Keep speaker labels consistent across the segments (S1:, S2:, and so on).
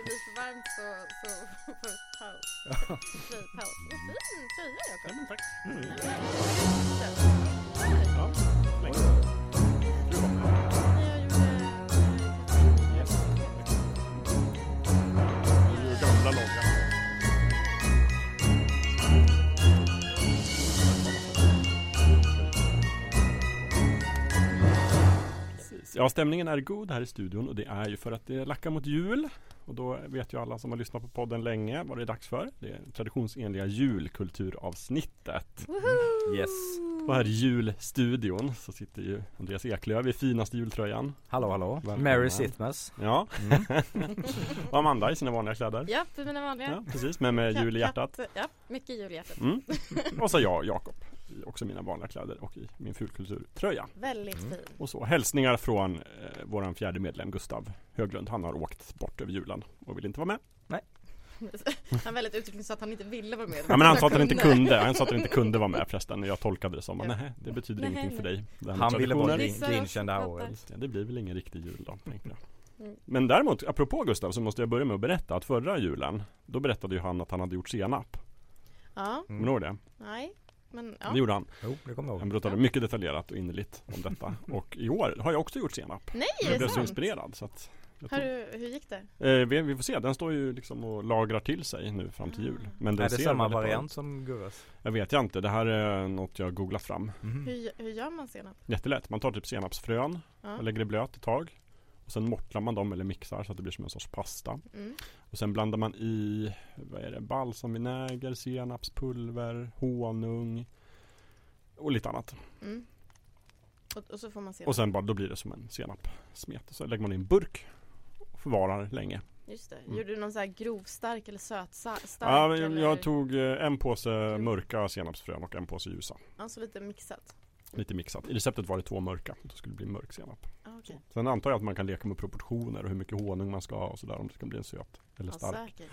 S1: det blir för varmt så, så får du paus. Fri paus. Vad fin tröja
S2: Ja,
S1: Jakob.
S2: men tack.
S1: Ja.
S2: Ja, stämningen är god här i studion och det är ju för att det lackar mot jul. Och då vet ju alla som har lyssnat på podden länge vad det är dags för. Det är traditionsenliga julkulturavsnittet.
S3: Yes.
S2: Och här i julstudion så sitter ju Andreas Eklöf i finaste jultröjan.
S3: Hallå hallå.
S2: Välkommen.
S3: Merry Sitmas.
S2: Ja,
S3: Mm.
S2: och Amanda i sina vanliga kläder.
S1: Ja, för mina vanliga.
S2: Ja, precis, men med jul i hjärtat.
S1: Ja, mycket jul i hjärtat.
S2: Mm. Och så jag, Jakob, i också mina vanliga kläder och i min fulkulturtröja.
S1: Väldigt
S3: Mm.
S1: fin.
S2: Och så hälsningar från eh, våran fjärde medlem Gustav Höglund. Han har åkt bort över julen och vill inte vara med.
S1: Han är väldigt uttrycklig så att han inte ville vara med.
S2: Ja, men han sa att han inte kunde. Han sa att han inte kunde vara med förresten. Jag tolkade det som att
S1: Ja.
S2: nej, det betyder
S1: Nej,
S2: ingenting för
S1: nej.
S2: dig.
S3: Han ville vara Grinchen det här året.
S2: Det blir väl ingen riktig jul då, tänkte jag.
S1: Mm.
S2: Men däremot, apropå Gustav, så måste jag börja med att berätta att förra julen, då berättade ju han att han hade gjort senap.
S1: Ja,
S2: Kommer du ihåg det?
S1: nej. Men
S2: Det
S1: ja.
S2: gjorde han.
S3: Jo, det kommer jag
S2: Han
S3: ihåg.
S2: berättade
S1: Ja.
S2: mycket detaljerat och innerligt om detta. Och i år har jag också gjort senap.
S1: Nej, är
S2: Jag
S1: det
S2: blev så
S1: sant?
S2: inspirerad. Så att jag tror,
S1: du, hur gick det?
S2: eh, vi, vi får se, den står ju liksom och lagrar till sig nu fram till jul. Men den
S3: Är det
S2: ser
S3: samma variant
S2: ut.
S3: som Gurras?
S2: Jag vet jag inte, det här är något jag googlat fram.
S3: Mhm.
S1: Hur, hur gör man senap?
S2: Jättelätt, man tar typ senapsfrön
S1: Ja.
S2: och lägger det blöt ett tag. Och sen mortlar man dem eller mixar så att det blir som en sorts pasta.
S1: Mm.
S2: Och sen blandar man i, vad är det, balsamvinäger, senapspulver, honung och lite annat.
S1: Mm. Och, och så får man senap.
S2: Och sen bara, då blir det som en senapssmet. Så lägger man i en burk och förvarar länge.
S1: Just det.
S2: Mm.
S1: Gjorde du någon sån här grovstark eller sötstark?
S2: Ja,
S1: eller?
S2: jag tog eh, en påse mörka senapsfrön och en påse ljusa.
S1: Alltså lite mixat?
S2: Lite mixat. I receptet var det två mörka. Då skulle det bli mörk senap.
S1: Ah, okej.
S2: Sen antar jag att man kan leka med proportioner och hur mycket honung man ska ha och sådär om det ska bli en söt eller
S1: Ja,
S2: stark.
S1: säkert.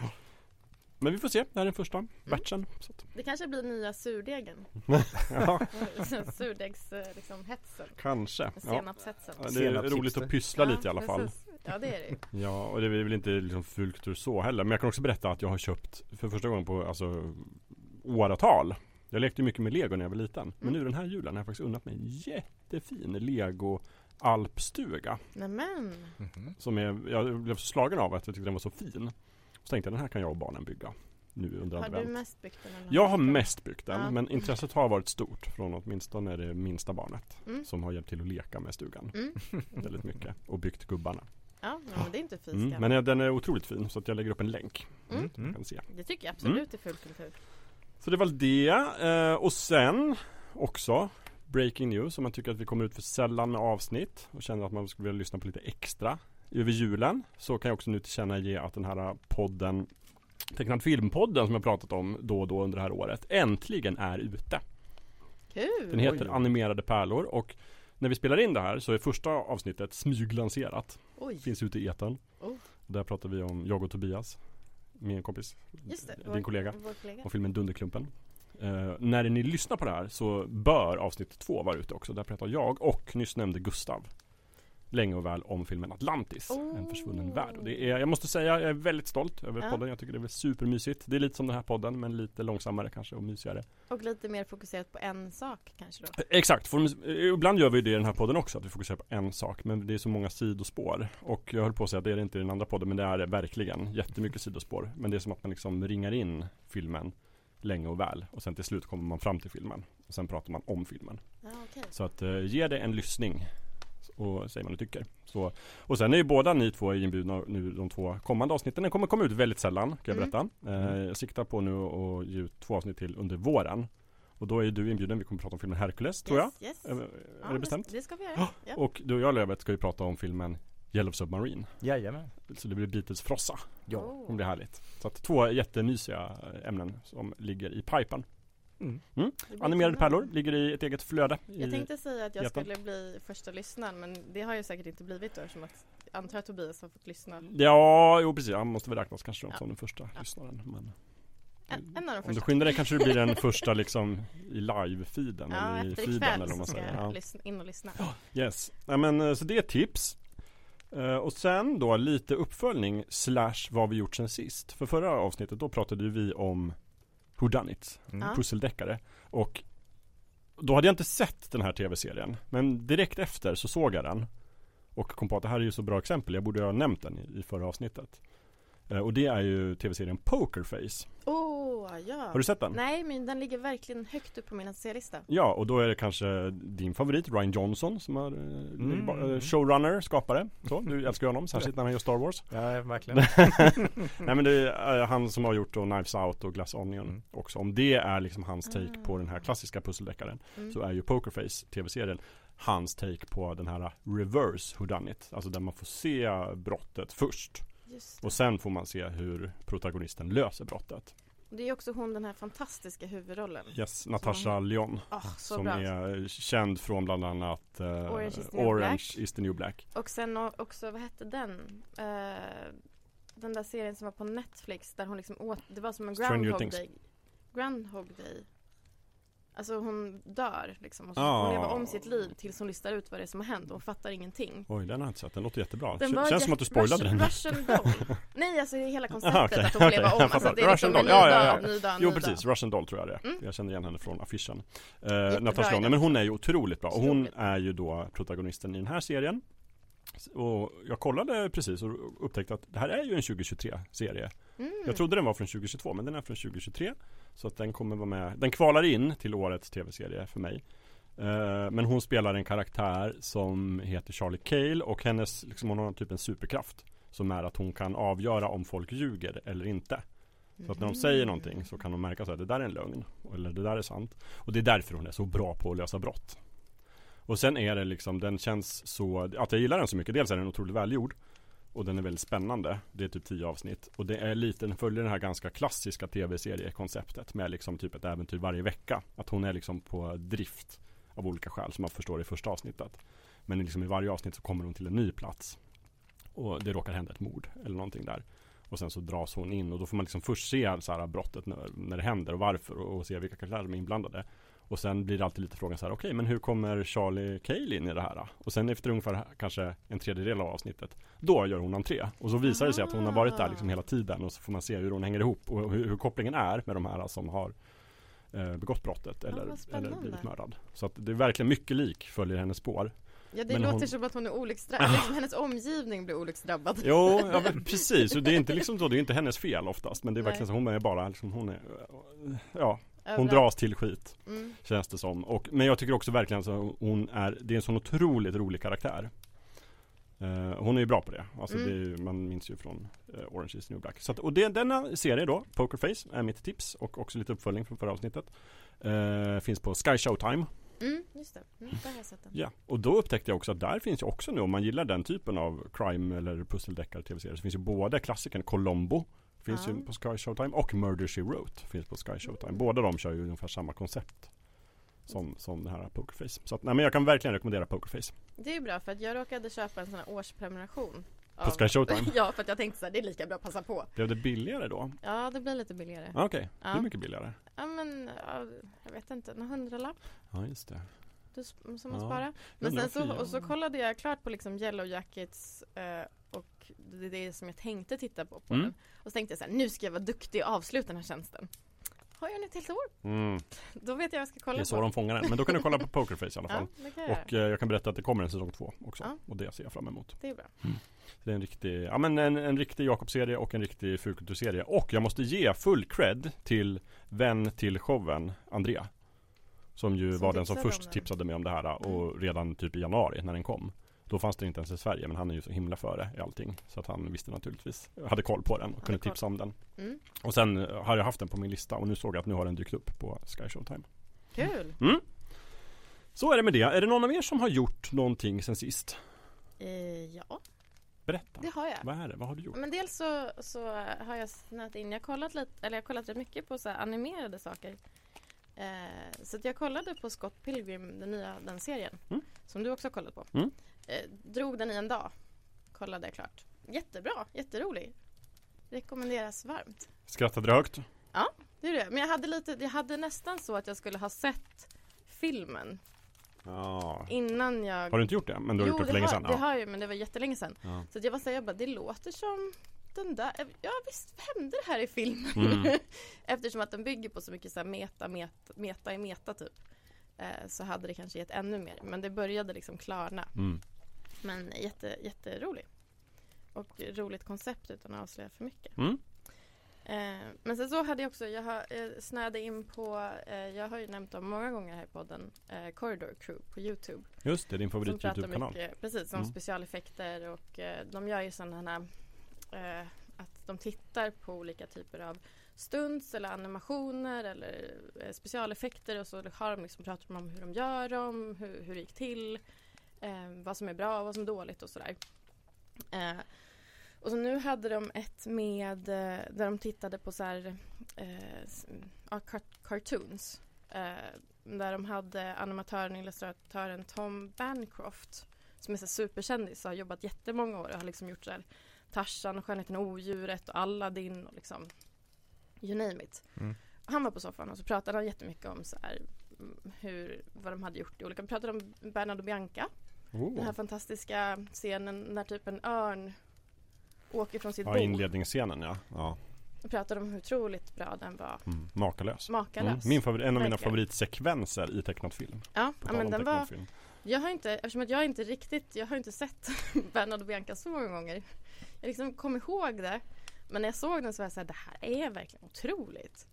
S2: Men vi får se, det här är den första
S1: Mm.
S2: batchen. Så att,
S1: Det kanske blir nya surdegen?
S2: ja,
S1: Surdegs, eh, liksom hetsen?
S2: kanske. Ja.
S1: Senapshetsen?
S2: Ja, det är
S3: Senapshipster.
S2: roligt att pyssla lite i alla fall.
S1: precis. Ja det är det.
S2: Ja, och det är väl inte liksom fulkultur så heller. Men jag kan också berätta att jag har köpt för första gången på alltså åratal. Jag lekte mycket med lego när jag var liten. Men
S1: Mm.
S2: nu den här julen har jag faktiskt unnat mig en jättefin lego alpstuga.
S1: Nämen!
S3: Mhm.
S2: Som är, jag blev så slagen av att jag tyckte den var så fin. Så tänkte jag den här kan jag och barnen bygga. Nu under
S1: Har du
S2: advent.
S1: mest byggt den?
S2: Jag har mest byggt den
S1: Ja.
S2: men intresset har varit stort från åtminstone det minsta barnet.
S1: Mm.
S2: Som har hjälpt till att leka med stugan
S1: Mm.
S2: väldigt mycket. Och byggt gubbarna.
S1: Ja, ja, men det är inte fy
S2: Mm. Men den är otroligt fin så att jag lägger upp en länk.
S1: Mm.
S2: Så man kan se.
S1: Det tycker jag absolut är fullkultur.
S2: Så det var det. Eh, och sen också Breaking news om man tycker att vi kommer ut för sällan med avsnitt och känner att man skulle vilja lyssna på lite extra över julen så kan jag också nu tillkännage att den här podden Tecknad filmpodden som jag pratat om då och då under det här året äntligen är ute.
S1: Kul!
S2: Den heter
S3: Oj.
S2: Animerade pärlor och när vi spelar in det här så är första avsnittet smyglanserat.
S1: Oj,
S2: Finns ute i etern.
S1: Oh.
S2: Där pratar vi om jag och Tobias, min kompis,
S1: just det.
S2: din
S1: Vår-
S2: kollega.
S1: Vår kollega.
S2: och filmen Dunderklumpen. Eh, när ni lyssnar på det här så bör avsnitt två vara ute också. Där pratar jag och nyss nämnde Gustav länge och väl om filmen Atlantis, En försvunnen
S1: Oh.
S2: värld. Och det är, jag måste säga, jag är väldigt stolt över
S1: Ja.
S2: podden. Jag tycker det är supermysigt. Det är lite som den här podden, men lite långsammare kanske och mysigare.
S1: Och lite mer fokuserat på en sak kanske då.
S2: Eh, Exakt, för, eh, ibland gör vi det i den här podden också, att vi fokuserar på en sak. Men det är så många sidospår. Och jag höll på att säga att det är det inte i den andra podden, men det är det verkligen. Jättemycket sidospår. Men det är som att man liksom ringar in filmen länge och väl. Och sen till slut kommer man fram till filmen. Och sen pratar man om filmen.
S1: Ja, okej.
S2: Så att eh, ge det en lyssning. Och säg vad ni tycker. Så, och sen är ju båda ni två inbjudna nu de två kommande avsnitten. Den kommer komma ut väldigt sällan kan jag
S1: Mm.
S2: berätta. Eh, jag siktar på nu att ge ut två avsnitt till under våren. Och då är du inbjuden. Vi kommer prata om filmen Hercules tror jag.
S1: Yes, yes.
S2: Är,
S1: Ja,
S2: är det bestämt?
S1: Det ska vi göra. Ja.
S2: Och du och jag Lövet ska ju prata om filmen Yellow Submarine.
S3: Jajamän.
S2: Så det blir Beatles frossa.
S3: Ja.
S2: Det blir härligt. Så att två jättemysiga ämnen som ligger i pipen.
S3: Mm.
S1: Blir
S2: Animerade pärlor ligger i ett eget flöde.
S1: Jag tänkte säga att jag
S2: Jätten.
S1: skulle bli första lyssnaren men det har jag säkert inte blivit då eftersom att jag antar att Tobias har fått lyssna.
S2: Ja, jo precis. Han måste väl räknas kanske
S1: Ja.
S2: som den första
S1: Ja.
S2: lyssnaren. Men
S1: En, en av de
S2: om du
S1: första.
S2: skyndar dig kanske du blir den första liksom i live-feeden
S1: Ja,
S2: eller i
S1: efter
S2: feeden
S1: ikväll
S2: eller vad man
S1: ska
S2: säger.
S1: jag
S2: Ja.
S1: lyssna, in och lyssna.
S2: Yes. Ja, men, eh, så det är tips. Eh, och sen då lite uppföljning slash vad vi gjort sen sist. För förra avsnittet då pratade vi om Whodunit,
S3: Mm.
S1: Ja.
S2: pusseldeckare. Och då hade jag inte sett den här tv-serien. Men direkt efter så såg jag den. Och kom på att det här är ju så bra exempel, jag borde ha nämnt den i, i förra avsnittet. Eh, och det är ju tv-serien Pokerface.
S1: Åh, ja.
S2: Har du sett den?
S1: Nej, men den ligger verkligen högt upp på min att se-lista.
S2: Ja, och då är det kanske din favorit Ryan Johnson som är
S3: Mm.
S2: mm. showrunner, skapare. Så, du älskar ju honom, särskilt när han gör Star Wars.
S3: Ja, verkligen.
S2: Nej men det är eh, han som har gjort då Knives Out och Glass Onion
S3: Mm.
S2: också. Om det är liksom hans take
S1: Ah.
S2: på den här klassiska pusseldeckaren
S1: Mm.
S2: så är ju Pokerface tv-serien hans take på den här reverse whodunit. Alltså där man får se brottet först
S1: Just
S2: och sen får man se hur protagonisten löser brottet.
S1: Det är också hon den här fantastiska huvudrollen.
S2: Yes, Natasha Lyon.
S1: Ah, så
S2: som
S1: bra.
S2: är känd från bland annat eh,
S1: Orange is the New
S2: Orange
S1: Black.
S2: is the New Black.
S1: Och sen också, vad hette den? Eh, den där serien som var på Netflix där hon liksom åt, det var som en
S2: Stranger
S1: Groundhog
S2: Things.
S1: Day. Groundhog Day. Alltså hon dör liksom och så
S2: Ah.
S1: hon lever om sitt liv tills hon listar ut vad det är som har hänt och hon fattar ingenting.
S2: Oj, den har jag inte sett. Den låter jättebra.
S1: Den
S2: Känns som att du spoilade
S1: Russian,
S2: den.
S1: Russian Doll. Nej alltså hela konceptet
S2: Aha, okej,
S1: att hon
S2: okej,
S1: leva om. Alltså, det är
S2: Russian
S1: liksom
S2: Doll,
S1: ny
S2: ja, ja,
S1: dag,
S2: ja.
S1: ny dag,
S2: Jo
S1: ny
S2: precis,
S1: dag.
S2: Russian Doll tror jag det är.
S1: Mm.
S2: Jag känner igen henne från affischen. Eh, Natasha men hon är ju otroligt bra. Och hon är ju då protagonisten i den här serien. Och jag kollade precis och upptäckte att det här är ju en 2023-serie.
S1: Mm.
S2: Jag trodde den var från 2022 men den är från 2023. Så att den kommer vara med. Den kvalar in till årets tv-serie för mig. Eh, Men hon spelar en karaktär som heter Charlie Cale och hennes, liksom hon har typ en superkraft. Som är att hon kan avgöra om folk ljuger eller inte. Så att när de säger någonting så kan de märka så att det där är en lögn. Eller det där är sant. Och det är därför hon är så bra på att lösa brott. Och sen är det liksom, den känns så, att jag gillar den så mycket. Dels är den otroligt välgjord. Och den är väldigt spännande. Det är typ tio avsnitt. Och det är lite, den följer det här ganska klassiska tv-seriekonceptet. Med liksom typ ett äventyr varje vecka. Att hon är liksom på drift. Av olika skäl som man förstår i första avsnittet. Men liksom i varje avsnitt så kommer hon till en ny plats. Och det råkar hända ett mord eller någonting där. Och sen så dras hon in och då får man liksom först se så här brottet när, när det händer och varför och, och se vilka karaktärer som är inblandade. Och sen blir det alltid lite frågan så här, okej men hur kommer Charlie Cale in i det här? Och sen efter ungefär kanske en tredjedel av avsnittet, då gör hon entré. Och så visar det sig att hon har varit där liksom hela tiden och så får man se hur hon hänger ihop och hur, hur kopplingen är med de här som har eh, begått brottet eller,
S1: vad
S2: eller blivit mördad. Så att det är verkligen mycket lik följer hennes spår.
S1: Ja det
S2: Men
S1: låter
S2: hon-
S1: som att hon är olycksdrabbad, liksom hennes omgivning blir olycksdrabbad.
S2: Jo, ja, precis. Och det är inte liksom så, det är inte hennes fel oftast. Men det är
S1: Nej.
S2: verkligen så, hon är bara liksom, hon är, ja, hon dras till skit.
S1: Mm.
S2: Känns det som. Och, men jag tycker också verkligen så hon är, det är en sån otroligt rolig karaktär. Eh, hon är ju bra på det. Alltså
S1: Mm.
S2: det ju- man minns ju från uh, Orange is the New Black. Så att, och det, denna serie då, Pokerface, är mitt tips. Och också lite uppföljning från förra avsnittet. Eh, finns på Sky Showtime.
S1: Mm, just det. Mm, där har jag sett den.
S2: Ja, och då upptäckte jag också att där finns ju också nu om man gillar den typen av crime eller pusseldeckare tv-serier så finns ju både klassikern Colombo Finns
S1: Ja.
S2: ju på Sky Showtime och Murder She Wrote finns på Sky Showtime. Båda de kör ju ungefär samma koncept som, som det här Pokerface. Så att, nej men jag kan verkligen rekommendera Pokerface.
S1: Det är bra för att jag råkade köpa en sån här årsprenumeration.
S2: På Sky Showtime?
S1: ja, för att jag tänkte så här, det är lika bra att passa på.
S2: Blev det billigare då?
S1: Ja, det blir lite billigare.
S2: Ah, Okej,
S1: Ja.
S2: hur mycket billigare?
S1: Ja, men ja, jag vet inte, någon hundralapp
S2: Ja just det.
S1: Du, som man
S2: Ja.
S1: sparar. Men sen så, och så kollade jag klart på liksom Yellow Jackets eh, och det är det som jag tänkte titta på, på
S2: Mm.
S1: den. Och så tänkte jag så här, nu ska jag vara duktig och avsluta den här tjänsten. Har jag den ett helt år?
S2: Mm,
S1: Då vet jag vad jag ska kolla
S2: det är så
S1: på.
S2: de fångar den. Men då kan du kolla på Pokerface i alla fall.
S1: Ja, jag.
S2: Och eh, jag kan berätta att det kommer en säsong två också.
S1: Ja.
S2: Och det ser jag fram emot.
S1: Det är bra.
S2: Det är en riktig, ja men en, en riktig Jakob-serie och en riktig Fulkultur-serie. Och jag måste ge full cred till vän till showen, Andrea. Som ju
S1: Som
S2: var den som först
S1: den.
S2: tipsade mig om det här och redan typ i januari när den kom. Då fanns det inte ens i Sverige men han är ju så himla före i allting. Så att han visste naturligtvis, hade koll på den och kunde
S1: koll.
S2: tipsa om den.
S1: Mm.
S2: Och sen eh, har jag haft den på min lista och nu såg jag att nu har den dykt upp på Sky Showtime.
S1: Kul!
S2: Mm. Så är det med det. Är det någon av er som har gjort någonting sen sist?
S1: Eh, ja,
S2: Berätta.
S1: det har jag.
S2: Vad är det? Vad har du gjort?
S1: Men dels så, så har jag snöat in, jag har kollat lite, eller jag har kollat rätt mycket på så animerade saker. Eh, så jag kollade på Scott Pilgrim, den nya den serien.
S2: Mm.
S1: Som du också har kollat på.
S2: Mm.
S1: Eh, drog den i en dag. Kollade jag klart. Jättebra, jätterolig. Rekommenderas varmt.
S2: Skrattade du högt?
S1: Det är det. Men jag hade lite, jag hade nästan så att jag skulle ha sett filmen.
S2: Ja.
S1: Innan jag
S2: Har du inte gjort det? Men du har gjort det för länge
S1: har,
S2: sedan?
S1: det
S2: Ja.
S1: har jag men det var jättelänge sedan.
S2: Ja.
S1: Så jag var såhär, jag bara, det låter som den där, ja visst hände det här i filmen?
S2: Mm.
S1: Eftersom att den bygger på så mycket så här meta, meta, meta i meta typ. Eh, så hade det kanske gett ännu mer. Men det började liksom klarna.
S2: Mm.
S1: Men jätte, jätterolig. Och roligt koncept utan att avslöja för mycket.
S2: Mm.
S1: Eh, men sen så hade jag också, jag har, eh, snöade in på, eh, jag har ju nämnt dem många gånger här i podden, eh, Corridor Crew på Youtube.
S2: Just det, din favorit
S1: Som
S2: Youtube-kanal.
S1: precis, om
S2: Mm.
S1: specialeffekter och eh, de gör ju sådana här eh, att de tittar på olika typer av stunts eller animationer eller eh, specialeffekter och så har de liksom pratat om hur de gör dem, hur, hur det gick till, eh, vad som är bra och vad som är dåligt och sådär. Eh, och så nu hade de ett med eh, där de tittade på så här, eh, cartoons. Eh, där de hade animatören och illustratören Tom Bancroft som är så superkändis och har jobbat jättemånga år och har liksom gjort så här Tarzan och Skönheten och odjuret och Aladdin och liksom you name it.
S3: Mm.
S1: Han var på soffan och så pratade han jättemycket om så här mm, hur, vad de hade gjort i olika, vi pratade om Bernard och Bianca den här
S2: Oh.
S1: fantastiska scenen när typ en örn åker från sitt
S2: Ja,
S1: bo.
S2: inledningsscenen ja. ja.
S1: Vi pratade om hur otroligt bra den var.
S2: Mm. Makalös. Mm.
S1: Makalös.
S2: Min favorit, en av mina favoritsekvenser i tecknad film.
S1: Ja, ja men den var
S2: film.
S1: Jag har inte, eftersom att jag inte riktigt, jag har inte sett Bernard och Bianca så många gånger. Jag liksom kom ihåg det. Men när jag såg den så var jag såhär, det här är verkligen otroligt.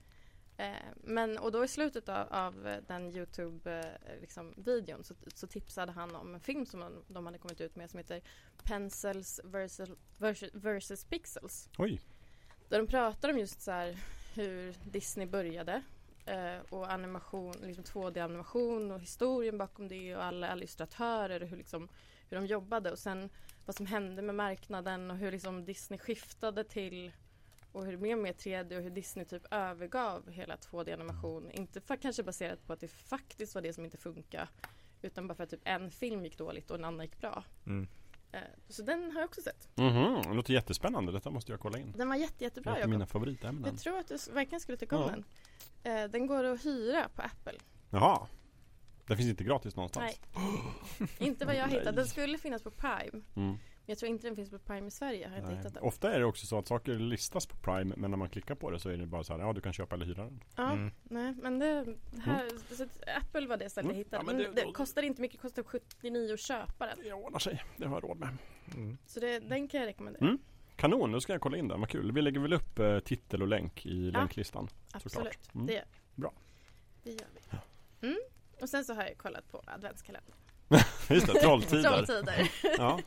S1: Eh, men, och då i slutet av, av eh, den Youtube-videon liksom, videon så, så tipsade han om en film som de, de hade kommit ut med som heter Pencils versus, versus, versus Pixels.
S2: Oj.
S1: Där de pratar om just så här hur Disney började eh, och animation, liksom 2D-animation och historien bakom det och alla illustratörer och hur, liksom, hur de jobbade och sen vad som hände med marknaden och hur liksom Disney skiftade till och hur det blev mer 3D och hur Disney typ övergav hela 2D-animation. Inte för, kanske baserat på att det faktiskt var det som inte funkade utan bara för att typ en film gick dåligt och en annan gick bra.
S3: Mm.
S1: Eh, så den har jag också sett.
S2: Mhm, det låter jättespännande. Detta måste jag kolla in.
S1: Den var jätte, jättebra
S2: av
S1: Jakob.
S2: mina favoritämnen.
S1: Jag tror att du verkligen skulle tycka om
S2: Ja.
S1: den. Eh, den går att hyra på Apple.
S2: Jaha. Den finns inte gratis någonstans?
S1: Nej. inte vad jag
S2: Nej.
S1: hittade. Den skulle finnas på Prime.
S2: Mm.
S1: Men jag tror inte den finns på Prime i Sverige. Har inte hittat den.
S2: Ofta är det också så att saker listas på Prime men när man klickar på det så är det bara så här, ja du kan köpa eller hyra den.
S1: Ja,
S3: Mm.
S1: nej men det, det här, så att Apple var det stället
S2: Mm.
S1: jag hittade.
S2: Ja, men
S1: men
S2: det-
S1: det, kostar inte mycket, kostar 79 att köpa den.
S2: Det ordnar sig, det har jag råd med.
S3: Mm.
S1: Så det, den kan jag rekommendera.
S2: Mm. Kanon, nu ska jag kolla in den, vad kul. Vi lägger väl upp eh, titel och länk i
S1: Ja.
S2: länklistan.
S1: Absolut,
S2: såklart. Mm.
S1: det gör vi.
S2: Bra.
S1: Det gör vi. Mm. Och sen så har jag kollat på adventskalendern.
S2: Just det, Trolltider.
S1: Trolltider.
S2: ja.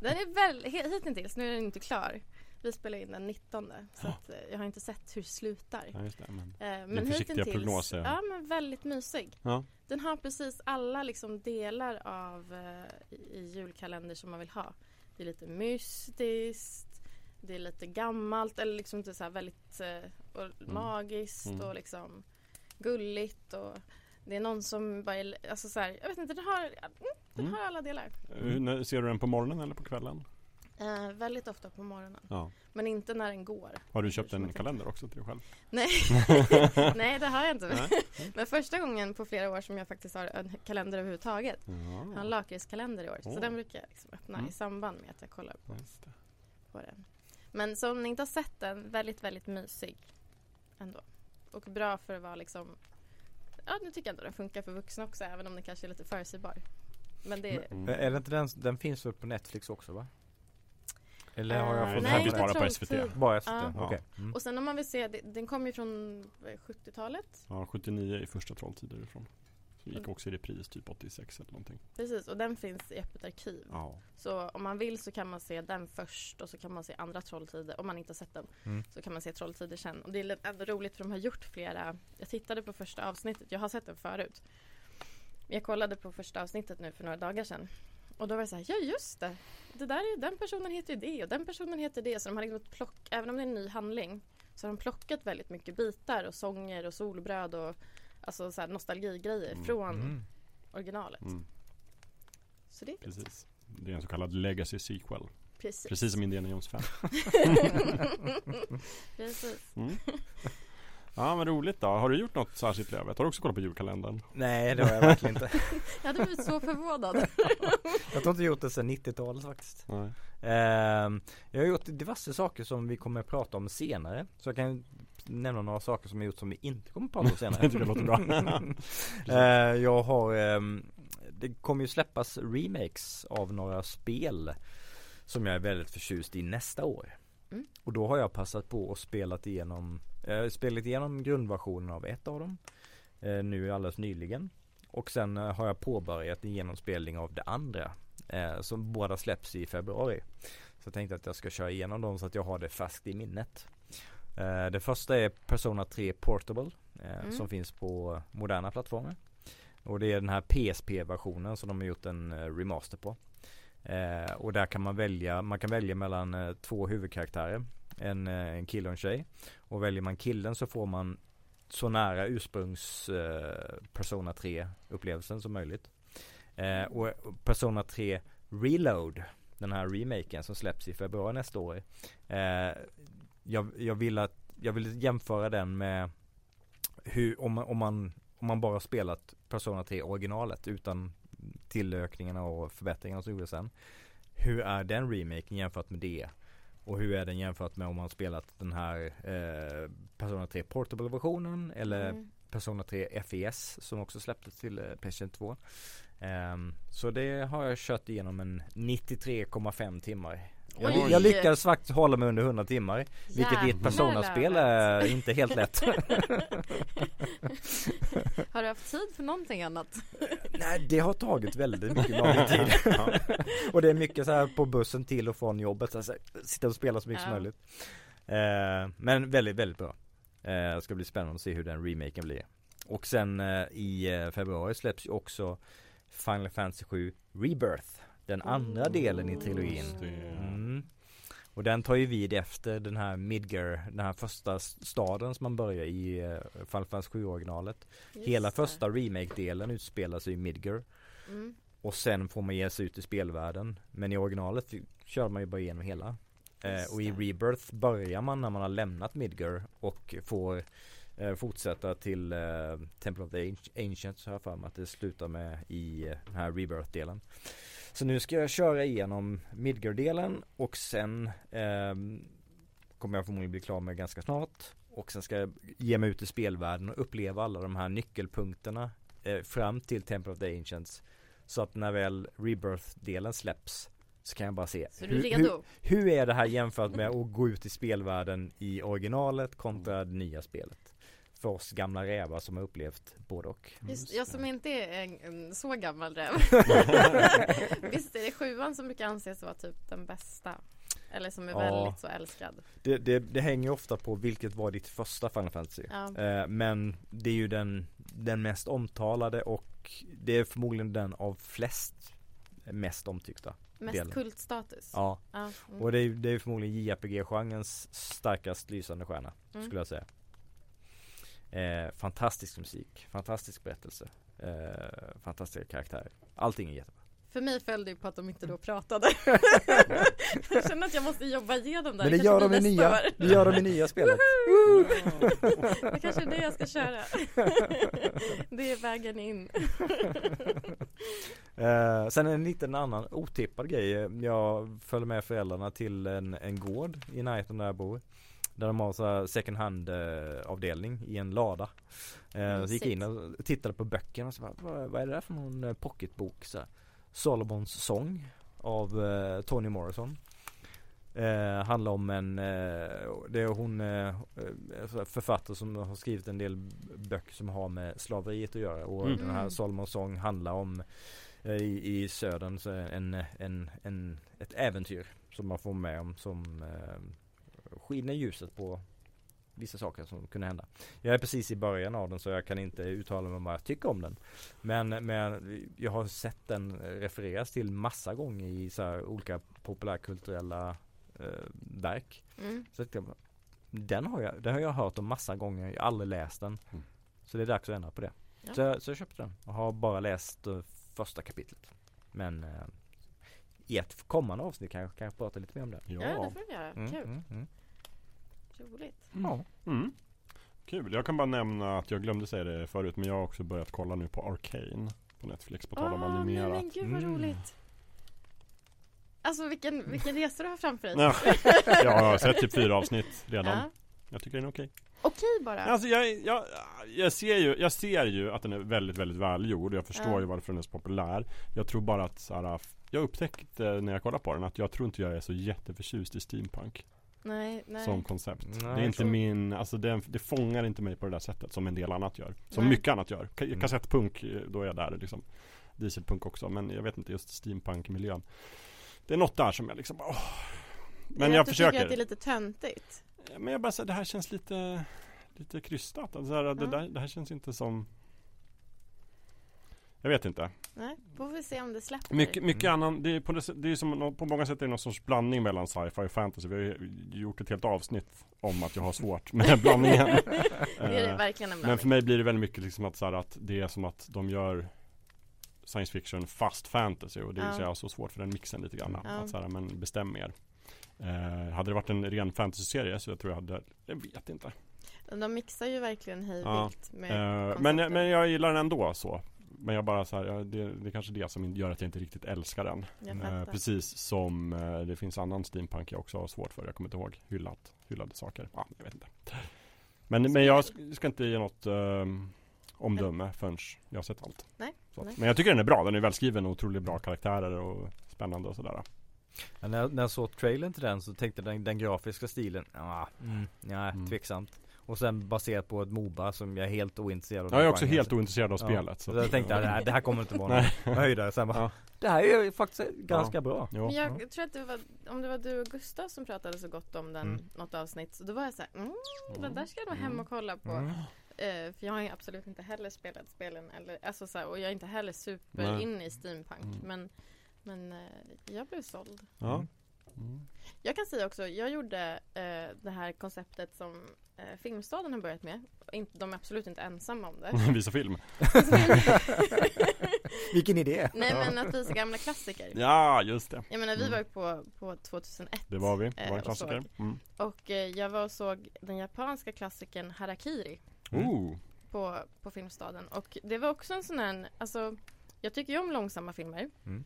S1: Den är väl, hittills, nu är den inte klar. Vi spelar in den 19 så att, eh, jag har inte sett hur det slutar.
S2: ja, det. Men...
S1: Eh, men hittills,
S2: prognoser.
S1: Ja men väldigt mysig.
S2: Ja.
S1: Den har precis alla liksom delar av eh, i, julkalender som man vill ha. Det är lite mystiskt, det är lite gammalt eller liksom lite så väldigt eh, och magiskt
S2: Mm.
S1: och liksom gulligt och det är någon som bara alltså så här, jag vet inte, den har, mm, den
S2: Mm.
S1: har alla delar.
S2: När- Ser du den på morgonen eller på kvällen?
S1: Eh, väldigt ofta på morgonen.
S2: Ja.
S1: Men inte när den går.
S2: Har du köpt
S1: Som
S2: en kalender också till dig själv?
S1: Nej, Nej det har jag inte. Men första gången på flera år som jag faktiskt har en kalender överhuvudtaget. Jag har en
S2: Ja.
S1: lakritskalender i år. Så
S2: Åh.
S1: den brukar jag liksom öppna
S2: Mm.
S1: i samband med att jag kollar på, på den. Men så om ni inte har sett den, väldigt, väldigt mysig. Ändå. Och bra för att vara liksom Ja, nu tycker jag ändå den funkar för vuxna också även om den kanske är lite förutsägbar. Men det
S2: Mm.
S3: Är det inte den, den finns väl på Netflix också va? Eller har
S1: Eh,
S3: jag
S2: Nej,
S3: fått
S2: den
S1: nej,
S2: finns
S1: inte
S2: bara på SVT.
S3: Bara SVT?
S1: Ja.
S3: Okej. Mm.
S1: Och sen om man vill se, det- den kommer ju från eh, 70-talet.
S2: Ja, 79 i första Trolltider ifrån. Gick också i repris typ 86 eller någonting.
S1: Precis, och den finns i öppet arkiv.
S2: Ja.
S1: Så om man vill så kan man se den först och så kan man se andra Trolltider. Om man inte har sett den
S3: Mm.
S1: så kan man se Trolltider sen. Och det är ändå roligt för de har gjort flera. Jag tittade på första avsnittet, jag har sett den förut. Jag kollade på första avsnittet nu för några dagar sedan. Och då var det så här, ja just det. det där är, den personen heter ju det och den personen heter det. Så de har liksom plock, även om det är en ny handling så har de plockat väldigt mycket bitar och sånger och solbröd och alltså så här nostalgigrejer
S2: Mm.
S1: från
S3: Mm.
S1: originalet.
S2: Mm,
S1: Så det är precis.
S2: Det är en så kallad legacy sequel.
S1: precis.
S2: Precis som Indiana Jones 5.
S1: precis.
S2: Mm. Ja men roligt då. Har du gjort något särskilt Lövet? Har du också kollat på julkalendern?
S3: Nej det har jag verkligen inte.
S1: Jag hade blivit så förvånad.
S3: Jag har inte gjort det sedan 90-talet faktiskt.
S2: Nej.
S3: Ehm, jag har gjort diverse saker som vi kommer att prata om senare. Så jag kan nämna några saker som jag gjort som vi inte kommer prata om senare.
S2: Jag tycker det låter bra.
S3: Eh, jag har, ehm, det kommer ju släppas remakes av några spel som jag är väldigt förtjust i nästa år.
S1: Mm.
S3: Och då har jag passat på och spelat igenom, eh, spelat igenom grundversionen av ett av dem. Eh, nu alldeles nyligen. Och sen eh, har jag påbörjat en genomspelning av det andra. Eh, som båda släpps i februari. Så jag tänkte att jag ska köra igenom dem så att jag har det färskt i minnet. Eh, det första är Persona 3 Portable. Eh,
S1: Mm.
S3: Som finns på moderna plattformar. Och det är den här PSP-versionen som de har gjort en eh, remaster på. Eh, och där kan man välja, man kan välja mellan två huvudkaraktärer. En, en kille och en tjej. Och väljer man killen så får man så nära ursprungs Persona 3 upplevelsen som möjligt. Och Persona 3 Reload, den här remaken som släpps i februari nästa år. Eh, jag, jag vill att, jag vill jämföra den med hur, om, man- om man, om man bara spelat Persona 3 originalet utan tillökningarna och förbättringarna som gjordes sen. Hur är den remaken jämfört med det? Och hur är den jämfört med om man spelat den här eh, Persona 3 Portable versionen eller
S1: Mm.
S3: Persona 3 FES som också släpptes till eh, Playstation 2. Ehm, så det har jag kört igenom en 93,5 timmar. Jag, jag lyckades faktiskt hålla mig under 100 timmar. Vilket i ett Persona-spel är inte helt lätt.
S1: Har du haft tid för någonting annat?
S3: Nej det har tagit väldigt mycket min tid. och det är mycket så här på bussen till och från jobbet. Alltså, sitta och spela så mycket som
S1: Ja.
S3: möjligt. Eh, men väldigt, väldigt bra. Eh, det ska bli spännande att se hur den remaken blir. Och sen eh, i eh, februari släpps ju också Final Fantasy 7 Rebirth. Den andra delen i trilogin. Mm. Och den tar ju vid efter den här Midgar, den här första staden som man börjar i eh, Final Fantasy 7 originalet.
S1: Just
S3: Hela
S1: det.
S3: första remake-delen utspelar sig i Midgar.
S1: Mm.
S3: Och sen får man ge sig ut i spelvärlden. Men i originalet kör man ju bara igenom hela. Eh,
S1: Just
S3: och i. Rebirth börjar man när man har lämnat Midgar och får eh, fortsätta till eh, Temple of the Anci- Ancients har jag för mig att det slutar med i eh, den här Rebirth-delen. Så nu ska jag köra igenom Midgar-delen och sen ehm, kommer jag förmodligen bli klar med ganska snart. Och sen ska jag ge mig ut i spelvärlden och uppleva alla de här nyckelpunkterna eh, fram till Temple of the Ancients. Så att när väl Rebirth-delen släpps så kan jag bara se
S1: Så
S3: hur, hur, hur är det här jämfört med att gå ut i spelvärlden i originalet kontra det nya spelet? För oss gamla rävar som har upplevt både och.
S1: Just, jag som inte är en, en så gammal räv. Visst är det sjuan som brukar anses vara typ den bästa? Eller som är
S3: Ja.
S1: väldigt så älskad?
S3: Det, det, det hänger ju ofta på vilket var ditt första Final Fantasy.
S1: Ja.
S3: Eh, men det är ju den, den mest omtalade och det är förmodligen den av flest mest omtyckta.
S1: Mest
S3: delen.
S1: kultstatus?
S3: Ja,
S1: Ja, mm.
S3: och det är, det är förmodligen JRPG-genrens starkast lysande stjärna
S1: Mm.
S3: skulle jag säga. Eh, fantastisk musik, fantastisk berättelse, eh, fantastiska karaktärer. Allting är jättebra.
S1: För mig föll det ju på att de inte då pratade. jag känner att jag måste jobba igenom det.
S3: Men det gör de i nya, det gör de i nya spelet.
S1: det kanske är det jag ska köra. det är vägen in.
S3: Eh, sen en liten annan otippad grej. Jag följde med föräldrarna till en, en gård i närheten där jag bor. Där de har så här second hand eh, avdelning i en lada. Eh, så gick in och tittade på böckerna och så bara, vad, vad är det där för någon eh, pocketbok? Så här, Solomons sång av eh, Toni Morrison. Eh, handlar om en, eh, det är hon författare som har skrivit en del böcker som har med slaveriet att göra och
S2: Mm.
S3: den här
S1: Mm.
S3: Solomons sång handlar om i, i södern så en, en, en, ett äventyr som man får med om som skiner ljuset på vissa saker som kunde hända. Jag är precis i början av den så jag kan inte uttala mig om vad jag tycker om den. Men, men jag har sett den refereras till massa gånger i så här olika populärkulturella eh, verk.
S1: Mm.
S3: Så den har jag, den har jag hört om massa gånger, jag har aldrig läst den.
S2: Mm.
S3: Så det är dags att ändra på det.
S1: Ja.
S3: Så, jag- så jag köpte den och har bara läst eh, första kapitlet. Men eh, i ett kommande avsnitt kanske kan jag prata lite mer om det.
S1: Ja, det
S2: Ja.
S1: får vi göra.
S3: Mm,
S1: Kul.
S3: mm, mm.
S1: Roligt.
S3: Ja.
S2: Mm. Kul, jag kan bara nämna att jag glömde säga det förut men jag har också börjat kolla nu på Arcane på Netflix på tal om
S1: nej
S2: animerat.
S1: men gud vad
S3: Mm.
S1: roligt. Alltså vilken, vilken resa du har framför dig.
S2: Ja, jag har sett typ fyra avsnitt redan.
S1: Ja.
S2: Jag tycker den är okej.
S1: Okej bara.
S2: Alltså jag, jag, jag, ser ju, jag ser ju att den är väldigt, väldigt välgjord och jag förstår
S1: Ja.
S2: ju varför den är så populär. Jag tror bara att så här, jag upptäckte när jag kollade på den att jag tror inte jag är så jätteförtjust i steampunk
S1: nej, nej.
S2: som koncept.
S3: Nej,
S2: det är
S3: jag
S2: inte
S3: tror-
S2: min, alltså det, det fångar inte mig på det där sättet som en del annat gör. Som
S1: Nej.
S2: mycket annat gör.
S3: Mm.
S2: Kassettpunk, eh, då är jag där liksom. Dieselpunk också, men jag vet inte just steampunk-miljön. Det är något där som jag liksom, åh. Men
S1: Är
S2: jag
S1: att du tycker
S2: försöker.
S1: att det är lite töntigt.
S2: Men jag bara säger, det här känns lite Lite krystat. Alltså, det,
S1: Ja.
S2: där, det här känns inte som Jag vet inte.
S1: Nej, får vi se om det släpper.
S2: Mycket, mycket
S3: Mm.
S2: annan, det är, på, det, det är som, på många sätt är det någon sorts blandning mellan sci-fi och fantasy. Vi har ju gjort ett helt avsnitt om att jag har svårt med blandningen.
S1: det är det
S2: Eh,
S1: verkligen en
S2: Men
S1: blandning.
S2: för mig blir det väldigt mycket liksom att, så här, att det är som att de gör Science fiction fast fantasy och det är
S1: Ja.
S2: så jag har så svårt för den mixen lite grann.
S1: Ja.
S2: Att så här, men bestäm er. Eh, hade det varit en ren fantasy-serie så jag tror jag hade, jag vet inte.
S1: De mixar ju verkligen hej
S2: Ja.
S1: med
S2: Eh, men, men jag gillar den ändå så. Men jag bara så här, ja, det, det är kanske det som gör att jag inte riktigt älskar den. Eh, precis som eh, det finns annan steampunk jag också har svårt för. Jag kommer inte ihåg hyllat, hyllade saker. Ja, jag vet inte. Men, men jag sk- ska inte ge något eh, omdöme förrän jag har sett allt.
S1: Nej,
S2: Så.
S1: nej.
S2: Men jag tycker den är bra. Den är välskriven och otroligt bra karaktärer och spännande och sådär.
S3: Ja, när, jag, när jag såg trailern till den så tänkte jag den, den grafiska stilen, ja, mm, nej,
S2: Mm.
S3: tveksamt. Och sen baserat på ett Moba som jag är helt ointresserad av.
S2: Jag är också helt ointresserad av
S3: Ja.
S2: spelet.
S3: Så jag tänkte att det här, det här kommer inte vara
S2: Nej.
S3: någon höjdare. Sen bara,
S2: Ja.
S3: det här är ju faktiskt ganska
S2: Ja.
S3: bra.
S1: Men jag tror att det var, om det var du och Gustav som pratade så gott om den,
S3: Mm.
S1: något avsnitt, så då var jag såhär, mm, det där ska jag nog hem och kolla på.
S3: Mm.
S1: Eh, för jag har ju absolut inte heller spelat spelen, eller, alltså så här, och jag är inte heller super
S2: Nej.
S1: inne i steampunk.
S2: Mm.
S1: Men, men eh, jag blev såld.
S2: Ja. Mm.
S1: Jag kan säga också, jag gjorde eh, det här konceptet som eh, Filmstaden har börjat med. Inte, de är absolut inte ensamma om det.
S2: Visa film.
S3: Vilken idé!
S1: Nej men att visa gamla klassiker.
S2: Ja, just det.
S1: Jag menar vi
S2: Mm.
S1: var ju på, på 2001
S2: Det var vi. Det
S1: Eh,
S2: var en
S1: och
S2: klassiker.
S1: såg.
S2: Mm.
S1: och eh, jag var och såg den japanska klassikern Harakiri
S3: Mm.
S2: Oh.
S1: på, på Filmstaden. Och det var också en sån här, alltså jag tycker ju om långsamma filmer.
S3: Mm.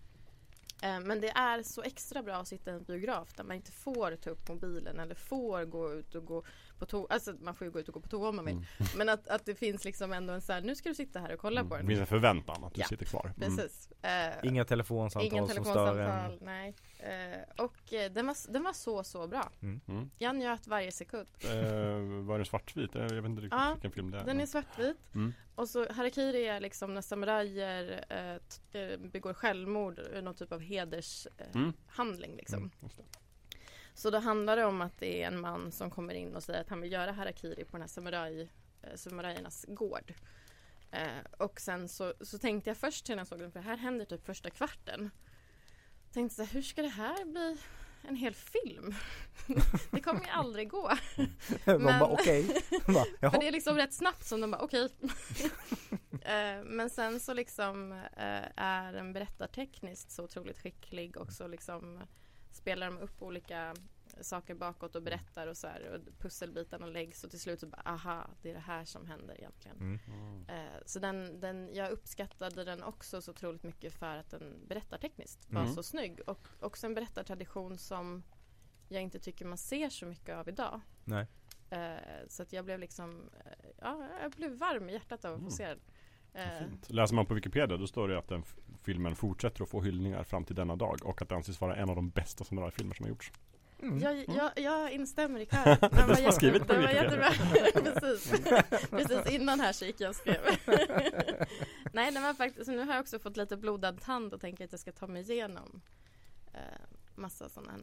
S1: Eh, men det är så extra bra att sitta i en biograf där man inte får ta upp mobilen eller får gå ut och gå på toa. Alltså man får ju gå ut och gå på toa om man vill.
S2: Mm.
S1: Men att, att det finns liksom ändå en så här, nu ska du sitta här och kolla på
S2: Det
S1: den.
S2: finns en förväntan att du
S1: Ja,
S2: sitter kvar. Mm.
S1: Precis. Eh,
S3: Inga telefonsamtal
S1: Ingen
S3: som stör
S1: telefonsamtal,
S3: en.
S1: nej. Eh, och eh, den, var, den var så, så bra.
S2: Mm.
S1: Jag njöt varje sekund.
S2: Var den svartvit? Jag vet inte riktigt
S1: Ja,
S2: vilken film det är.
S1: Den är svartvit.
S2: Mm.
S1: Och så Harakiri är liksom när samurajer begår självmord, någon typ av hedershandling
S2: Mm.
S1: handling liksom. Så då handlar det om att det är en man som kommer in och säger att han vill göra harakiri på den här samuraj, eh, samurajernas gård. Eh, och sen så, så tänkte jag först när jag såg den, för det här händer typ första kvarten. Tänkte så här, hur ska det här bli en hel film? det kommer ju aldrig gå.
S3: Man bara okej. Bara,
S1: För det är liksom rätt snabbt som de bara okej. Eh, Men sen så liksom eh, är den berättartekniskt så otroligt skicklig och så liksom spelar de upp olika saker bakåt och berättar och så här och pusselbitarna läggs och till slut så bara aha det är det här som händer egentligen.
S3: Mm.
S1: Eh, Så den, den, jag uppskattade den också så otroligt mycket för att den berättartekniskt var
S2: Mm.
S1: så snygg och också en berättartradition som jag inte tycker man ser så mycket av idag.
S3: Nej.
S1: Eh, så att jag blev liksom, eh, ja, jag blev varm i hjärtat av att få
S2: Mm.
S1: se den. Eh.
S2: Läser man på Wikipedia då står det att den filmen fortsätter att få hyllningar fram till denna dag och att det anses vara en av de bästa samurajfilmer som har gjorts.
S3: Mm.
S1: jag, jag, jag instämmer i kören. Den var,
S2: skrivit på
S1: den var
S2: Wikipedia.
S1: jättebra. Precis. Precis innan här så gick jag och skrev. Nej, den var faktiskt, så nu har jag också fått lite blodad tand och tänker att jag ska ta mig igenom eh, massa sådana här,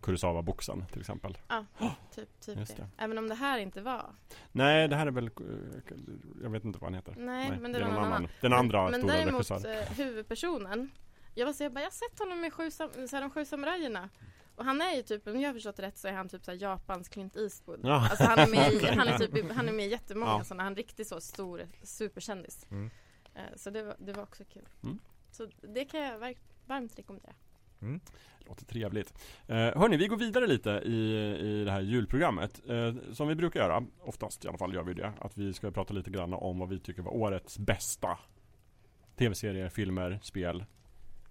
S2: Kurosawa-boxen till exempel.
S1: typ, typ
S2: Just
S1: det.
S2: det.
S1: Även om det här inte var.
S2: Nej, det här är väl, jag vet inte vad han heter.
S1: Nej, men det,
S2: är
S1: var
S2: någon
S1: någon annan.
S2: Den andra
S1: men,
S2: stora
S1: men däremot
S2: regissören.
S1: eh, huvudpersonen Jag var så jag bara, jag har sett honom med sju, så här, de sju samurajerna Och han är ju typ, om jag har förstått rätt så är han typ så Japans Clint Eastwood
S2: Ja.
S1: Alltså han är med i, han är typ, i- han är med i jättemånga
S2: Ja.
S1: sådana, han är riktigt så stor superkändis
S3: Mm.
S1: Eh, Så det var, det var också kul
S2: Mm.
S1: Så det kan jag varmt rekommendera
S3: Mm.
S2: Låter trevligt. Eh, hörni, vi går vidare lite i, i det här julprogrammet. Eh, som vi brukar göra, oftast i alla fall gör vi det. Att vi ska prata lite grann om vad vi tycker var årets bästa tv-serier, filmer, spel.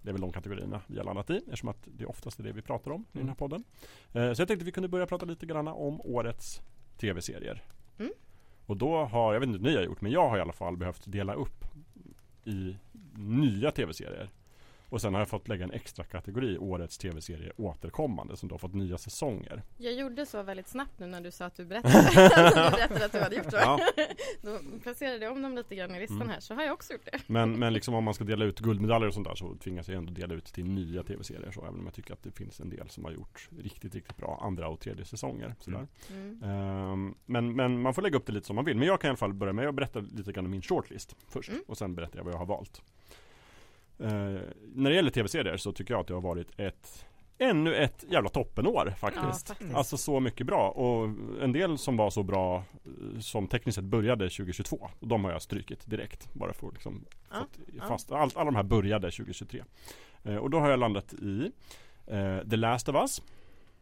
S2: Det är väl de kategorierna vi har landat i eftersom att det oftast är det vi pratar om i den här
S3: Mm.
S2: podden. Eh, så jag tänkte vi kunde börja prata lite grann om årets tv-serier.
S1: Mm.
S2: Och då har, jag vet inte hur ni har gjort, men jag har i alla fall behövt dela upp i nya tv-serier. Och sen har jag fått lägga en extra kategori, årets tv-serie återkommande, som då har fått nya säsonger.
S1: Jag gjorde så väldigt snabbt nu när du sa att du berättade, du berättade att du hade gjort så.
S2: Ja.
S1: Då placerade jag om dem lite grann i listan
S2: Mm.
S1: här, så har jag också gjort det.
S2: Men, men liksom om man ska dela ut guldmedaljer och sånt där så tvingas jag ändå dela ut till nya tv-serier så även om jag tycker att det finns en del som har gjort riktigt, riktigt bra andra och tredje säsonger. Sådär.
S3: Mm.
S2: Ehm, men, men man får lägga upp det lite som man vill. Men jag kan i alla fall börja med att berätta lite grann om min shortlist först
S1: Mm.
S2: och sen berättar jag vad jag har valt. Ehm, när det gäller tv-serier så tycker jag att det har varit ett Ännu ett jävla toppenår
S1: Ja,
S2: faktiskt.
S1: faktiskt.
S2: Alltså så mycket bra och en del som var så bra eh, som tekniskt sett började 2022. Och de har jag strykit direkt bara för att liksom
S1: Ja, ja.
S2: fast, allt, alla de här började 2023. Eh, och då har jag landat i eh, The Last of Us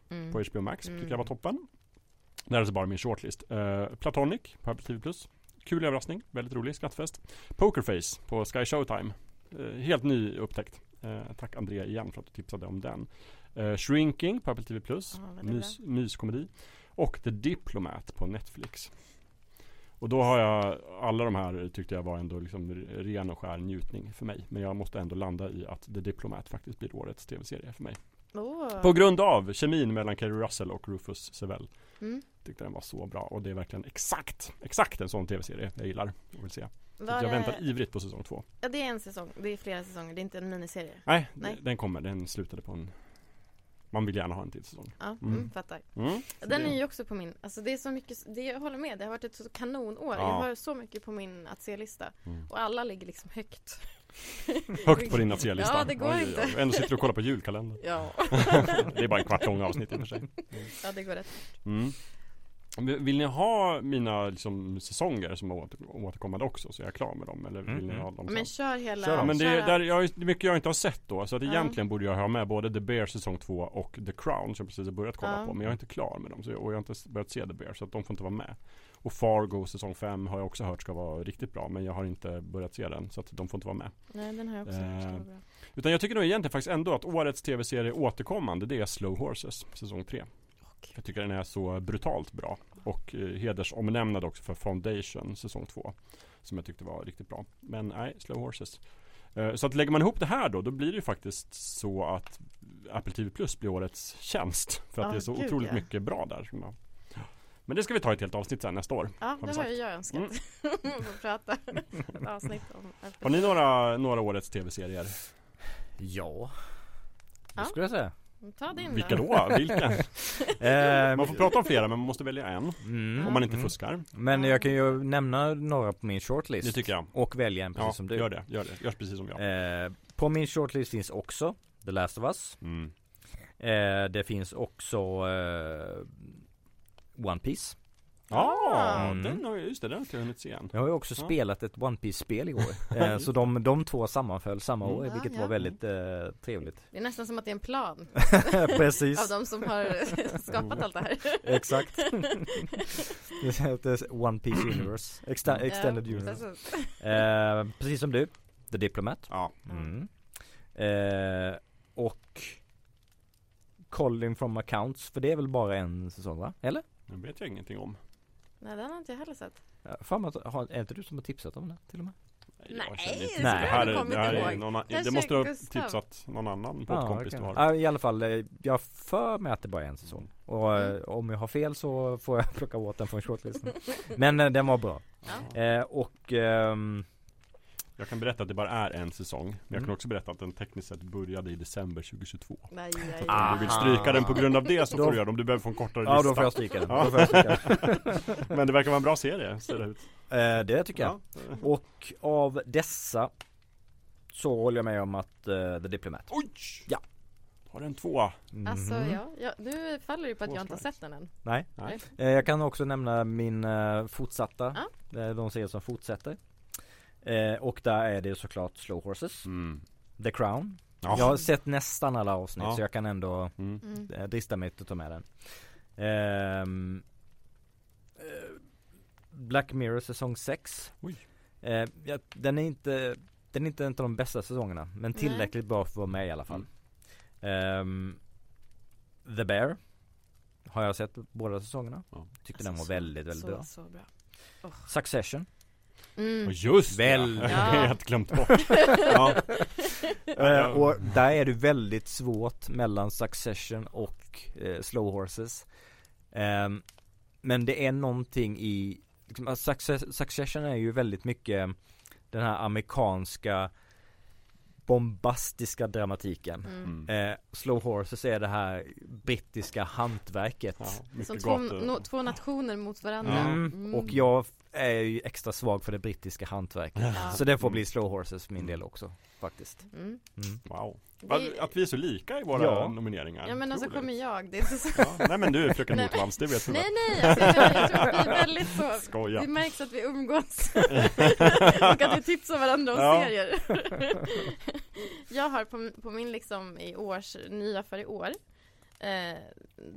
S1: Mm.
S2: på HBO Max,
S1: Mm.
S2: tycker jag var toppen. Det här är alltså bara min shortlist. Eh, Platonic på Apple TV+. Kul överraskning, väldigt rolig, skrattfest. Pokerface på Sky Showtime. Eh, helt ny upptäckt. Eh, tack Andrea igen för att du tipsade om den. Eh, Shrinking på Apple TV+.
S1: Ja, väldigt
S2: Mys, myskomedi. Och The Diplomat på Netflix. Och då har jag, alla de här tyckte jag var ändå liksom ren och skär njutning för mig. Men jag måste ändå landa i att The Diplomat faktiskt blir årets tv-serie för mig.
S1: Åh.
S2: På grund av kemin mellan Kerry Russell och Rufus Sewell.
S1: Mm.
S2: Tyckte den var så bra och det är verkligen exakt, exakt en sån tv-serie jag gillar och vill se.
S1: Var
S2: jag
S1: det-
S2: väntar ivrigt på säsong två.
S1: Ja, det är en säsong. Det är flera säsonger. Det är inte en miniserie.
S2: Nej,
S1: Nej.
S2: den kommer. Den slutade på en Man vill gärna ha en till säsong.
S1: Ja,
S2: Mm.
S1: mm. fattar.
S2: Mm.
S1: Den
S2: Det-
S1: är ju också på min, alltså det är så mycket, det, jag håller med, det har varit ett så kanonår.
S2: Ja.
S1: Jag har så mycket på min att se-lista.
S2: Mm.
S1: Och alla ligger liksom högt.
S2: Högt på din att se-lista.
S1: Ja, det går
S2: Oj,
S1: inte.
S2: oj. Ändå sitter du och kollar på julkalendern.
S1: Ja,
S2: det är bara en kvart lång avsnitt i och för sig.
S1: ja det går rätt.
S2: Mm. Vill ni ha mina liksom, säsonger som är åter, återkommande också? Så är jag klar med dem? Eller vill
S3: Mm,
S2: ni
S3: mm.
S2: ha dem
S1: Men kör hela...
S3: Kör
S2: Ja, men det,
S1: kör
S2: är, där, jag, det är mycket jag inte har sett då Så att
S1: Ja.
S2: egentligen borde jag ha med både The Bear säsong 2 och The Crown Som jag precis har börjat kolla
S1: Ja.
S2: på Men jag är inte klar med dem så jag, Och jag har inte börjat se The Bear Så att de får inte vara med Och Fargo säsong 5 har jag också hört ska vara riktigt bra Men jag har inte börjat se den Så att de får inte vara med
S1: Nej, den har jag också hört ska vara
S2: Eh,
S1: bra.
S2: Utan jag tycker nog egentligen faktiskt ändå att årets tv-serie återkommande Det är Slow Horses säsong 3 Jag tycker den är så brutalt bra Och eh, hedersomnämnad också för Foundation säsong 2 Som jag tyckte var riktigt bra Men nej, Slow Horses Eh, Så att lägger man ihop det här då Då blir det ju faktiskt så att Apple TV Plus blir årets tjänst För att
S1: Ja,
S2: det är så
S1: gud,
S2: otroligt
S1: ja.
S2: mycket bra där Men det ska vi ta i ett helt avsnitt sen nästa år
S1: Ja,
S2: vi
S1: det har ju jag önskat.
S2: Mm.
S1: Få prata ett avsnitt om Apple.
S2: Har ni några, några årets tv-serier?
S3: Ja
S1: Ja.
S3: Det skulle jag säga
S1: Ta din
S2: Vilka
S1: då.
S2: Vilka?
S3: eh,
S2: Man får prata om flera men man måste välja en.
S3: Mm,
S2: Om man inte
S3: mm.
S2: fuskar.
S3: Men jag kan ju nämna några på min shortlist.
S2: Det tycker jag.
S3: Och välja en precis
S2: Ja,
S3: som du.
S2: gör det, gör det, gör precis som jag.
S3: Eh, På min shortlist finns också The Last of Us.
S2: Mm.
S3: eh, Det finns också eh, One Piece
S2: Ja,
S3: Mm.
S2: den har, just det, den har jag hunnit se än
S3: Jag har ju också
S2: Ja.
S3: spelat ett One Piece spel igår eh, Så de, de två sammanföll samma år
S1: Mm.
S3: vilket
S1: Ja,
S3: var
S1: ja.
S3: väldigt eh, trevligt
S1: Det är nästan som att det är en plan
S3: Precis
S1: av de som har skapat allt det här.
S3: Exakt One Piece Universe Exta- Extended Universe
S1: precis.
S3: eh, Precis som du The Diplomat
S2: Ja,
S3: mm. eh, Och Colin from Accounts För det är väl bara en säsong va? Eller?
S2: det vet jag ingenting om
S1: Nej, den har inte jag heller sett.
S3: Ja, Fan, har, är inte du som har tipsat om det till och med?
S2: jag
S1: Nej,
S2: känner inte
S1: det
S2: det här, är, det här
S1: kommit
S2: är någon, Det måste du ha tipsat någon annan
S3: Ja,
S2: poddkompis
S3: okej.
S2: du har
S3: Ja, i alla fall, eh, jag för mig att det bara är en säsong Och eh,
S1: Mm.
S3: om jag har fel så får jag plocka bort den från shortlisten Men eh, den var bra
S1: Ja.
S3: eh, Och ehm,
S2: Jag kan berätta att det bara är en säsong Men jag kan
S3: Mm.
S2: också berätta att den tekniskt sett började i december 2022
S1: Nej, nej,
S2: Om
S3: Ah.
S2: du vill stryka den på grund av det så får
S3: Då-
S2: du göra det om du behöver få en kortare
S3: Ja
S2: lista
S3: då får jag stryka den,
S2: Ja.
S3: då får jag stryka den.
S2: Men det verkar vara en bra serie, ser det ut
S3: eh, Det tycker jag
S2: Ja.
S3: Och av dessa Så håller jag med om att eh, The Diplomat
S2: Oj!
S3: Ja.
S2: Har den två?
S1: Alltså
S3: Mhm.
S1: ja, ja, nu faller det på att
S2: Två
S1: jag inte har sett den än.
S3: Nej
S2: Nej.
S3: eh, Jag kan också nämna min eh, fortsatta eh, De serier som fortsätter eh, Och där är det såklart Slow Horses
S2: Mm.
S3: The Crown
S2: Ja.
S3: Jag har sett nästan alla avsnitt
S2: Ja.
S3: så jag kan ändå
S2: Mm.
S1: Mm.
S3: eh, drista mig till att ta med den. Ehm, eh, Black Mirror säsong 6.
S2: Oj.
S3: Eh, ja, den är inte Den är inte en av de bästa säsongerna men
S1: Nej.
S3: tillräckligt bra för att vara med i alla fall. Ehm, The Bear Har jag sett båda säsongerna.
S2: Ja.
S3: Tyckte den var
S1: Alltså, så-
S3: väldigt, väldigt
S1: så,
S3: bra.
S1: Så bra.
S3: Succession
S1: Mm.
S2: Och just
S3: Väl-
S2: det!
S1: Ja.
S2: Jag har helt glömt bort. ja.
S3: Eh, och där är det väldigt svårt mellan Succession och eh, Slow Horses. Ehm, men det är någonting i, liksom, Success, Succession är ju väldigt mycket den här amerikanska bombastiska dramatiken.
S1: Mm.
S2: Mm.
S3: Eh, Slow Horses är det här brittiska hantverket.
S2: Ja,
S1: Som två, no, två nationer mot varandra.
S3: Mm.
S1: Mm.
S3: Och jag är ju extra svag för det brittiska hantverket.
S1: Ja.
S3: Så det får bli Slow Horses för min del också faktiskt.
S1: Mm.
S3: Mm.
S2: Wow.
S1: Vi-
S2: Att vi är så lika i våra
S3: Ja.
S2: nomineringar.
S1: Ja men och så
S2: Otroligt.
S1: kommer jag. Det är inte så...
S2: Ja. Nej men du är fröken
S1: Nej.
S2: Nordvalls, det vet du
S1: Nej nej, alltså, jag, jag tror att vi är väldigt så
S2: Skoja.
S1: Det märks att vi umgås och att vi tipsar varandra om
S2: Ja.
S1: serier Jag har på, på min liksom i års, nya för i år eh,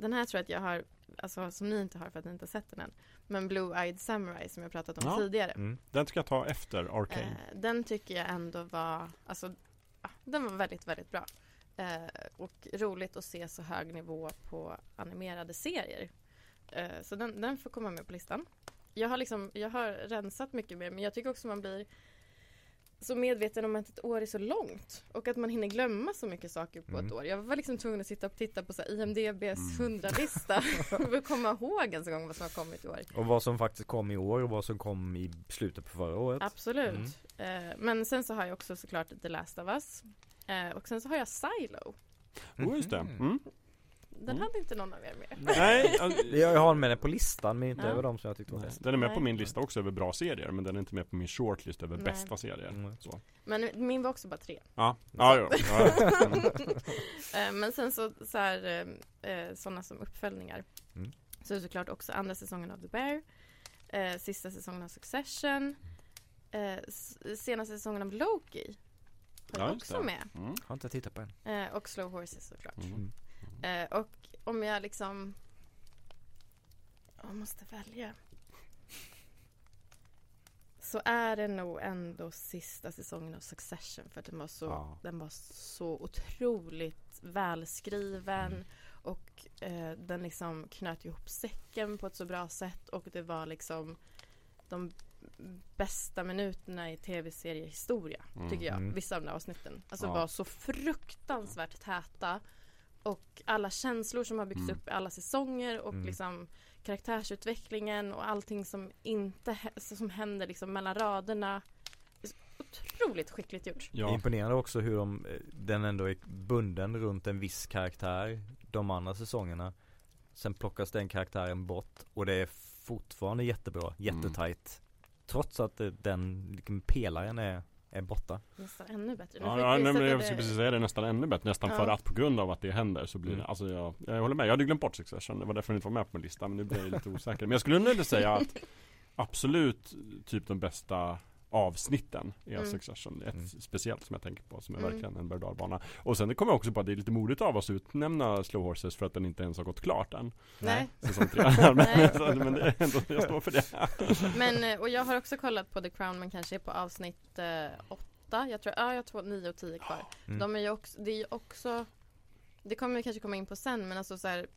S1: Den här tror jag att jag har, alltså som ni inte har för att ni inte har sett den än Men Blue Eyed Samurai som jag pratat om
S2: Ja.
S1: tidigare
S3: Mm.
S2: Den ska jag ta efter Arcane.
S1: eh, Den tycker jag ändå var, alltså ja, den var väldigt, väldigt bra eh, Och roligt att se så hög nivå på animerade serier eh, Så den, den får komma med på listan jag har, liksom, jag har rensat mycket mer men jag tycker också man blir så medveten om att ett år är så långt och att man hinner glömma så mycket saker på
S3: Mm.
S1: ett år. Jag var liksom tvungen att sitta och titta på så här IMDBs
S2: Mm.
S1: 100-lista för att komma ihåg ens en gång vad som har kommit i år.
S3: Och vad som faktiskt kom i år och vad som kom i slutet på förra året.
S1: Absolut. Eh, men sen så har jag också såklart The Last of Us. Eh, och sen så har jag Silo.
S2: Oh, just det. Mm.
S1: Den
S2: Mm.
S1: hade inte någon av er med.
S2: Nej,
S3: Jag har med den på listan men inte
S1: Ja.
S3: över de som jag tyckte var bäst.
S2: den är med på min lista också över bra serier men den är inte med på min shortlist över
S1: Nej.
S2: bästa serier.
S3: Mm.
S2: Så.
S1: Men min var också bara tre.
S2: Ja, ja, ja. ja. Mm.
S1: Eh, Men sen så, så här, eh, eh, sådana som uppföljningar.
S3: Mm.
S1: Så är det såklart också andra säsongen av The Bear. Sista säsongen av Succession. Senaste säsongen av Loki. Har
S2: Ja,
S1: jag också
S2: det.
S1: med.
S2: Mm.
S3: Har inte tittat på.
S1: Eh, och Slow Horses såklart.
S2: Mm.
S1: Eh, och om jag liksom Jag måste välja Så är det nog ändå sista säsongen av Succession för att den var så,
S3: Ja.
S1: den var så otroligt välskriven
S3: Mm.
S1: och eh, den liksom knöt ihop säcken på ett så bra sätt och det var liksom de bästa minuterna i tv-seriehistoria
S2: Mm.
S1: tycker jag,
S3: Mm.
S1: vissa av de här avsnitten. Alltså
S2: Ja.
S1: var så fruktansvärt täta och alla känslor som har byggts
S2: Mm.
S1: upp i alla säsonger och
S3: Mm.
S1: liksom karaktärsutvecklingen och allting som inte hä- som händer liksom mellan raderna. Det är så Otroligt skickligt gjort.
S2: Ja.
S3: Imponerande också hur de, eh, den ändå är bunden runt en viss karaktär de andra säsongerna. Sen plockas den karaktären bort och det är fortfarande jättebra, jättetajt. Trots att eh, den liksom, pelaren är, är borta.
S1: Nästan ännu bättre. Nu
S2: Ja, ja nej, men jag skulle precis säga det nästan ännu bättre Nästan
S1: Ja.
S2: för att på grund av att det händer så blir det
S3: Mm.
S2: Alltså jag, jag håller med, jag hade glömt bort Succession Det var därför den inte var med på min lista Men nu blir jag lite osäker Men jag skulle nog ändå säga att Absolut typ de bästa avsnitten i
S1: Mm.
S2: Succession Ett
S3: Mm.
S2: speciellt som jag tänker på som är
S1: Mm.
S2: verkligen en berg och sen det kommer jag också på att det är lite modigt av oss att utnämna Slow Horses för att den inte ens har gått klart än
S1: Nej,
S2: Säsong tre men, men det är ändå, jag står för det
S1: men eh, och jag har också kollat på The Crown men kanske är på avsnitt eh, åtta. Jag tror, ja jag har två, nio och tio kvar.
S3: Mm.
S1: De är ju också, det är ju också Det kommer vi kanske komma in på sen men alltså så här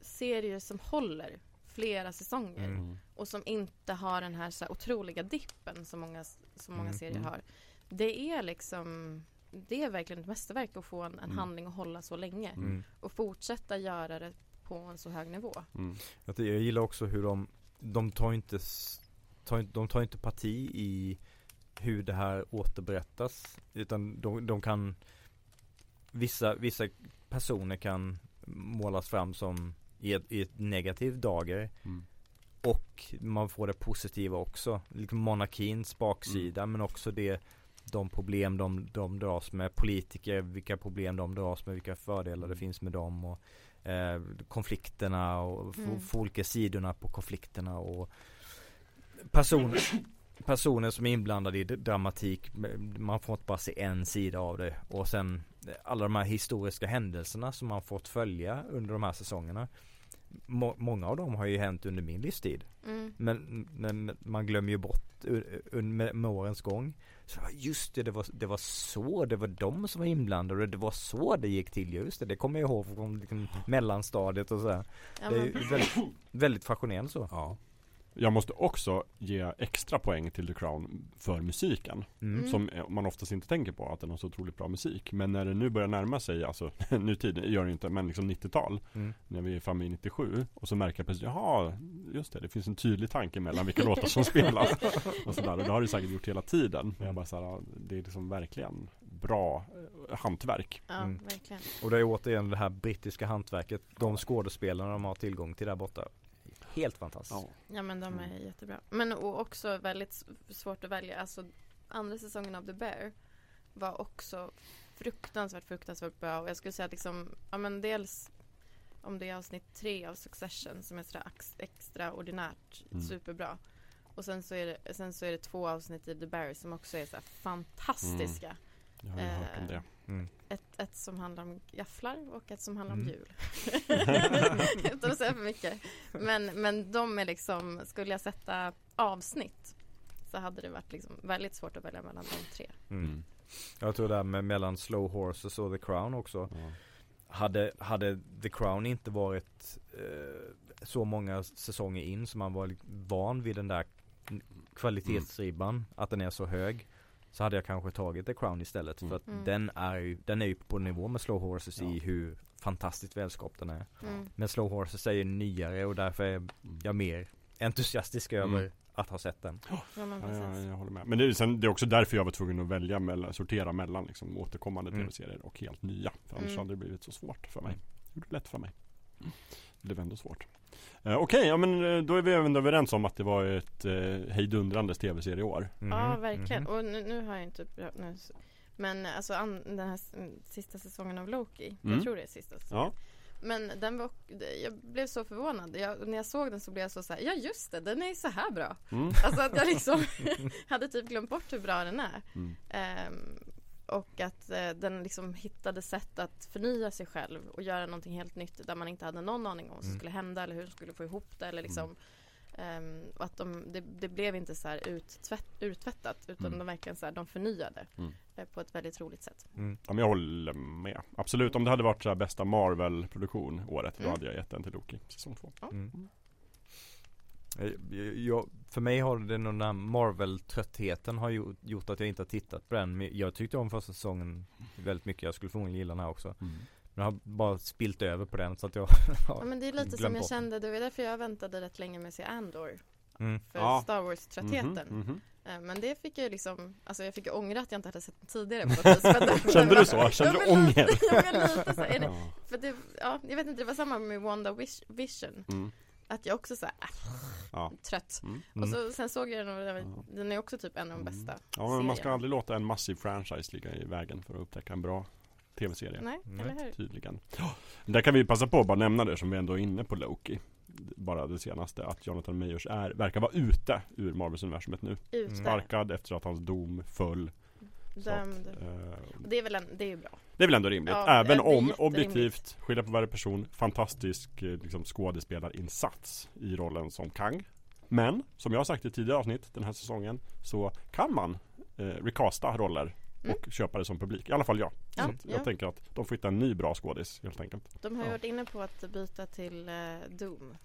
S1: Serier som håller flera säsonger
S3: Mm.
S1: och som inte har den här, så här otroliga dippen som många, som många
S3: Mm,
S1: serier
S2: mm.
S1: har. Det är liksom Det är verkligen ett mästerverk att få en, en
S2: Mm.
S1: handling att hålla så länge
S3: Mm.
S1: och fortsätta göra det på en så hög nivå.
S3: Jag gillar också hur de, de tar inte, tar, de tar inte parti i hur det här återberättas. Utan de, de kan, vissa, vissa personer kan målas fram som i ett, i ett negativ dager.
S2: Mm.
S3: Och man får det positiva också. Liksom monarkins baksida men också det de problem de, de dras med, politiker, vilka problem de dras med, vilka fördelar det finns med dem och eh, konflikterna och
S1: Mm.
S3: få olika sidorna på konflikterna och personer, personer som är inblandade i dramatik, man får inte bara se en sida av det och sen alla de här historiska händelserna som man fått följa under de här säsongerna. Må, många av dem har ju hänt under min livstid.
S1: Mm.
S3: Men, men man glömmer ju bort med, med årens gång. Så just det, det var, det var så, det var de som var inblandade och det var så det gick till. Just det, det kommer jag ihåg från liksom mellanstadiet och sådär.
S1: Ja,
S3: det är väldigt, väldigt fascinerande så.
S2: Ja. Jag måste också ge extra poäng till The Crown för musiken.
S3: Mm.
S1: Mm.
S2: Som man oftast inte tänker på att den har så otroligt bra musik. Men när det nu börjar närma sig, alltså nutid gör det inte, men liksom 90-tal.
S3: Mm.
S2: När vi är framme i 97. Och så märker jag plötsligt, jaha, just det, det finns en tydlig tanke mellan vilka låtar som spelas. Och sådär. Och det har det säkert gjort hela tiden. Men jag bara så här, det är liksom verkligen bra eh, hantverk.
S1: Ja,
S3: Mm.
S1: verkligen.
S3: Och det är återigen det här brittiska hantverket. De skådespelarna de har tillgång till där borta. Helt fantastiskt.
S1: Ja men de är
S2: Mm.
S1: jättebra. Men och också väldigt svårt att välja. Alltså andra säsongen av The Bear var också fruktansvärt, fruktansvärt bra. Och jag skulle säga att liksom, ja men dels om det är avsnitt tre av Succession som är sådär extraordinärt
S2: Mm.
S1: superbra. Och sen så, är det, sen så är det två avsnitt i The Bear som också är så fantastiska.
S2: Jag har ju hört om det.
S3: Mm.
S1: Ett, ett som handlar om gafflar och ett som handlar om
S3: Mm.
S1: jul. Utan att säga för mycket. Men, men de är liksom, skulle jag sätta avsnitt så hade det varit liksom väldigt svårt att välja mellan de tre.
S3: Mm. Jag tror det här med mellan Slow Horses och The Crown också.
S2: Ja.
S3: Hade, hade The Crown inte varit eh, så många säsonger in som man var van vid den där kvalitetsribban, att den är så hög. Så hade jag kanske tagit The Crown istället
S2: Mm.
S3: för att
S1: Mm.
S3: den är ju, den är ju på nivå med Slow Horses
S2: Ja.
S3: i hur fantastiskt välskapt den är.
S1: Mm.
S3: Men Slow Horses är ju nyare och därför är
S2: Mm.
S3: jag mer entusiastisk
S2: Mm.
S3: över att ha sett den.
S1: Ja, men
S2: Ja,
S1: precis.
S2: jag, jag håller med. Men det är, sen, det är också därför jag var tvungen att välja mellan, sortera mellan liksom, återkommande
S3: Mm.
S2: tv-serier och helt nya. För annars
S1: Mm.
S2: hade det blivit så svårt för mig. Det gjorde det lätt för mig. Det blev ändå svårt. Eh, Okej, ja men eh, då är vi även överens om att det var ett eh, hejdundrande tv-serie i år.
S1: Ja,
S3: Mhm,
S1: verkligen.
S3: mhm.
S1: Och nu, nu har jag inte nu, Men alltså an, den här sista säsongen av Loki.
S2: Mm.
S1: Jag tror det är sista säsongen.
S2: Ja,
S1: Men den var, jag blev så förvånad. Jag, när jag såg den så blev jag så så här, ja just det, den är så här bra.
S2: mm.
S1: Alltså att jag liksom hade typ glömt bort hur bra den är.
S2: Mm.
S1: Ehm, och att eh, den liksom hittade sätt att förnya sig själv och göra någonting helt nytt där man inte hade någon aning om vad som
S3: Mm.
S1: skulle hända eller hur de skulle få ihop det eller liksom ehm, och att de, det, det blev inte så här uttvätt, uttvättat utan
S2: Mm.
S1: de verkligen så här, de förnyade
S2: Mm.
S1: eh, på ett väldigt roligt sätt.
S3: Mm.
S2: ja men jag håller med. Absolut, om det hade varit så här bästa Marvel-produktion året, då
S1: Mm.
S2: hade jag gett den till Loki, säsong två.
S3: Mm. Jag, jag, för mig har det den där Marvel-tröttheten har gjort, gjort att jag inte har tittat på den. Men jag tyckte om första säsongen väldigt mycket. Jag skulle förmodligen gilla den här också.
S2: Mm.
S3: Men jag har bara spilt över på den så att jag
S1: Ja, men det är lite som jag
S3: bort
S1: kände, det var därför jag väntade rätt länge med att se Andor
S3: mm.
S1: för
S2: Ja.
S1: Star Wars-tröttheten.
S2: Mhm, mhm.
S1: Eh, Men det fick jag liksom, alltså jag fick ju ångra att jag inte hade sett den tidigare på vis.
S2: Kände du så? Kände du ånger?
S1: lite- Ja, men lite så. Det,
S2: Ja.
S1: för det, ja, jag vet inte, det var samma med Wanda Vision.
S2: Mm.
S1: Att jag också såhär, äh,
S2: Ja.
S1: trött.
S2: Mm.
S1: Och så, sen såg jag den och den- är också typ en av de
S2: Mm.
S1: bästa
S2: Ja men man ska aldrig låta en massiv franchise ligga i vägen för att upptäcka en bra tv-serie.
S1: Nej,
S3: Nej.
S1: eller hur?
S2: Tydligen. Där kan vi passa på att bara nämna det som vi ändå är inne på Loki. Bara det senaste, att Jonathan Majors är, verkar vara ute ur Marvels-universumet nu.
S1: Ute,
S2: Sparkad efter att hans dom föll. Så att,
S1: dömd.
S2: eh,
S1: Det är väl en, det är bra.
S2: Det är väl ändå rimligt.
S1: Ja,
S2: Även om objektivt, skilja på varje person, fantastisk eh, liksom, skådespelarinsats i rollen som Kang. Men, som jag har sagt i tidigare avsnitt den här säsongen, så kan man eh, recasta roller
S1: Mm.
S2: och köpa det som publik. I alla fall jag.
S1: Ja,
S2: så jag
S1: ja.
S2: tänker att de får hitta en ny bra skådis helt enkelt.
S1: De har ju
S3: Ja.
S1: varit inne på att byta till eh, Doom.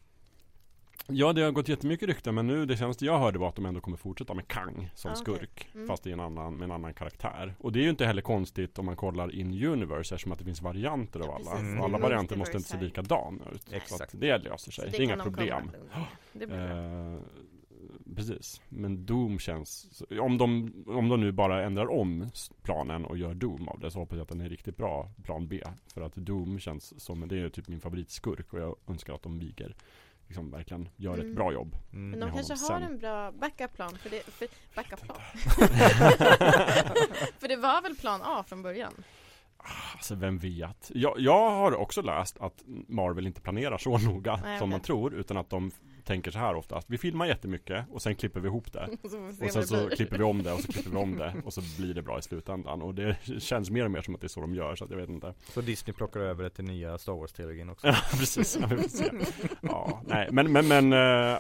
S2: Ja, det har gått jättemycket rykten men nu det senaste jag hörde var att de ändå kommer fortsätta med Kang som
S1: Ah, okej.
S2: skurk.
S1: Mm.
S2: Fast i en annan, med en annan karaktär. Och det är ju inte heller konstigt om man kollar in universe eftersom att det finns varianter av
S1: Ja,
S2: alla.
S3: Mm.
S2: Och alla varianter måste inte se likadana ut. Så
S3: Exakt.
S2: det löser
S1: Så
S2: sig.
S1: det
S2: Det är inga problem.
S1: Det blir bra.
S2: Eh, precis. Men Doom känns... Om de, om de nu bara ändrar om planen och gör Doom av det så hoppas jag att den är riktigt bra plan B. För att Doom känns som, det är typ min favoritskurk och jag önskar att de viger liksom verkligen gör
S1: Mm.
S2: ett bra jobb.
S3: Mm.
S1: Men de kanske
S2: honom
S1: har
S2: sen.
S1: en bra backup-plan för det, för, backup-plan. för det var väl plan A från början?
S2: Alltså vem vet? Jag, jag har också läst att Marvel inte planerar så noga
S1: Nej,
S2: som man
S1: okej.
S2: tror utan att de tänker så här oftast. Vi filmar jättemycket och sen klipper vi ihop det.
S1: Och så
S2: Och sen så klipper vi om det och så klipper vi om det och så blir det bra i slutändan. Och det känns mer och mer som att det är så de gör så att jag vet inte.
S3: Så Disney plockar över det till nya Star Wars-trilogin också.
S2: Ja precis, ja, vi se. Ja, nej men men, men uh,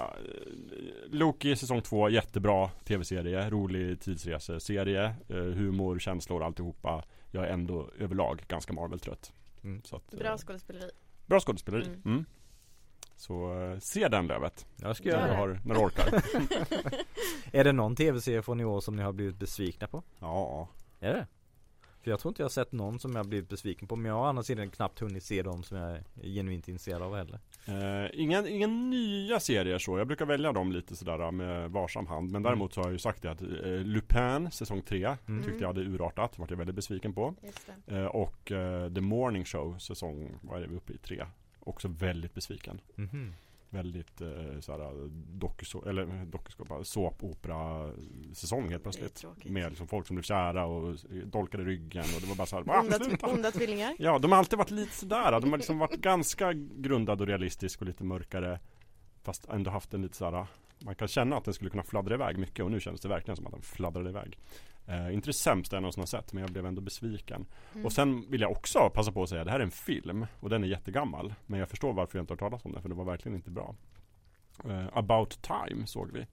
S2: Loki säsong två, jättebra tv-serie, rolig tidsreseserie, uh, humor, känslor, alltihopa. Jag är ändå överlag ganska Marvel-trött.
S3: Mm.
S2: Så att, eh,
S1: Bra skådespeleri.
S2: bra skådespeleri.
S1: Mm.
S2: Mm. Så uh, se den Lövet,
S3: Jag ska göra det.
S2: har, när du orkar.
S3: Är det någon tv-serie från i år som ni har blivit besvikna på?
S2: Ja,
S3: Är det? För jag tror inte jag har sett någon som jag har blivit besviken på Men jag har å andra sidan knappt hunnit se dem som jag är genuint intresserad av heller
S2: Uh, inga, inga nya serier så, jag brukar välja dem lite sådär med varsam hand Men däremot så har jag ju sagt det att uh, Lupin säsong 3
S3: Mm.
S2: tyckte jag hade urartat, vart jag väldigt besviken på
S1: Just det.
S2: uh, Och uh, The Morning Show säsong, vad är vi uppe i? 3 Också väldigt besviken
S3: Mhm.
S2: Väldigt uh, såhär dokuså, eller dokusåpa, såpopera säsong helt plötsligt. Med liksom folk som blev kära och dolkade ryggen och det var bara såhär,
S1: Onda,
S2: sluta!
S1: onda tvillingar.
S2: Ja, de har alltid varit lite sådär. De har liksom varit ganska grundad och realistisk och lite mörkare. Fast ändå haft en lite sådär Man kan känna att den skulle kunna fladdra iväg mycket och nu känns det verkligen som att den fladdrade iväg. Eh, inte det sämsta jag någonsin har sett men jag blev ändå besviken.
S1: Mm.
S2: Och sen vill jag också passa på att säga det här är en film och den är jättegammal. Men jag förstår varför jag inte har talas om den för det var verkligen inte bra. Eh, About Time såg vi.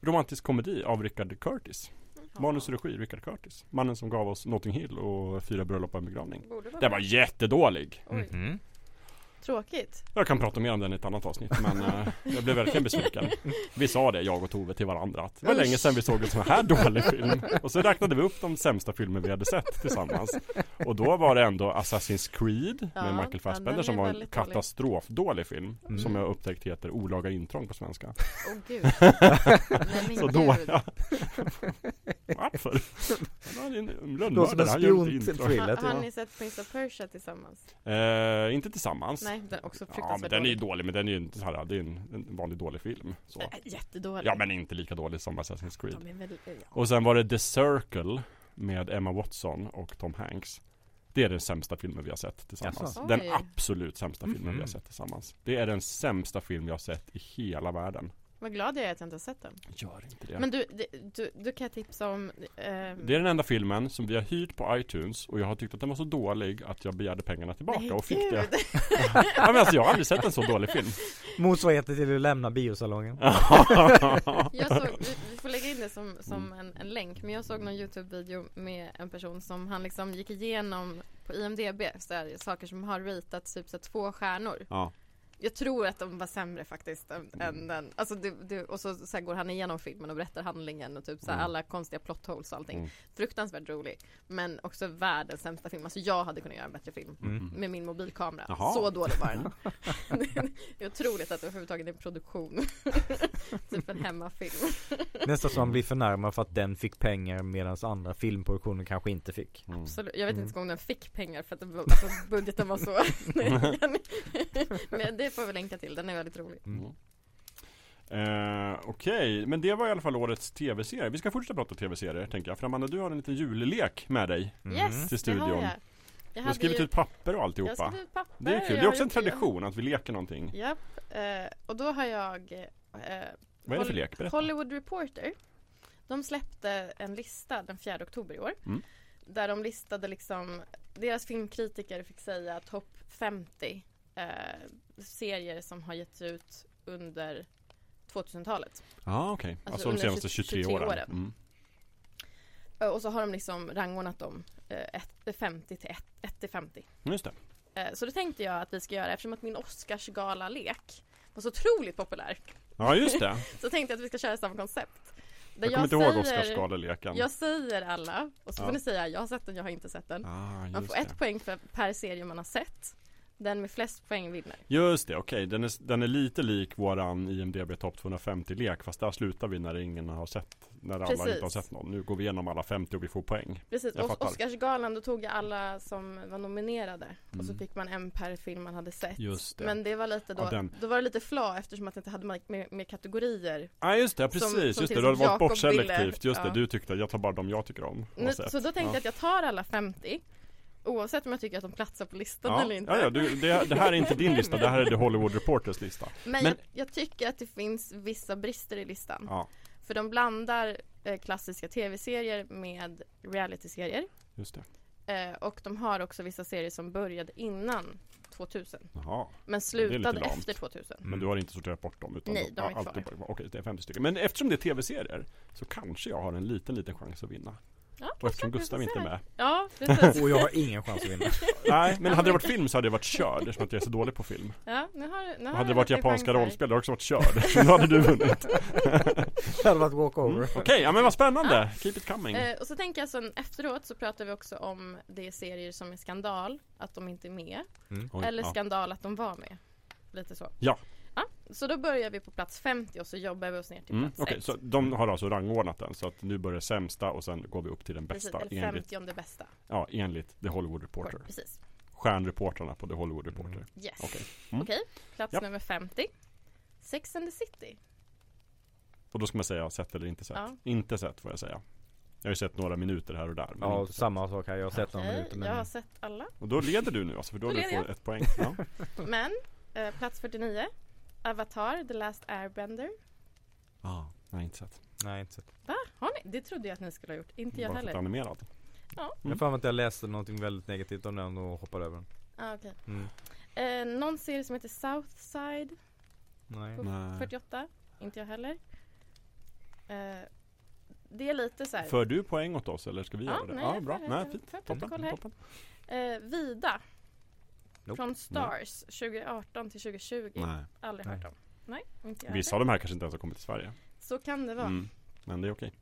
S2: Romantisk komedi av Richard Curtis. Manus och regi Richard Curtis. Mannen som gav oss Notting Hill och Fyra bröllop och en begravning. Den var jättedålig.
S1: Oj,
S3: Mhm.
S1: Tråkigt.
S2: Jag kan prata mer om den i ett annat avsnitt men eh, jag blev verkligen besviken. Vi sa det, jag och Tove till varandra att det var länge sedan vi såg en sån här dålig film. Och så räknade vi upp de sämsta filmer vi hade sett tillsammans. Och då var det ändå Assassin's Creed
S1: Ja,
S2: med Michael Fassbender som var en
S1: väldigt dålig.
S2: katastrofdålig film.
S3: Mm.
S2: Som jag upptäckt heter Olaga intrång på svenska.
S1: Åh gud. Nej, men
S2: Så
S1: gud.
S2: dåliga. Varför? Han är en
S3: Låter som en
S2: lönnmördare, han gör inte intrång.
S3: spionthriller
S1: har
S3: typ.
S1: ni sett Prince of Persia tillsammans?
S2: Eh, inte tillsammans.
S1: Nej, den är också
S2: Ja
S1: fruktansvärt
S2: men den är ju
S1: dålig.
S2: dålig men den är ju inte så här, det är en, en vanlig dålig film. Så.
S1: Äh, Jättedålig.
S2: Ja men inte lika dålig som Assassin's Creed.
S1: Väl, ja.
S2: Och sen var det The Circle med Emma Watson och Tom Hanks. Det är den sämsta filmen vi har sett tillsammans.
S3: Jaså?
S2: Den
S1: Oj.
S2: absolut sämsta filmen vi har
S3: Mhm.
S2: sett tillsammans. Det är den sämsta film jag har sett i hela världen.
S1: Vad glad jag är att jag inte har sett den.
S2: Gör inte det.
S1: Men du, du, du kan jag tipsa om ehm,
S2: Det är den enda filmen som vi har hyrt på iTunes och jag har tyckt att den var så dålig att jag begärde pengarna tillbaka
S1: Nej,
S2: och fick
S1: gud.
S2: det. Ja, men alltså, jag har aldrig sett en så dålig film.
S3: Motsvarigheten till att lämna biosalongen
S1: Jag såg, vi, vi får lägga in det som, som en, en länk Men jag såg någon Youtube-video med en person som han liksom gick igenom på IMDB så här, Saker som har ratats typ så här, två stjärnor
S2: ja.
S1: Jag tror att de var sämre faktiskt än, än den Alltså det, det, och så, så går han igenom filmen och berättar handlingen och typ så
S2: Mm.
S1: alla konstiga plot holes och allting
S2: Mm.
S1: Fruktansvärt rolig Men också världens sämsta film Alltså jag hade kunnat göra en bättre film
S3: Mm.
S1: med min mobilkamera.
S2: Jaha.
S1: Så dålig var den. det är otroligt att det överhuvudtaget är en produktion. typ en hemmafilm.
S3: Nästan som man blir förnärmad för att den fick pengar medan andra filmproduktioner kanske inte fick
S2: Mm.
S1: Absolut. Jag vet
S3: Mm.
S1: inte om den fick pengar för att alltså, budgeten var så. Men det får vi länka till, den är väldigt rolig.
S3: Mm.
S2: Eh, Okej, men det var i alla fall årets tv-serie. Vi ska fortsätta prata tv-serier tänker jag. För Amanda, du har en liten jullek med dig.
S3: Mm.
S1: Yes,
S2: Till
S1: det har
S2: studion.
S1: jag. Jag
S2: Du har skrivit
S1: ju-
S2: ut papper och
S1: Jag
S2: alltihopa.
S1: har skrivit papper.
S2: Det är kul. Det
S1: jag
S2: är också en
S1: gjort det.
S2: tradition att vi leker någonting.
S1: Japp, eh, och då har jag eh,
S2: Vad är det för lek? Berätta.
S1: Hollywood Reporter De släppte en lista den 4 oktober i år
S2: Mm.
S1: Där de listade liksom Deras filmkritiker fick säga topp 50 eh, serier som har getts ut under 2000-talet
S2: Ja, okej.
S1: Alltså
S2: Alltså, de senaste
S1: 23
S2: 23 åren.
S1: åren.
S2: Mm.
S1: Eh, Och så har de liksom rangordnat dem eh, ett- 50 till 1 till 50
S2: Just det.
S1: Eh, Så det tänkte jag att vi ska göra eftersom att min Oscarsgala-lek var så otroligt populär
S2: Ja, just det.
S1: Så tänkte jag att vi ska köra samma koncept Där
S2: Jag kommer inte ihåg
S1: säger-
S2: Oscarsgaleleken.
S1: Jag säger alla och så
S2: Ja.
S1: får ni säga jag har sett den, jag har inte sett den.
S2: Ah,
S1: Man får
S2: det.
S1: ett poäng för, per serie man har sett. Den med flest poäng vinner.
S2: Just det, okej. Den, är, den är lite lik våran IMDB Topp 250-lek. Fast där slutar vi när ingen har sett. När alla
S1: Precis.
S2: inte har sett någon. Nu går vi igenom alla 50 och vi får poäng.
S1: Precis,
S2: Jag
S1: och. Oscarsgalan då tog jag alla som var nominerade. Och så
S2: Mm.
S1: fick man en per film man hade sett.
S2: Just det.
S1: Men det var lite då,
S2: Ja, den-
S1: då var det lite fla eftersom att det inte hade med, med kategorier.
S2: Ja ah, just det, precis.
S1: Som- som
S2: just det, du har
S1: exempel
S2: varit bort selektivt. Just det,
S1: Ja.
S2: du tyckte att jag tar bara de jag tycker om.
S1: Nu, så då tänkte jag
S2: ja.
S1: att jag tar alla 50. Oavsett om jag tycker att de platsar på listan
S2: Ja,
S1: eller inte.
S2: ja, ja du, det, det här är inte din lista, det här är The Hollywood Reporters lista.
S1: Men,
S2: Men-
S1: Jag, jag tycker att det finns vissa brister i listan.
S2: Ja,
S1: För de blandar eh, klassiska tv-serier med reality-serier.
S2: just det.
S1: Eh, och de har också vissa serier som började innan 2000.
S2: Jaha.
S1: Men slutade efter 2000.
S2: Men du har inte sorterat bort dem? Utan
S1: Nej, de är
S2: ja, allt
S1: kvar.
S2: Okej, det är 50 stycken. Men eftersom det är tv-serier så kanske jag har en liten, liten chans att vinna.
S1: Ja,
S2: Och eftersom Gustav inte är med.
S1: Ja, precis.
S3: Och jag har ingen chans att vinna.
S2: Nej, men hade det varit film så hade jag varit körd eftersom att jag är så dålig på film.
S1: Ja, nu har, nu har
S2: hade det varit japanska rollspel, då hade jag också varit körd. Så då hade du vunnit.
S3: Det hade varit walkover.
S2: Mm. Okej, ja men vad spännande! Keep it coming.
S1: Eh, och så tänker jag sen efteråt så pratar vi också om det är serier som är skandal, att de inte är med.
S2: Oj,
S1: eller
S2: ja.
S1: skandal att de var med. Lite så.
S2: Ja.
S1: Så då börjar vi på plats 50 och så jobbar vi oss ner till
S2: Mm,
S1: plats
S2: Okej,
S1: 1.
S2: så de har alltså rangordnat den så att nu börjar sämsta och sen går vi upp till den
S1: Precis,
S2: bästa
S1: eller
S2: enligt,
S1: 50 bästa.
S2: ja, enligt The Hollywood Reporter.
S1: Precis.
S2: Stjärnreportrarna på The Hollywood Reporter.
S3: Mm.
S1: Yes.
S2: Okej.
S1: Okej,
S2: Mm.
S1: plats
S2: Ja.
S1: nummer 50. Sex and the City.
S2: Och då ska man säga sett eller inte sett.
S1: Ja.
S2: Inte sett får jag säga. Jag har ju sett några minuter här och där. Men
S3: Ja,
S2: sett.
S3: samma sak här. Jag har sett några minuter
S1: jag har
S3: men
S1: sett alla.
S2: Och då leder du nu alltså, för då
S1: Då
S2: har du
S1: leder
S2: fått ett poäng. Ja.
S1: Men eh, plats 49. Avatar, The Last Airbender.
S2: ah, nej, inte sett.
S3: nej inte sett.
S1: Va? Har ni? Det trodde jag att ni skulle ha gjort. Inte jag
S2: Bara
S1: heller.
S2: animerad.
S1: Ja.
S3: Jag har att jag läste någonting väldigt negativt om den och hoppade över den.
S1: Ah, okej.
S3: Mm.
S1: eh, någon serie som heter Southside
S3: Nej.
S1: på
S2: Nej.
S1: 48. Inte jag heller. Eh, det är lite så här.
S2: För du poäng åt oss eller ska vi
S1: Ja,
S2: göra det?
S1: nej,
S2: ja,
S1: jag
S2: bra. Nej, fint. toppen.
S1: Eh, Vida.
S3: Nope.
S1: Från Stars 2018 till 2020.
S2: Nej.
S1: Aldrig
S3: Nej.
S1: hört om. Nej, inte jag
S2: Vissa av de här kanske inte ens har kommit till Sverige.
S1: Så kan det vara.
S2: Mm. Men det är okej.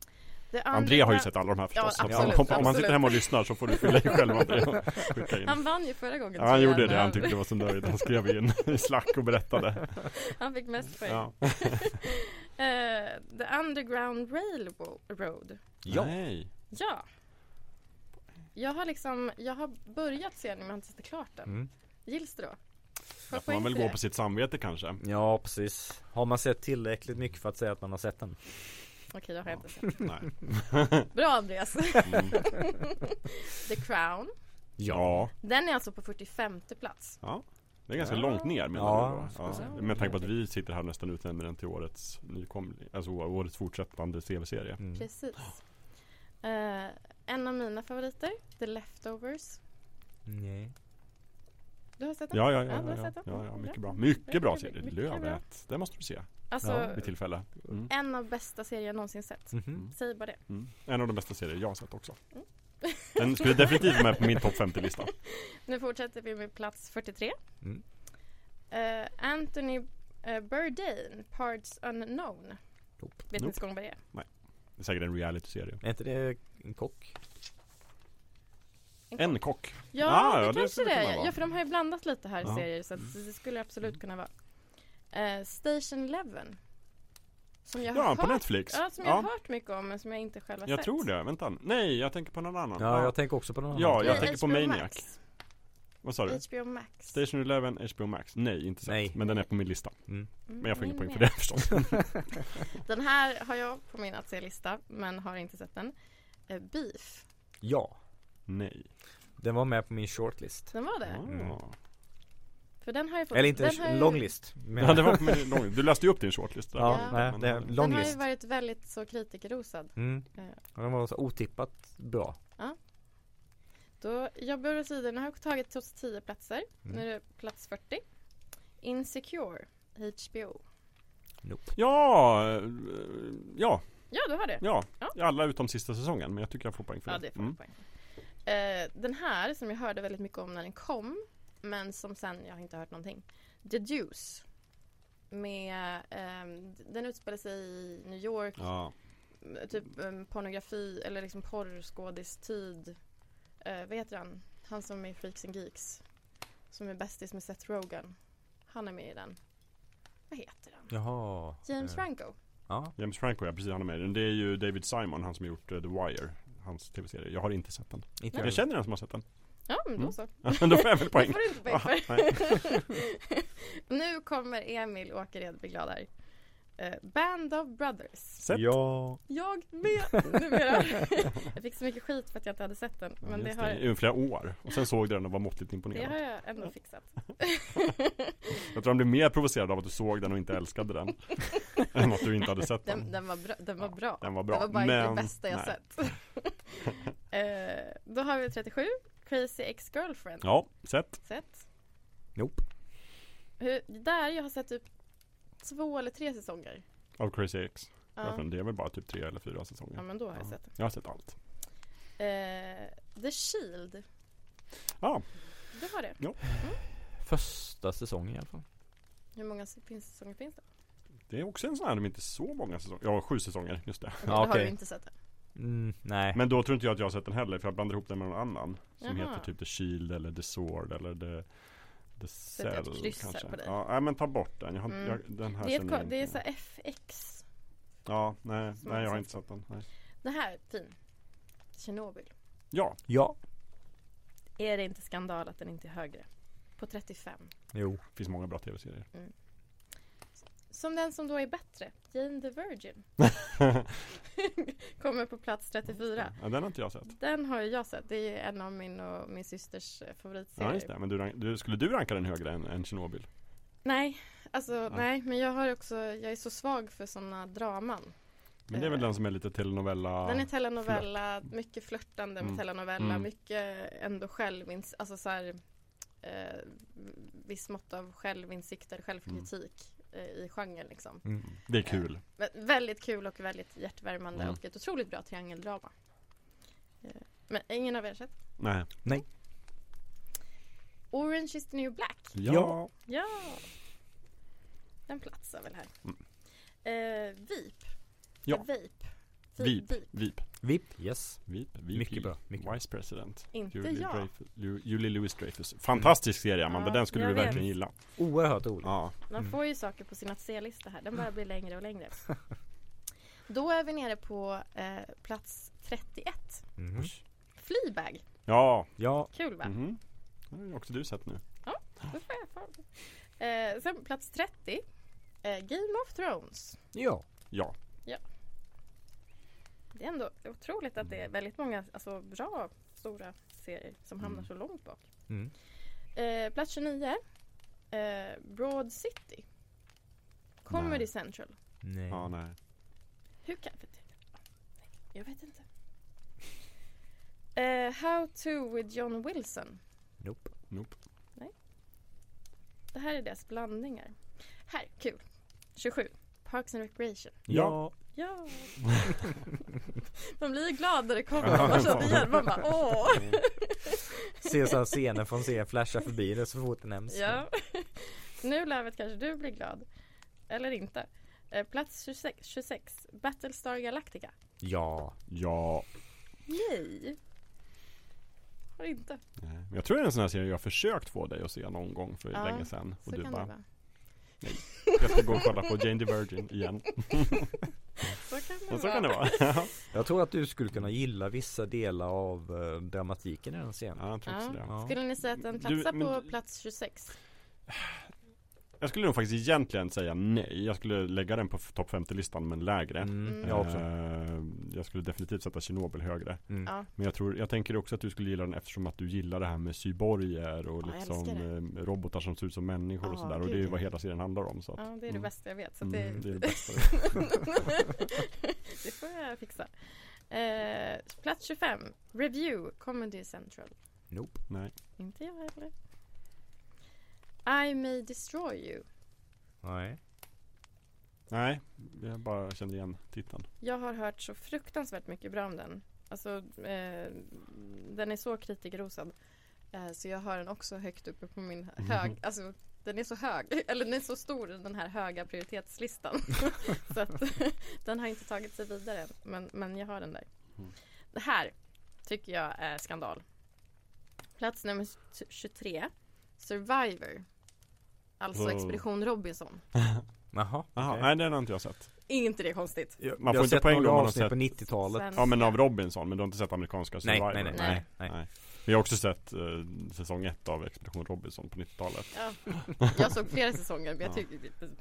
S1: Det
S2: André har ju
S1: andra-
S2: sett alla de här förstås.
S1: Ja,
S3: absolut,
S2: om, om man
S1: absolut.
S2: sitter hemma och lyssnar så får du fylla i själv André.
S1: Han vann ju förra gången.
S2: Ja, han gjorde det. Han tyckte det var så nöjd. Han skrev in i Slack och berättade.
S1: Han fick mest poäng.
S2: Ja.
S1: Eh, The Underground Railroad.
S3: Ja.
S2: Nej.
S1: Ja. Jag har liksom, jag har börjat se den men jag har inte sett klart den.
S3: Mm.
S1: Gills det då?
S2: Där får man väl gå på sitt samvete kanske.
S3: Ja precis. Har man sett tillräckligt mycket för att säga att man har sett den?
S1: Okej, jag har inte sett.
S2: Nej.
S1: Bra Andreas.
S2: Mm.
S1: The Crown.
S2: Ja.
S1: Den är alltså på 45 plats.
S2: ja. Det är ganska
S3: Ja.
S2: långt ner menar
S3: Ja,
S2: då?
S3: skulle
S2: Ja. Med tanke på att vi sitter här nästan utnämner den till årets nykomling, alltså årets fortsättande tv-serie.
S3: Mm.
S1: Precis. Eh, en av mina favoriter, The Leftovers.
S3: Nej.
S1: Du har sett den?
S2: Ja, ja,
S1: Ja,
S2: ja,
S1: du har
S2: ja, ja,
S1: den?
S2: ja, mycket
S1: Bra.
S2: Mycket bra serie. Lövet. Det måste du se
S1: Alltså,
S3: Ja.
S2: vid tillfälle. Mm.
S1: en av bästa serier jag någonsin sett.
S3: Mhm.
S1: Säg bara det.
S2: Mm. En av de bästa serier jag har sett också.
S1: Mm.
S2: Den skulle definitivt vara med på min topp 50-lista.
S1: Nu fortsätter vi med plats 43.
S3: Mm.
S1: Eh, Anthony uh, Bourdain, Parts Unknown.
S3: Nope.
S1: Vet ni
S2: Nope.
S1: inte vad det är?
S2: Det är säkert en reality-serie.
S3: Är inte det en kock?
S2: En kock.
S1: Ja,
S2: Ah,
S1: det
S2: ja, det
S1: kanske det är. Ja, för de har ju blandat lite här i
S2: Ja.
S1: serier så att det skulle absolut kunna vara. Eh, Station Eleven. Som jag har
S2: Ja,
S1: hört,
S2: på Netflix.
S1: Ja, som jag har
S2: Ja,
S1: hört mycket om men som jag inte själv har
S2: jag
S1: sett.
S2: tror det. Vänta. Nej, jag tänker på någon annan.
S3: Ja, jag tänker också på den
S2: Ja,
S3: andra.
S2: jag tänker på Maniac.
S1: Max.
S2: Vad sa du?
S1: HBO Max.
S2: Station Eleven, HBO Max. Nej, inte sett.
S3: Nej.
S2: Men den är på min lista.
S3: Mm.
S2: Men jag får ingen
S1: Mm,
S2: poäng för det förstås.
S1: Den här har jag på min att se-lista men har inte sett den. Eh, Beef.
S3: Ja,
S2: Nej.
S3: den var med på min shortlist.
S1: Den var det?
S3: Mm.
S2: Ah.
S1: För den har ju fått,
S3: Eller inte
S1: den har
S3: en
S1: ju-
S3: lång list. Men...
S2: Ja, det var på min lång. Du läste ju upp din shortlist. där.
S3: Ja,
S1: Ja.
S3: nej, det är en
S1: Den har ju varit väldigt så kritikerrosad.
S3: Mm. Den var så otippat bra.
S1: Då jobbar vi vidare. Nu har jag tagit trots 10 platser.
S3: Mm.
S1: Nu är det plats 40. Insecure, HBO.
S2: Ja, eh, ja,
S1: Ja, du har det.
S2: ja.
S1: Ja.
S2: Alla utom sista säsongen. Men jag tycker jag får poäng för
S1: Ja,
S2: det.
S1: det får
S2: Mm.
S1: mm. poäng. Eh, den här som jag hörde väldigt mycket om när den kom. Men som sen, jag har inte hört någonting. The Deuce. Med, ehm, den utspelar sig i New York.
S2: Ja.
S1: Typ um, pornografi eller liksom porrskådistid. Uh, vad heter han? Han som är i Freaks and Geeks. Som är bästis med Seth Rogen. Han är med i den. Vad heter han?
S3: Jaha.
S1: James
S3: Eh,
S1: Franco.
S3: Ja.
S2: James Franco, ja precis han är med i den. Det är ju David Simon, han som har gjort eh, The Wire. Hans tv-serie. Jag har inte sett den.
S3: Inte
S2: Jag känner en som har sett den.
S1: Ja, men då
S2: Mm.
S1: så.
S2: Då får jag väl poäng.
S1: får du inte poäng
S2: Ah,
S1: för. nu kommer Emil Åkered bli glad här. Eh, Band of Brothers.
S2: Sett?
S3: Ja.
S1: Jag med numera. jag fick så mycket skit för att jag inte hade sett den.
S2: Ja,
S1: Men det har,
S2: det. I flera år. Och sen såg du den och var måttligt
S1: det
S2: imponerad.
S1: har jag ändå fixat.
S2: Jag tror han blev mer provocerad av att du såg den och inte älskade den. än att du inte hade sett den.
S1: Den, den var bra. Den var
S2: Ja,
S1: bra.
S2: Den var bra.
S1: Det var bara inte
S2: men,
S1: det bästa jag
S2: nej.
S1: sett. eh, då har vi 37. Crazy Ex-Girlfriend.
S2: Ja, sett.
S1: Sett.
S3: Nope.
S1: Hur, där jag har sett typ två eller tre säsonger.
S2: Av Crazy X.
S1: Ja,
S2: Det är väl bara typ tre eller fyra säsonger.
S1: ja men då har jag
S2: Ja.
S1: sett den.
S2: Jag har sett allt.
S1: Eh, The Shield.
S2: Ja,
S1: Det var det.
S3: Första säsongen i alla fall.
S1: Hur många finns, säsonger finns det?
S2: det är också en sån här, de är inte så många säsonger. Ja, sju säsonger, just det.
S3: Ja,
S1: då har du inte sett det.
S3: Mm, nej.
S2: Men då tror inte jag att jag har sett den heller, för jag blandar ihop den med någon annan. Som
S1: Jaha.
S2: heter typ The Shield eller The Sword eller The The Cell kanske.
S1: på dig.
S2: Ja, nej, men ta bort den. Jag har,
S1: Mm.
S2: jag, den här
S1: Det är, ett,
S2: jag
S1: det är så FX.
S2: Ja, nej, nej jag har inte sett den. Nej.
S1: Det här är fin. Tjernobyl.
S2: Ja,
S3: Ja.
S1: Är det inte skandal att den inte är högre? På 35.
S3: Jo.
S2: det finns många bra tv-serier.
S1: Som den som då är bättre. Jane the Virgin. Kommer på plats 34.
S2: Ja, den har inte jag sett.
S1: Den har ju jag sett. Det är en av min och min systers eh, favoritserier.
S2: Ja, just det. Men du, du, skulle du ranka den högre än, än Tjernobyl?
S1: Nej, alltså nej. Men jag har också, jag är så svag för sådana draman.
S2: Men det är väl
S1: Eh,
S2: den som är lite telenovella?
S1: Den är telenovella, mycket flörtande med
S2: Mm.
S1: telenovella,
S2: Mm.
S1: mycket ändå självins... Alltså så här, eh, viss mått av självinsikter, självkritik eh, i genren liksom.
S3: Mm.
S2: Det är kul.
S1: Vä- väldigt kul och väldigt hjärtvärmande
S2: Mm.
S1: och ett otroligt bra triangeldrama. Eh, men ingen av er sett?
S2: Nej.
S1: Orange is the new black.
S2: Ja.
S1: Ja! Den platsar väl här.
S2: Mm.
S1: Eh, VIP.
S2: Ja.
S1: Eh, Vape.
S2: Vip.
S1: Vip.
S2: Vip.
S3: VIP, yes.
S2: Vip. VP.
S3: Mycket bra, mycket.
S2: Vice President.
S1: Inte
S2: Julie,
S1: jag.
S2: Dreyfus, Ju- Julie Louis Dreyfus. Fantastisk serie Amanda,
S1: Ja,
S2: den skulle du
S1: vet.
S2: verkligen gilla.
S3: Oerhört roligt.
S2: Ja.
S1: Man
S3: Mm.
S1: får ju saker på sin att se-lista här. Den bara blir längre och längre. Då är vi nere på eh, plats 31.
S3: Mhm.
S1: Fleabag.
S2: Ja.
S3: Ja.
S1: Kul va?
S2: Mhm. Det har också du sett nu.
S1: Då får jag få. Eh, sen plats 30. Eh, Game of Thrones.
S3: Ja.
S2: Ja.
S1: Det är ändå otroligt att det är väldigt många alltså, bra stora serier som hamnar
S2: Mm.
S1: så långt bak.
S3: Mm.
S1: Eh, plats 29. Eh, Broad City. Comedy
S2: Nej.
S1: Central.
S3: Nej.
S2: Ja, nej.
S1: Hur kan... Nej, jag vet inte. Eh, How to with John Wilson.
S3: Nope.
S2: Nope.
S1: Det här är deras blandningar. Här, kul. 27. Parks and Recreation.
S2: Ja.
S1: Ja! Man blir ju glad när det kommer fortsatt igen. Man bara åh!
S3: Se så här scener från serien flasha förbi det så fort det nämns.
S1: Ja. Nu Lövet kanske du blir glad. Eller inte. Eh, plats 26, 26. Battlestar Galactica.
S3: Ja.
S2: Ja.
S1: Nej. Har inte.
S2: Nej. Men Jag tror det är en sån här serie jag har försökt få dig att se någon gång för
S1: Ja,
S2: länge sedan. Och
S1: Så
S2: du
S1: kan det
S2: bara,
S1: vara.
S2: jag ska gå och kolla på Jane the Virgin igen.
S1: Så kan det
S2: Och så
S1: vara.
S2: kan det vara.
S3: Jag tror att du skulle kunna gilla vissa delar av eh, dramatiken i den scenen.
S2: Ja, jag tror också
S1: Ja.
S2: det.
S3: Ja.
S1: Skulle ni säga att den
S2: Du,
S1: platsar
S2: men
S1: på
S2: du-
S1: plats 26?
S2: Jag skulle nog faktiskt egentligen säga nej. Jag skulle lägga den på topp 50-listan men lägre.
S3: Mm.
S1: Mm.
S3: Jag också.
S2: Eh, Jag skulle definitivt sätta Tjernobyl högre.
S3: Mm.
S1: Ja.
S2: Men jag tror, jag tänker också att du skulle gilla den eftersom att du gillar det här med cyborger och
S1: Ja,
S2: liksom eh, robotar som ser ut som människor och sådär. Och det är ju vad hela serien handlar om. Så att,
S1: Ja, det är det
S2: mm.
S1: bästa jag vet. Så
S2: Mm,
S1: det,
S2: det är det bästa.
S1: det får jag fixa. Eh, plats 25. Review, Comedy Central.
S3: Nope.
S2: Nej.
S1: Inte jag heller. I may destroy you.
S3: Nej.
S2: Nej, jag bara kände igen titeln.
S1: Jag har hört så fruktansvärt mycket bra om den. Alltså, eh, den är så kritikerrosad. Eh, så jag har den också högt uppe på min
S2: Mhm.
S1: hög, alltså den är så hög, eller den är så stor den här höga prioritetslistan. så att den har inte tagit sig vidare än, men, men jag har den där.
S2: Mm.
S1: Det här tycker jag är skandal. Plats nummer 23. Survivor. Alltså. Expedition Robinson.
S3: Jaha.
S2: Jaha, nej den har inte jag sett.
S1: Är inte det konstigt?
S2: Man får inte poäng
S3: några
S2: om man har sett
S3: på 90-talet.
S1: Sen-
S2: Ja men av Robinson, men du har inte sett amerikanska
S3: Nej,
S2: Survivor?
S3: nej, nej,
S1: Nej.
S3: nej, nej.
S2: Vi har också sett eh, säsong ett av Expedition Robinson på 90-talet
S1: Ja. Jag såg flera säsonger men jag
S2: Ja.
S1: tycker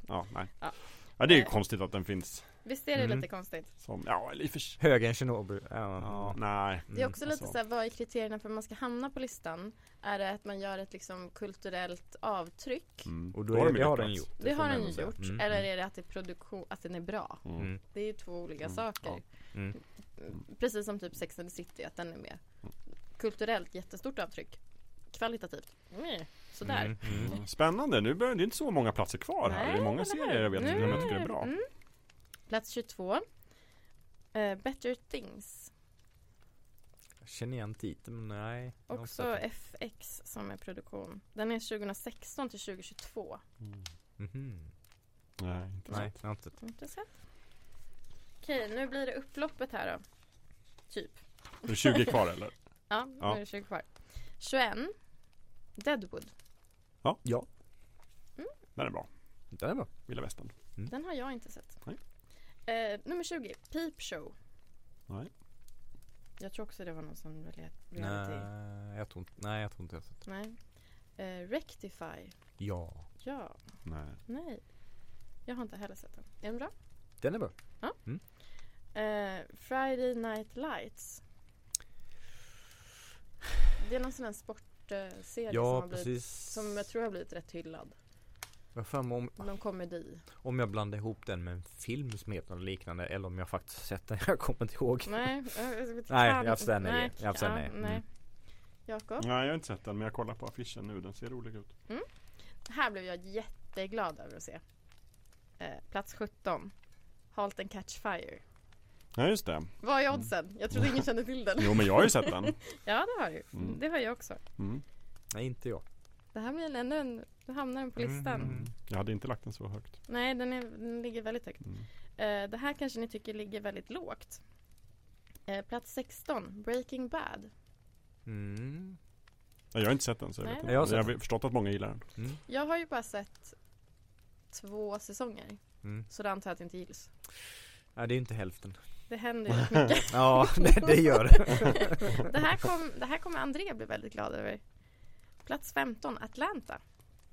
S2: Ja, nej Ja det är ju
S1: Eh.
S2: konstigt att den finns
S1: Visst är det
S3: Mm.
S1: lite konstigt?
S2: som, ja eller i för
S3: än Tjernobyl. Ja.
S2: Ja, nej
S1: Det är också lite
S2: alltså.
S1: så här, vad är kriterierna för att man ska hamna på listan? Är det att man gör ett liksom kulturellt avtryck?
S2: mm.
S3: Och då
S2: har
S3: är,
S2: de
S3: det har den gjort.
S1: Det
S3: får
S1: har den gjort.
S3: Mm,
S1: Eller
S3: mm,
S1: är det att, det produktion, att den är bra?
S2: Mm.
S3: Mm.
S1: Det är ju två olika
S2: Mm.
S1: saker.
S2: Ja.
S3: Mm.
S1: Precis som typ Sex and the City, att den är med.
S2: Mm.
S1: Kulturellt jättestort avtryck. Kvalitativt, mm, sådär.
S3: Mm, mm.
S2: Mm. Spännande, nu börjar det är inte så många platser kvar här. Det är många serier jag vet som jag tycker är bra.
S1: Mm. Plats 22. Eh, Better Things.
S3: Jag känner igen titeln men nej.
S1: Också
S3: sett.
S1: FX som är produktion. Den är 2016 till 2022.
S2: Mm.
S3: Mhm.
S2: Nej, inte
S3: Nej, har inte sett.
S1: Inte sett. Okej, nu blir det upploppet här då. Typ.
S2: Det är 20 kvar eller?
S1: Ja, nu
S2: Ja.
S1: är det 20 kvar. 21. Deadwood.
S3: Ja,
S2: Den är bra.
S3: den är bra.
S2: Vilda västern.
S1: Den har jag inte sett.
S2: Nej.
S1: Eh, nummer 20. Peep Show.
S2: Nej.
S1: Jag tror också det var någon reali- reality.
S3: Nej, jag tror inte, nej, jag tror inte jag sett.
S1: Nej. Eh, Rectify.
S3: Ja,
S1: Ja.
S2: Nej.
S1: Nej. Jag har inte heller sett den. Är den bra?
S3: den är bra.
S1: Eh, Friday Night Lights. Det är någon sån här sportserie som,
S3: Ja,
S1: har blivit,
S3: precis.
S1: som jag tror har blivit rätt hyllad.
S3: Jag för mig om,
S1: Någon komedi.
S3: om jag blandar ihop den med en film som heter något liknande eller om jag faktiskt har sett den. Jag kommer inte ihåg.
S1: Nej, jag, vet
S3: Nej, jag säger nej.
S1: Nej,
S3: Jag säger
S1: ja,
S3: nej. Mm.
S1: Jakob?
S2: Nej, jag har inte sett den men jag kollar på affischen nu. Den ser rolig ut.
S1: Här blev jag jätteglad över att se. Eh, plats 17. Halt and Catch Fire.
S2: Ja, just det.
S1: Vad är oddsen? Jag trodde ingen kände till den.
S2: Jo, men jag har ju sett den.
S1: Ja, det har du.
S2: Mm.
S1: Det har jag också.
S2: Mm.
S3: Nej, inte jag.
S1: Det här blir ännu en... Nu hamnar den på listan.
S3: Mm.
S2: Jag hade inte lagt den så högt.
S1: Nej, den, är, den ligger väldigt högt.
S2: Mm.
S1: Eh, det här kanske ni tycker ligger väldigt lågt. Eh, plats 16. Breaking Bad.
S3: Mm.
S2: Ja, Jag har inte sett den så jag
S1: Nej,
S2: vet inte.
S3: Jag har sett
S2: jag har förstått att många gillar den.
S3: Mm.
S1: Jag har ju bara sett två säsonger.
S3: Mm.
S1: Så det antar jag att det inte gills.
S3: Nej, det är inte hälften.
S1: Det händer ju rätt mycket.
S3: Ja, det, det gör det.
S1: det, här kom, det här kommer André bli väldigt glad över. Plats 15. Atlanta.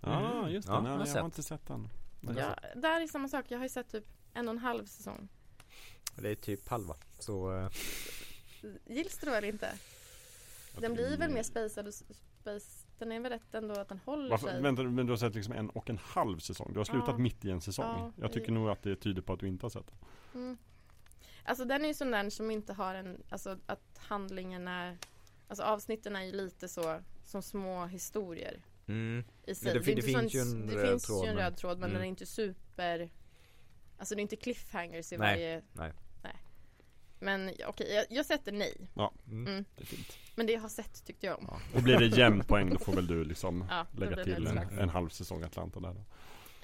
S2: Ja,
S3: Mm.
S2: just det.
S3: Ja,
S2: Nej,
S3: jag sett.
S2: har inte sett den.
S1: Ja, där är samma sak. Jag har ju sett typ en och en halv säsong.
S3: Det är typ halva. Så eh,
S1: Gills det då eller inte? Den blir väl mer spacad och space. Den är väl rätt ändå att den håller
S2: Varför,
S1: sig.
S2: vänta, men du har sett liksom en och en halv säsong? Du har slutat
S1: Ja.
S2: mitt i en säsong?
S1: Ja,
S2: jag tycker
S1: det-
S2: nog att det tyder på att du inte har sett den.
S1: Mm. Alltså den är ju sån där som inte har en, alltså att handlingen är, alltså avsnitten är ju lite så som små historier
S3: mm.
S1: i sig.
S3: det det
S1: sån-
S3: finns ju en
S1: det
S3: röd
S1: finns
S3: tråd,
S1: ju en
S3: men-
S1: röd tråd men
S3: Mm.
S1: den är inte super, alltså det är inte cliffhangers i
S3: Nej,
S1: varje,
S3: nej.
S1: Men okej, jag, jag sätter nej.
S3: Mm.
S1: Mm.
S2: Det är fint.
S1: Men det jag har sett tyckte jag om.
S2: Ja. Och blir det jämn poäng då får väl du liksom
S1: Ja,
S2: lägga
S1: det
S2: till en, en halv säsong Atlanta där då.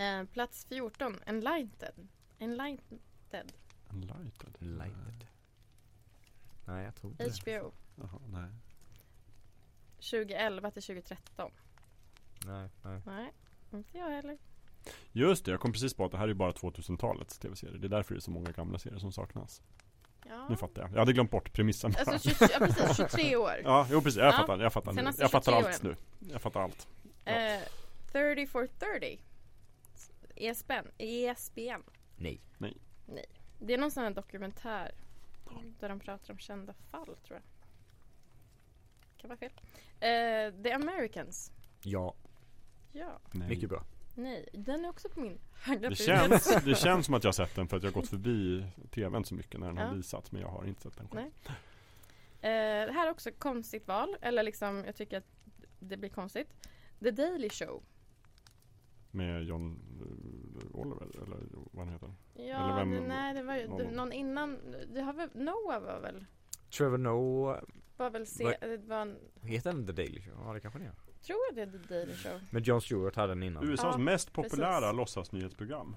S1: Eh, plats 14, Enlightened. Enlightened.
S2: Enlighted?
S3: Lighted. Nej, jag tror inte det.
S1: HBO.
S2: Jaha, nej.
S1: 2011 till 2013.
S3: Nej, nej.
S1: Nej, inte jag heller.
S2: Just det, jag kom precis på att det här är bara 2000-talets tv-serier. Det är därför det är så många gamla serier som saknas.
S1: Ja.
S2: Nu fattar jag. Jag hade glort bort premissen bara.
S1: Alltså 20, ja, precis, 23 år.
S2: Ja, jo precis. Jag
S1: Ja.
S2: fattar. Jag fattar nu.
S1: Senaste
S2: Jag fattar
S1: 23
S2: allt nu. Jag fattar allt. Ja.
S1: Eh, 30 for 30. ESPN. ESPN.
S3: Nej.
S1: Det är någon sån här dokumentär. Där de pratar om kända fall tror jag. Kan vara fel. Eh, The Americans.
S3: Ja,
S1: Ja,
S2: Nej.
S3: mycket bra.
S1: nej. Den är också på min högra
S2: Det känns, det känns som att jag har sett den för att jag har gått förbi tvn så mycket när den
S1: Ja.
S2: har visats. Men jag har inte sett den själv.
S1: Nej. Eh, det här är också ett konstigt val. Eller liksom, jag tycker att det blir konstigt. The Daily Show.
S2: Med John eh, Oliver eller vad han heter. Eller
S1: Ja,
S2: vem-
S1: det, nej det var ju
S2: någon-
S1: det, någon innan. Det har väl, Noah var väl,
S3: Trevor Noah,
S1: var väl se,
S3: Vad-
S1: det var en,
S3: heter den The Daily Show? Ja, det kanske den gör.
S1: Tror jag det är The Daily Show.
S3: Men Jon Stewart hade den innan.
S2: USAs
S1: Ja,
S2: mest populära låtsasnyhetsprogram.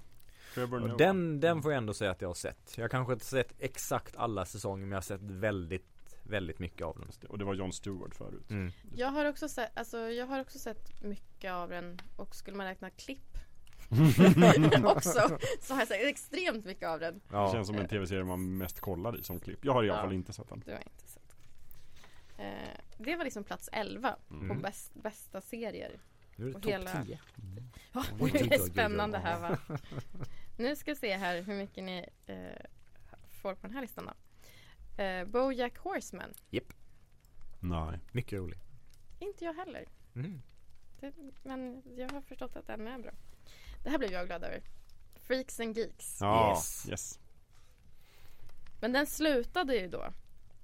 S3: Och den, den får jag ändå säga att jag har sett. Jag kanske inte sett exakt alla säsonger men jag har sett väldigt, väldigt mycket av den.
S2: Det. Och det var John Stewart förut.
S3: Mm.
S1: Jag har också sett, alltså jag har också sett mycket av den och skulle man räkna klipp också så har jag sett extremt mycket av den.
S2: Det
S3: Ja.
S2: känns som en tv-serie man mest kollar i som klipp. Jag har i alla
S1: Ja.
S2: fall inte sett den.
S1: Det har inte sett. Eh, det var liksom plats 11 på
S3: Mm.
S1: bäst, bästa serier.
S3: Nu är det
S1: Och
S3: topp
S1: hela-
S3: 10.
S1: Ja, det är spännande här va. Nu ska vi se här hur mycket ni eh, får på den här listan då. Eh, Bojack Horseman.
S2: Nej.
S3: Mycket rolig.
S1: Inte jag heller.
S3: Mm.
S1: Det, men jag har förstått att den är bra. Det här blev jag glad över. Freaks and Geeks.
S2: Ja,
S3: Yes.
S2: yes.
S1: Men den slutade ju då.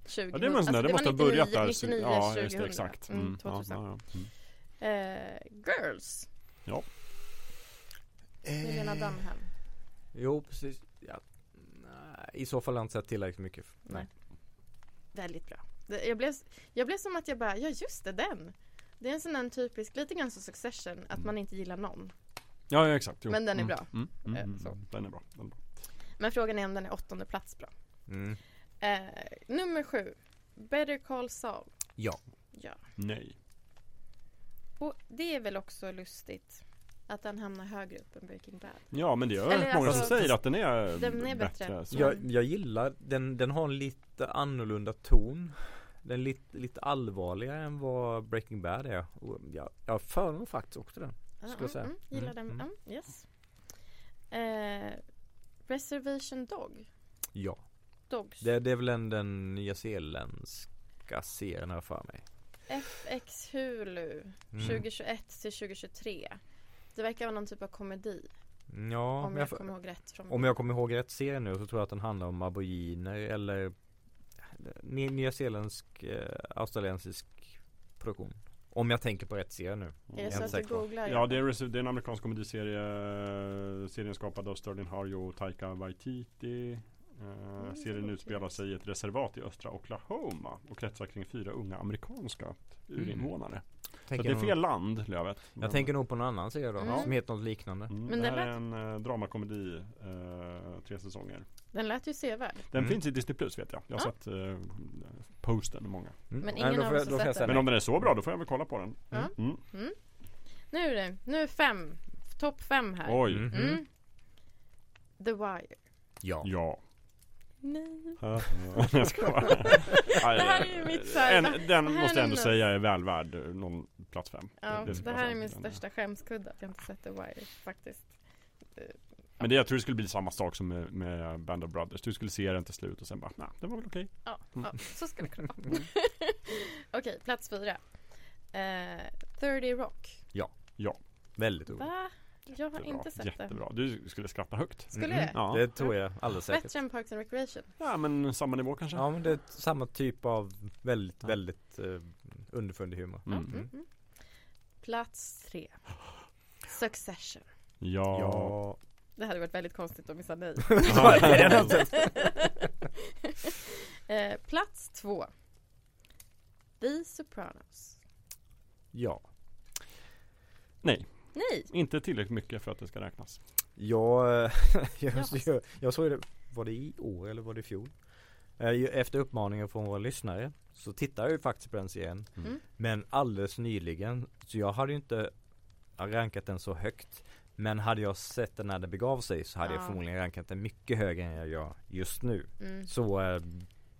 S1: 20,
S2: Ja, det var en sån där, det måste ha
S1: 99,
S2: börjat där.
S1: 99,
S2: ja,
S1: 2000.
S2: just det, exakt.
S1: Mm,
S2: Mm, ja,
S1: 2000.
S2: ja, ja. Mm.
S1: Eh, Girls. Milena
S3: Eh,
S1: Dunham.
S3: Jo, precis. Ja. Nej, I så fall har jag inte sett tillräckligt mycket.
S1: Nej. Väldigt bra. Det, jag, blev, jag blev som att jag bara, ja just det, den. Det är en sån där typisk, lite grann som Succession, att man inte gillar någon.
S2: Ja, ja, exakt. Jo.
S1: Men den är
S2: Mm,
S1: bra.
S2: Mm, mm,
S1: Eh,
S2: mm,
S1: så.
S2: Den är bra. Den är bra.
S1: Men frågan är om den är åttonde plats bra.
S3: Mm.
S1: Eh, nummer sju. Better Call Saul.
S3: Ja.
S1: Ja.
S2: Nej.
S1: Och det är väl också lustigt att den hamnar högre upp än Breaking Bad.
S2: Ja, men det är
S1: Eller
S2: många
S1: alltså,
S2: som säger att den är,
S1: den är
S2: bättre.
S1: bättre.
S3: Jag, jag gillar den, den har en lite annorlunda ton. Den är lite, lite allvarligare än vad Breaking Bad är. Och jag, jag föredrar faktiskt också den. Ska jag säga.
S1: Mm, mm, gillar
S3: Mm,
S1: den.
S3: mm.
S1: Mm, yes. Eh, Reservation Dog.
S3: Ja.
S1: Dogs.
S3: Det, det är väl en, den nyzeeländska serien här för mig.
S1: FX Hulu.
S3: Mm.
S1: 2021 till 2023. Det verkar vara någon typ av komedi.
S3: Ja,
S1: om jag
S3: jag,
S1: kommer ihåg rätt. Från
S3: om jag kommer ihåg rätt serien nu så tror jag att den handlar om aboriginer eller ny- nyzeeländsk, eh, australiensisk produktion. Om jag tänker på rätt serie nu.
S1: Är
S3: Jag
S1: det så att du googlar?
S2: Ja, det är, det är en amerikansk komediserie. eh, Serien skapad av Sterling Harjo och Taika Waititi. Eh,
S1: Mm,
S2: serien utspelar sig i ett reservat i östra Oklahoma och kretsar kring fyra unga amerikanska urinvånare. Så det är fel land, Lövet.
S3: Jag tänker nog på någon annan serie då,
S1: Mm.
S3: som heter något liknande.
S2: Mm,
S1: Men
S2: det här
S1: lät-
S2: är en eh, dramakomedi, eh, tre säsonger.
S1: Den lät ju sevärd.
S2: Den
S3: Mm.
S2: finns i Disney Plus vet jag. Jag har
S1: Ja.
S2: sett eh, postern med många.
S3: Mm.
S1: Men
S3: Nej,
S1: ingen
S3: då
S1: av oss har
S3: då får jag
S1: sett den.
S2: Men om den är så bra då får jag väl kolla på den. Mm.
S1: Nu är det, nu är fem. Topp fem här.
S2: Oj.
S3: Mhm.
S1: Mm. The Wire.
S3: Ja.
S2: Ja.
S1: Nej.
S2: jag ska bara.
S1: Det här är ju mitt så här-
S2: en, Den måste jag ändå
S1: min-
S2: säga är väl värd någon plats fem.
S1: Ja,
S2: Det
S1: det, här är min största skämskudde att jag inte sett The Wire faktiskt.
S2: Men det, jag tror det skulle bli samma sak som med, med Band of Brothers. Du skulle se den till slut och sen bara, nej, det var väl okej.
S1: Ja,
S2: Mm.
S1: ja så skulle det kunna vara. Okej, plats fyra. Eh, 30 Rock.
S3: Väldigt roligt.
S1: Va? Jag har
S2: Jättebra,
S1: inte sett
S2: jättebra. Du skulle skratta högt.
S1: Skulle
S3: Mhm.
S1: det?
S2: Ja.
S3: Det tror jag alldeles säkert.
S1: Bättre än Parks and Recreation.
S2: Ja, men samma nivå kanske.
S3: Ja men det är samma typ av väldigt,
S2: Ja.
S3: väldigt uh, underfundig humor.
S1: Ja,
S2: Mm.
S1: mm, mm. Plats tre. Succession.
S2: Ja.
S3: Ja.
S1: Det hade varit väldigt konstigt att missa nej.
S3: Det det
S1: eh, plats två. The Sopranos.
S3: Ja.
S1: Nej!
S2: Inte tillräckligt mycket för att det ska räknas.
S3: Jag, eh, jag,
S1: Ja.
S3: jag, jag såg det, var det i år eller var det i fjol? Eh, Efter uppmaningen från våra lyssnare så tittar jag ju faktiskt på den serien.
S1: Mm.
S3: Men alldeles nyligen, så jag hade ju inte rankat den så högt. Men hade jag sett den när det begav sig så hade jag
S1: Ja.
S3: förmodligen rankat den mycket högre än jag gör just nu.
S1: Mm.
S3: Så eh,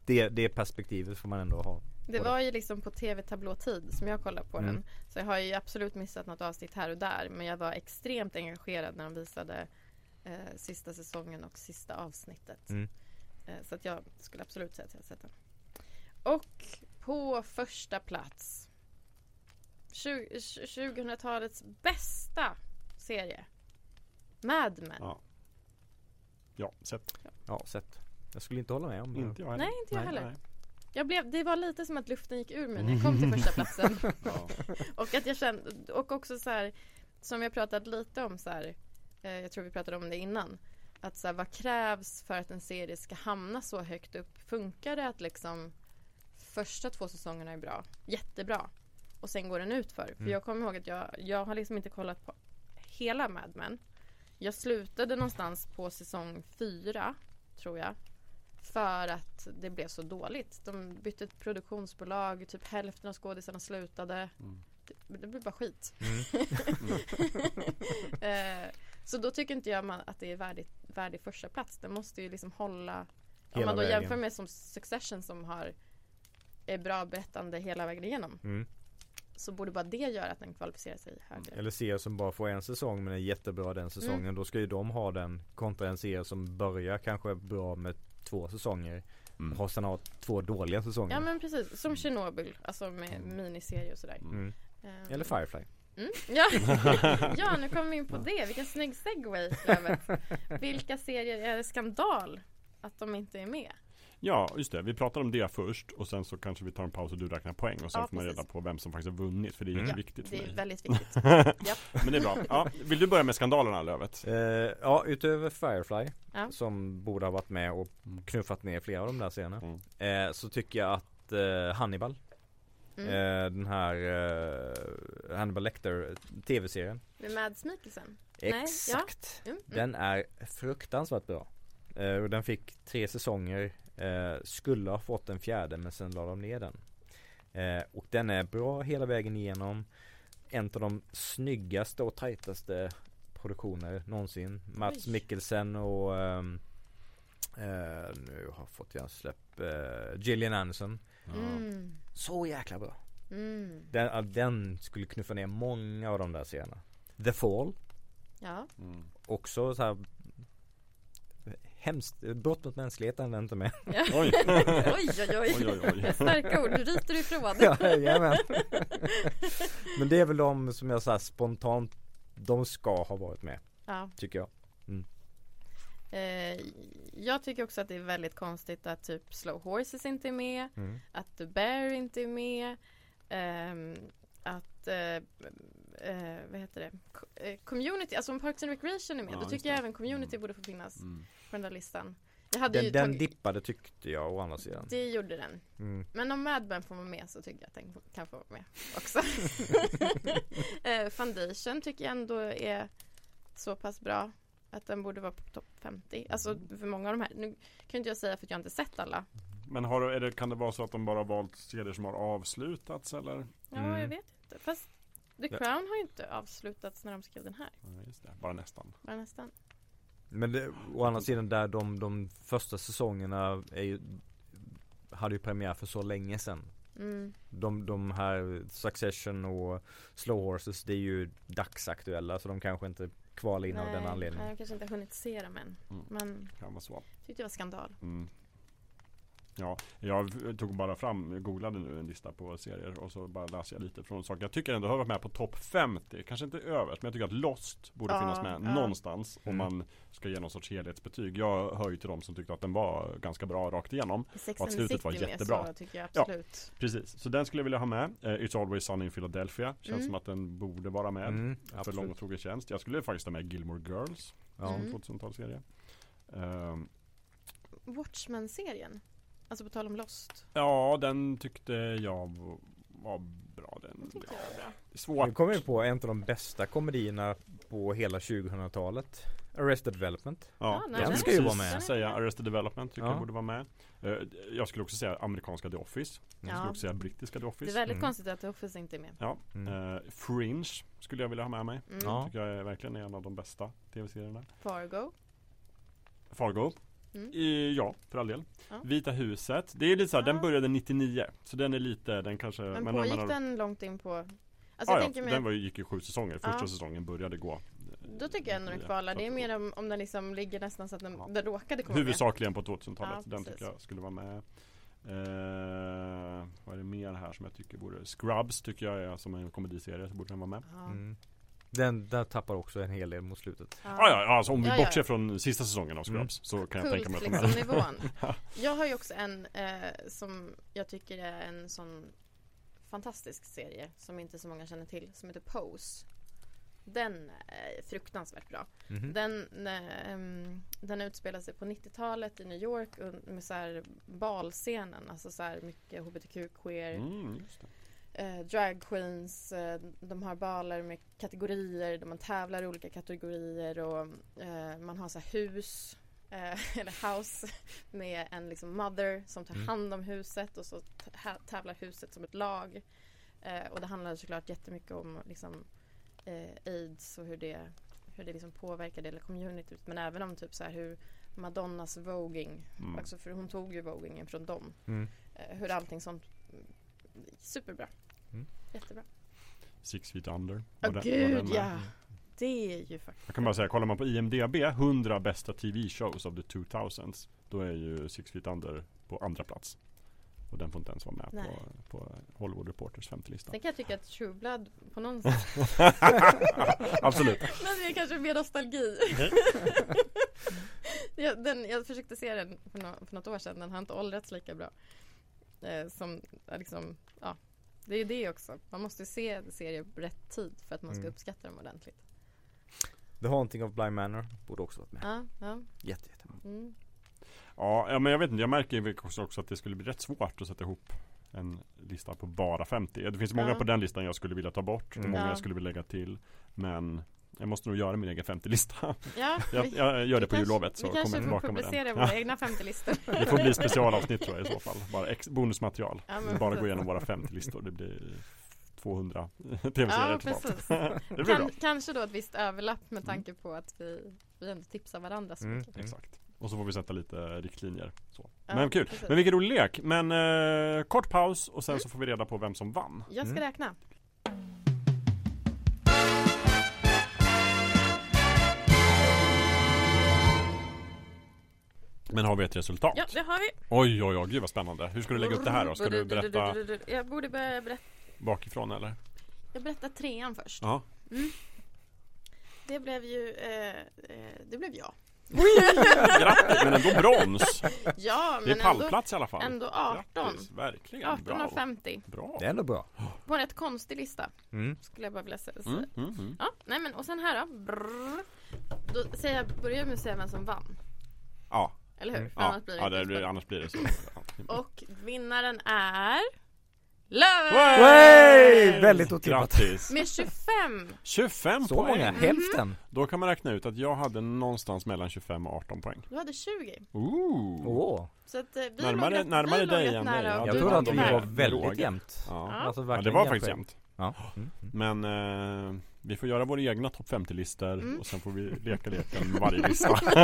S3: det, det perspektivet får man ändå ha.
S1: Det var ju liksom på tv-tablåtid som jag kollade på
S3: Mm.
S1: den. Så jag har ju absolut missat något avsnitt här och där. Men jag var extremt engagerad när de visade eh, sista säsongen och sista avsnittet.
S3: Mm.
S1: Eh, så att jag skulle absolut säga att jag har sett den. Och på första plats. tju- tju- 2000-talets bästa serie. Mad Men.
S2: Ja. Ja, sett.
S3: Ja, sett. Jag skulle inte hålla med om det.
S2: Inte jag heller.
S1: Nej, inte jag
S3: Nej,
S1: heller.
S2: Nej.
S1: Jag blev, det var lite som att luften gick ur mig när jag kom till första platsen.
S2: Ja.
S1: Och att jag kände, och också så här, som jag pratat lite om så här, eh, jag tror vi pratade om det innan. Att så här, vad krävs för att en serie ska hamna så högt upp? Funkar det att liksom första två säsongerna är bra, jättebra och sen går den ut för? För
S3: Mm.
S1: jag kommer ihåg att jag, jag har liksom inte kollat på hela Mad Men. Jag slutade någonstans på säsong fyra, tror jag. För att det blev så dåligt. De bytte produktionsbolag, typ hälften av skådisarna slutade.
S2: Mm.
S1: Det, det blev bara skit.
S3: Mm.
S1: Eh, så då tycker inte jag man, att det är värdigt, värdig första plats. Den måste ju liksom hålla Om
S3: Hela
S1: man då
S3: vägen.
S1: jämför med som Succession som har är bra berättande hela vägen igenom.
S3: Mm.
S1: så borde bara det göra att den kvalificerar sig högre.
S3: Eller serier som bara får en säsong men är jättebra den säsongen.
S1: Mm.
S3: Då ska ju de ha den kontra en serie som börjar kanske bra med två säsonger.
S2: Mm.
S3: Och sen har två dåliga säsonger.
S1: Ja men precis, som Chernobyl, alltså med miniserie och sådär.
S3: Mm.
S1: Ehm,
S3: Eller Firefly.
S1: Mm. Ja. ja, nu kommer vi in på det. Vilken snygg segway. Vilka serier är det skandal att de inte är med?
S2: Ja, just det. Vi pratar om det först och sen så kanske vi tar en paus och du räknar poäng och sen
S1: Ja,
S2: får man reda på vem som faktiskt har vunnit för det är
S3: Mm.
S2: jätteviktigt för
S1: Det är
S2: mig.
S1: väldigt viktigt.
S2: Men det är bra. Ja, vill du börja med skandalerna Lövet?
S3: Eh, ja, utöver Firefly
S1: Ja.
S3: som borde ha varit med och
S2: Mm.
S3: knuffat ner flera av de där serierna.
S2: Mm.
S3: Eh, så tycker jag att eh, Hannibal,
S1: Mm.
S3: eh, den här eh, Hannibal Lecter tv-serien.
S1: Med Mads Mikkelsen? Nej, ja.
S3: Exakt.
S1: Mm. Mm.
S3: Den är fruktansvärt bra. Eh, och den fick tre säsonger. Eh, skulle ha fått en fjärde men sen la de ner den. Eh, och den är bra hela vägen igenom. En av de snyggaste och tajtaste produktioner någonsin. Mats
S1: Oj.
S3: Mikkelsen och ehm, eh, nu har jag fått hjärnsläpp. Eh, Gillian Anderson.
S1: Mm.
S3: Så jäkla bra.
S1: Mm.
S3: Den, den skulle knuffa ner många av de där serierna. The Fall.
S1: Ja.
S2: Mm.
S3: Också så här Hemskt, brott mot mänskligheten inte med.
S1: ja.
S2: Oj.
S1: oj, oj, oj.
S2: Oj, oj, oj.
S1: Starka ord, du ryter ifrån.
S3: Ja, jajamän. Men det är väl de som jag så spontant De ska ha varit med,
S1: Ja.
S3: tycker jag.
S1: Eh, jag tycker också att det är väldigt konstigt att typ Slow Horses inte är med.
S3: Mm.
S1: Att The Bear inte är med. ehm, att, eh, eh, vad heter det? Eh, community, alltså om Parks and Recreation är med,
S2: Ja,
S1: då tycker jag även Community
S2: Mm.
S1: borde få finnas
S2: Mm.
S1: på den där listan. Jag hade ju
S3: Den, den
S1: tagit,
S3: dippade tyckte jag å andra sidan.
S1: det gjorde den.
S3: Mm.
S1: Men om Mad Men får vara med så tycker jag att den kan få vara med också. eh, Foundation tycker jag ändå är så pass bra att den borde vara på topp 50. Alltså för många av de här. Nu kan inte jag säga för att jag inte sett alla.
S2: Men har, du- är det, kan det vara så att de bara valt serier som har avslutats eller?
S1: Ja,
S3: Mm.
S1: jag vet inte. Fast The. Crown har ju inte avslutats när de skrev den här.
S2: Ja, just det. Bara nästan.
S1: Bara nästan.
S3: Men det, å andra sidan där de, de första säsongerna är ju Hade ju premiär för så länge sedan.
S1: Mm.
S3: De, de här Succession och Slow Horses det är ju dagsaktuella så de kanske inte kvalar in av den
S1: nej,
S3: anledningen.
S1: jag kanske inte har hunnit se dem än.
S2: Mm.
S1: Men
S2: Kan vara så.
S1: tyckte det var skandal.
S2: Mm. Ja, jag tog bara fram, googlade nu en lista på serier och så bara läste jag lite från saker. Jag tycker ändå har varit med på topp 50, kanske inte överst, men jag tycker att Lost borde
S1: Ja,
S2: finnas med
S1: ja.
S2: någonstans om
S3: Mm.
S2: man ska ge någon sorts helhetsbetyg. Jag hör ju till dem som tyckte att den var ganska bra rakt igenom.
S1: Sex
S2: Och att slutet var jättebra.
S1: så tycker jag
S2: Ja.
S1: absolut.
S2: Precis, så den skulle jag vilja ha med. Eh, It's Always Sunny in Philadelphia, känns
S1: Mm.
S2: som att den borde vara med.
S3: Mm,
S2: För
S3: absolut.
S2: lång och trogen tjänst. Jag skulle faktiskt ha med Gilmore Girls,
S3: Ja.
S2: som
S1: Mm.
S2: 2000-talsserie. Ehm,
S1: Watchmen-serien. Alltså på tal om Lost.
S2: ja, den tyckte jag var bra. Den,
S1: tyckte
S2: ja,
S1: jag var bra.
S2: det är svårt.
S3: Nu kommer vi på en av de bästa komedierna på hela 2000-talet. Arrested Development.
S2: Ja,
S1: Ja,
S3: den ska ju vara med.
S2: säga Arrested Development tycker
S3: Ja.
S2: jag borde vara med. Eh, Jag skulle också säga amerikanska The Office. Jag
S1: Ja.
S2: skulle också säga brittiska The
S1: Det är
S2: Office.
S1: väldigt
S3: Mm.
S1: konstigt att The Office inte är med.
S2: Ja.
S3: Mm.
S2: Eh, Fringe skulle jag vilja ha med mig.
S1: Mm.
S3: Ja.
S2: Tycker jag är verkligen en av de bästa tv-serierna.
S1: Fargo.
S2: Fargo.
S1: Mm.
S2: I, ja, för all del.
S1: Ja.
S2: Vita huset. Det är lite så här,
S1: Ja.
S2: den började 99. Så den är lite, den kanske
S1: Men pågick
S2: men-
S1: den långt in på... Alltså
S2: Ja,
S1: jag
S2: ja,
S1: tänker
S2: den var, gick ju sju säsonger. Första
S1: Ja.
S2: säsongen började gå. eh,
S1: då tycker jag ändå den
S2: 99.
S1: kvalar. Det är mer om, om den liksom ligger nästan så att den,
S2: Ja.
S1: den råkade komma
S2: Huvudsakligen på 2000-talet.
S1: Ja,
S2: den tycker jag skulle vara med. Eh, vad är det mer här som jag tycker borde Scrubs tycker jag är som en komediserie så borde den vara med.
S1: med. Ja.
S3: Mm. Den där tappar också en hel del mot slutet.
S1: Ja.
S2: Ah, ja, alltså om vi
S1: Ja, ja.
S2: bortser från sista säsongen av Scrubs
S3: Mm.
S2: så kan jag tänka mig
S1: Kult
S2: att de
S1: liksom nivån. Jag har ju också en eh, som jag tycker är en sån fantastisk serie som inte så många känner till som heter Pose. Den är fruktansvärt bra.
S3: Mhm.
S1: Den, eh, den utspelar sig på 90-talet i New York och med så här balscenen, alltså så här mycket hbtq-queer,
S2: Mm, just det.
S1: Eh, drag queens, eh, de har baler med kategorier där man tävlar i olika kategorier och eh, man har så hus eh, eller house med en liksom mother som tar
S3: Mm.
S1: hand om huset och så tä- tävlar huset som ett lag. Eh, och det handlar såklart jättemycket om liksom, eh, aids och hur det, hur det liksom påverkar hela communityt men även om typ så här hur Madonnas voging,
S2: Mm.
S1: alltså för hon tog ju vogingen från dem
S3: Mm.
S1: hur allting sånt mm, superbra.
S3: Mm.
S1: Jättebra.
S2: Six Feet Under. Den- vad
S1: gud ja! Det är ju faktiskt
S2: Jag kan bara säga, kollar man på IMDB 100 bästa TV shows of the 2000s Då är ju Six Feet Under på andra plats Och den får inte ens vara med
S1: Nej.
S2: på, på Hollywood Reporters 50-lista
S1: Sen kan jag tycka att True Blood på någon sätt
S2: Absolut
S1: Men det är kanske mer nostalgi jag, den, jag försökte se den för, nå- för något år sedan Den har inte åldrats lika bra eh, Som liksom Ja Det är ju det också Man måste se serier på rätt tid För att man ska
S3: Mm.
S1: uppskatta dem ordentligt
S3: The Haunting of Bly Manor borde också varit med.
S1: Ja, ja
S3: Jätte, jätte.
S1: mm.
S2: Ja, ja men jag vet inte, jag märker ju också, också att det skulle bli rätt svårt att sätta ihop en lista på bara 50 Det finns många
S1: Ja.
S2: på den listan jag skulle vilja ta bort
S3: Mm.
S2: många
S1: Ja.
S2: jag skulle vilja lägga till Men jag måste nog göra min egen 50-lista
S1: Ja,
S2: jag,
S1: vi,
S2: jag gör det
S1: vi
S2: på
S1: kanske-
S2: jullovet så
S1: Vi
S2: kommer
S1: kanske
S2: jag
S1: får
S2: tillbaka med
S1: publicera
S2: den
S1: våra
S2: ja,
S1: egna 50-listor
S2: Det får bli specialavsnitt tror jag i så fall. Bara ex- bonusmaterial.
S1: Ja,
S2: Vi bara gå igenom våra 50-listor Det blir 200 tv-serier
S1: Ja,
S2: Det blir bra.
S1: kan, Kanske då ett visst överlapp med tanke på att vi, vi ändå tipsar varandra så
S3: Mm.
S1: mycket.
S2: Exakt. Och så får vi sätta lite riktlinjer så.
S1: Ja,
S2: Men kul,
S1: precis.
S2: men vilken rolig lek. Men eh, kort paus och sen så får vi reda på vem som vann.
S1: Jag ska
S3: Mm.
S1: räkna
S2: Men har vi ett resultat?
S1: Ja, det har vi.
S2: Oj oj oj, gud vad spännande. Hur ska du lägga upp det här då? Ska du berätta
S1: Jag borde börja berätta
S2: bakifrån eller?
S1: Jag berättar trean först.
S2: Ja.
S1: Det blev ju eh, eh, Det blev jag.
S2: Grattis, men ändå brons!
S1: Ja
S2: Det är
S1: men ändå,
S2: pallplats i alla fall.
S1: ändå 18
S2: Grattis, verkligen.
S1: 18
S2: bra
S1: av 50
S2: Bra.
S3: Det är ändå bra.
S1: På en rätt konstig lista
S3: Mm.
S1: Skulle jag bara vilja säga.
S2: Mm, mm, mm.
S1: Ja, nej men och sen här då. Brrr. Då säger jag, börjar med att säga vem som vann.
S2: Ja,
S1: Eller hur?
S3: Mm.
S2: Ja,
S1: annars blir det
S2: ja det blir, annars blir det så.
S1: Och vinnaren är Löven!
S3: Hey! Väldigt otippat.
S2: Grattis!
S1: Med 25
S2: 25
S3: Så
S2: poäng!
S3: många, hälften.
S2: Då kan man räkna ut att jag hade någonstans mellan 25 och 18 poäng
S1: Du hade 20
S2: Ooh.
S3: Åh.
S1: Så att eh, vi
S2: Närmare-
S1: låg
S2: närmare
S1: vi
S2: dig än
S1: och
S3: Jag
S1: du
S3: trodde att vi var väldigt jämnt.
S2: Ja.
S3: Alltså,
S2: ja, det var faktiskt
S3: jämnt.
S2: jämnt
S3: Ja. Mm.
S2: Men eh, vi får göra våra egna topp 50-listor
S1: Mm.
S2: och sen får vi leka leken med varje lista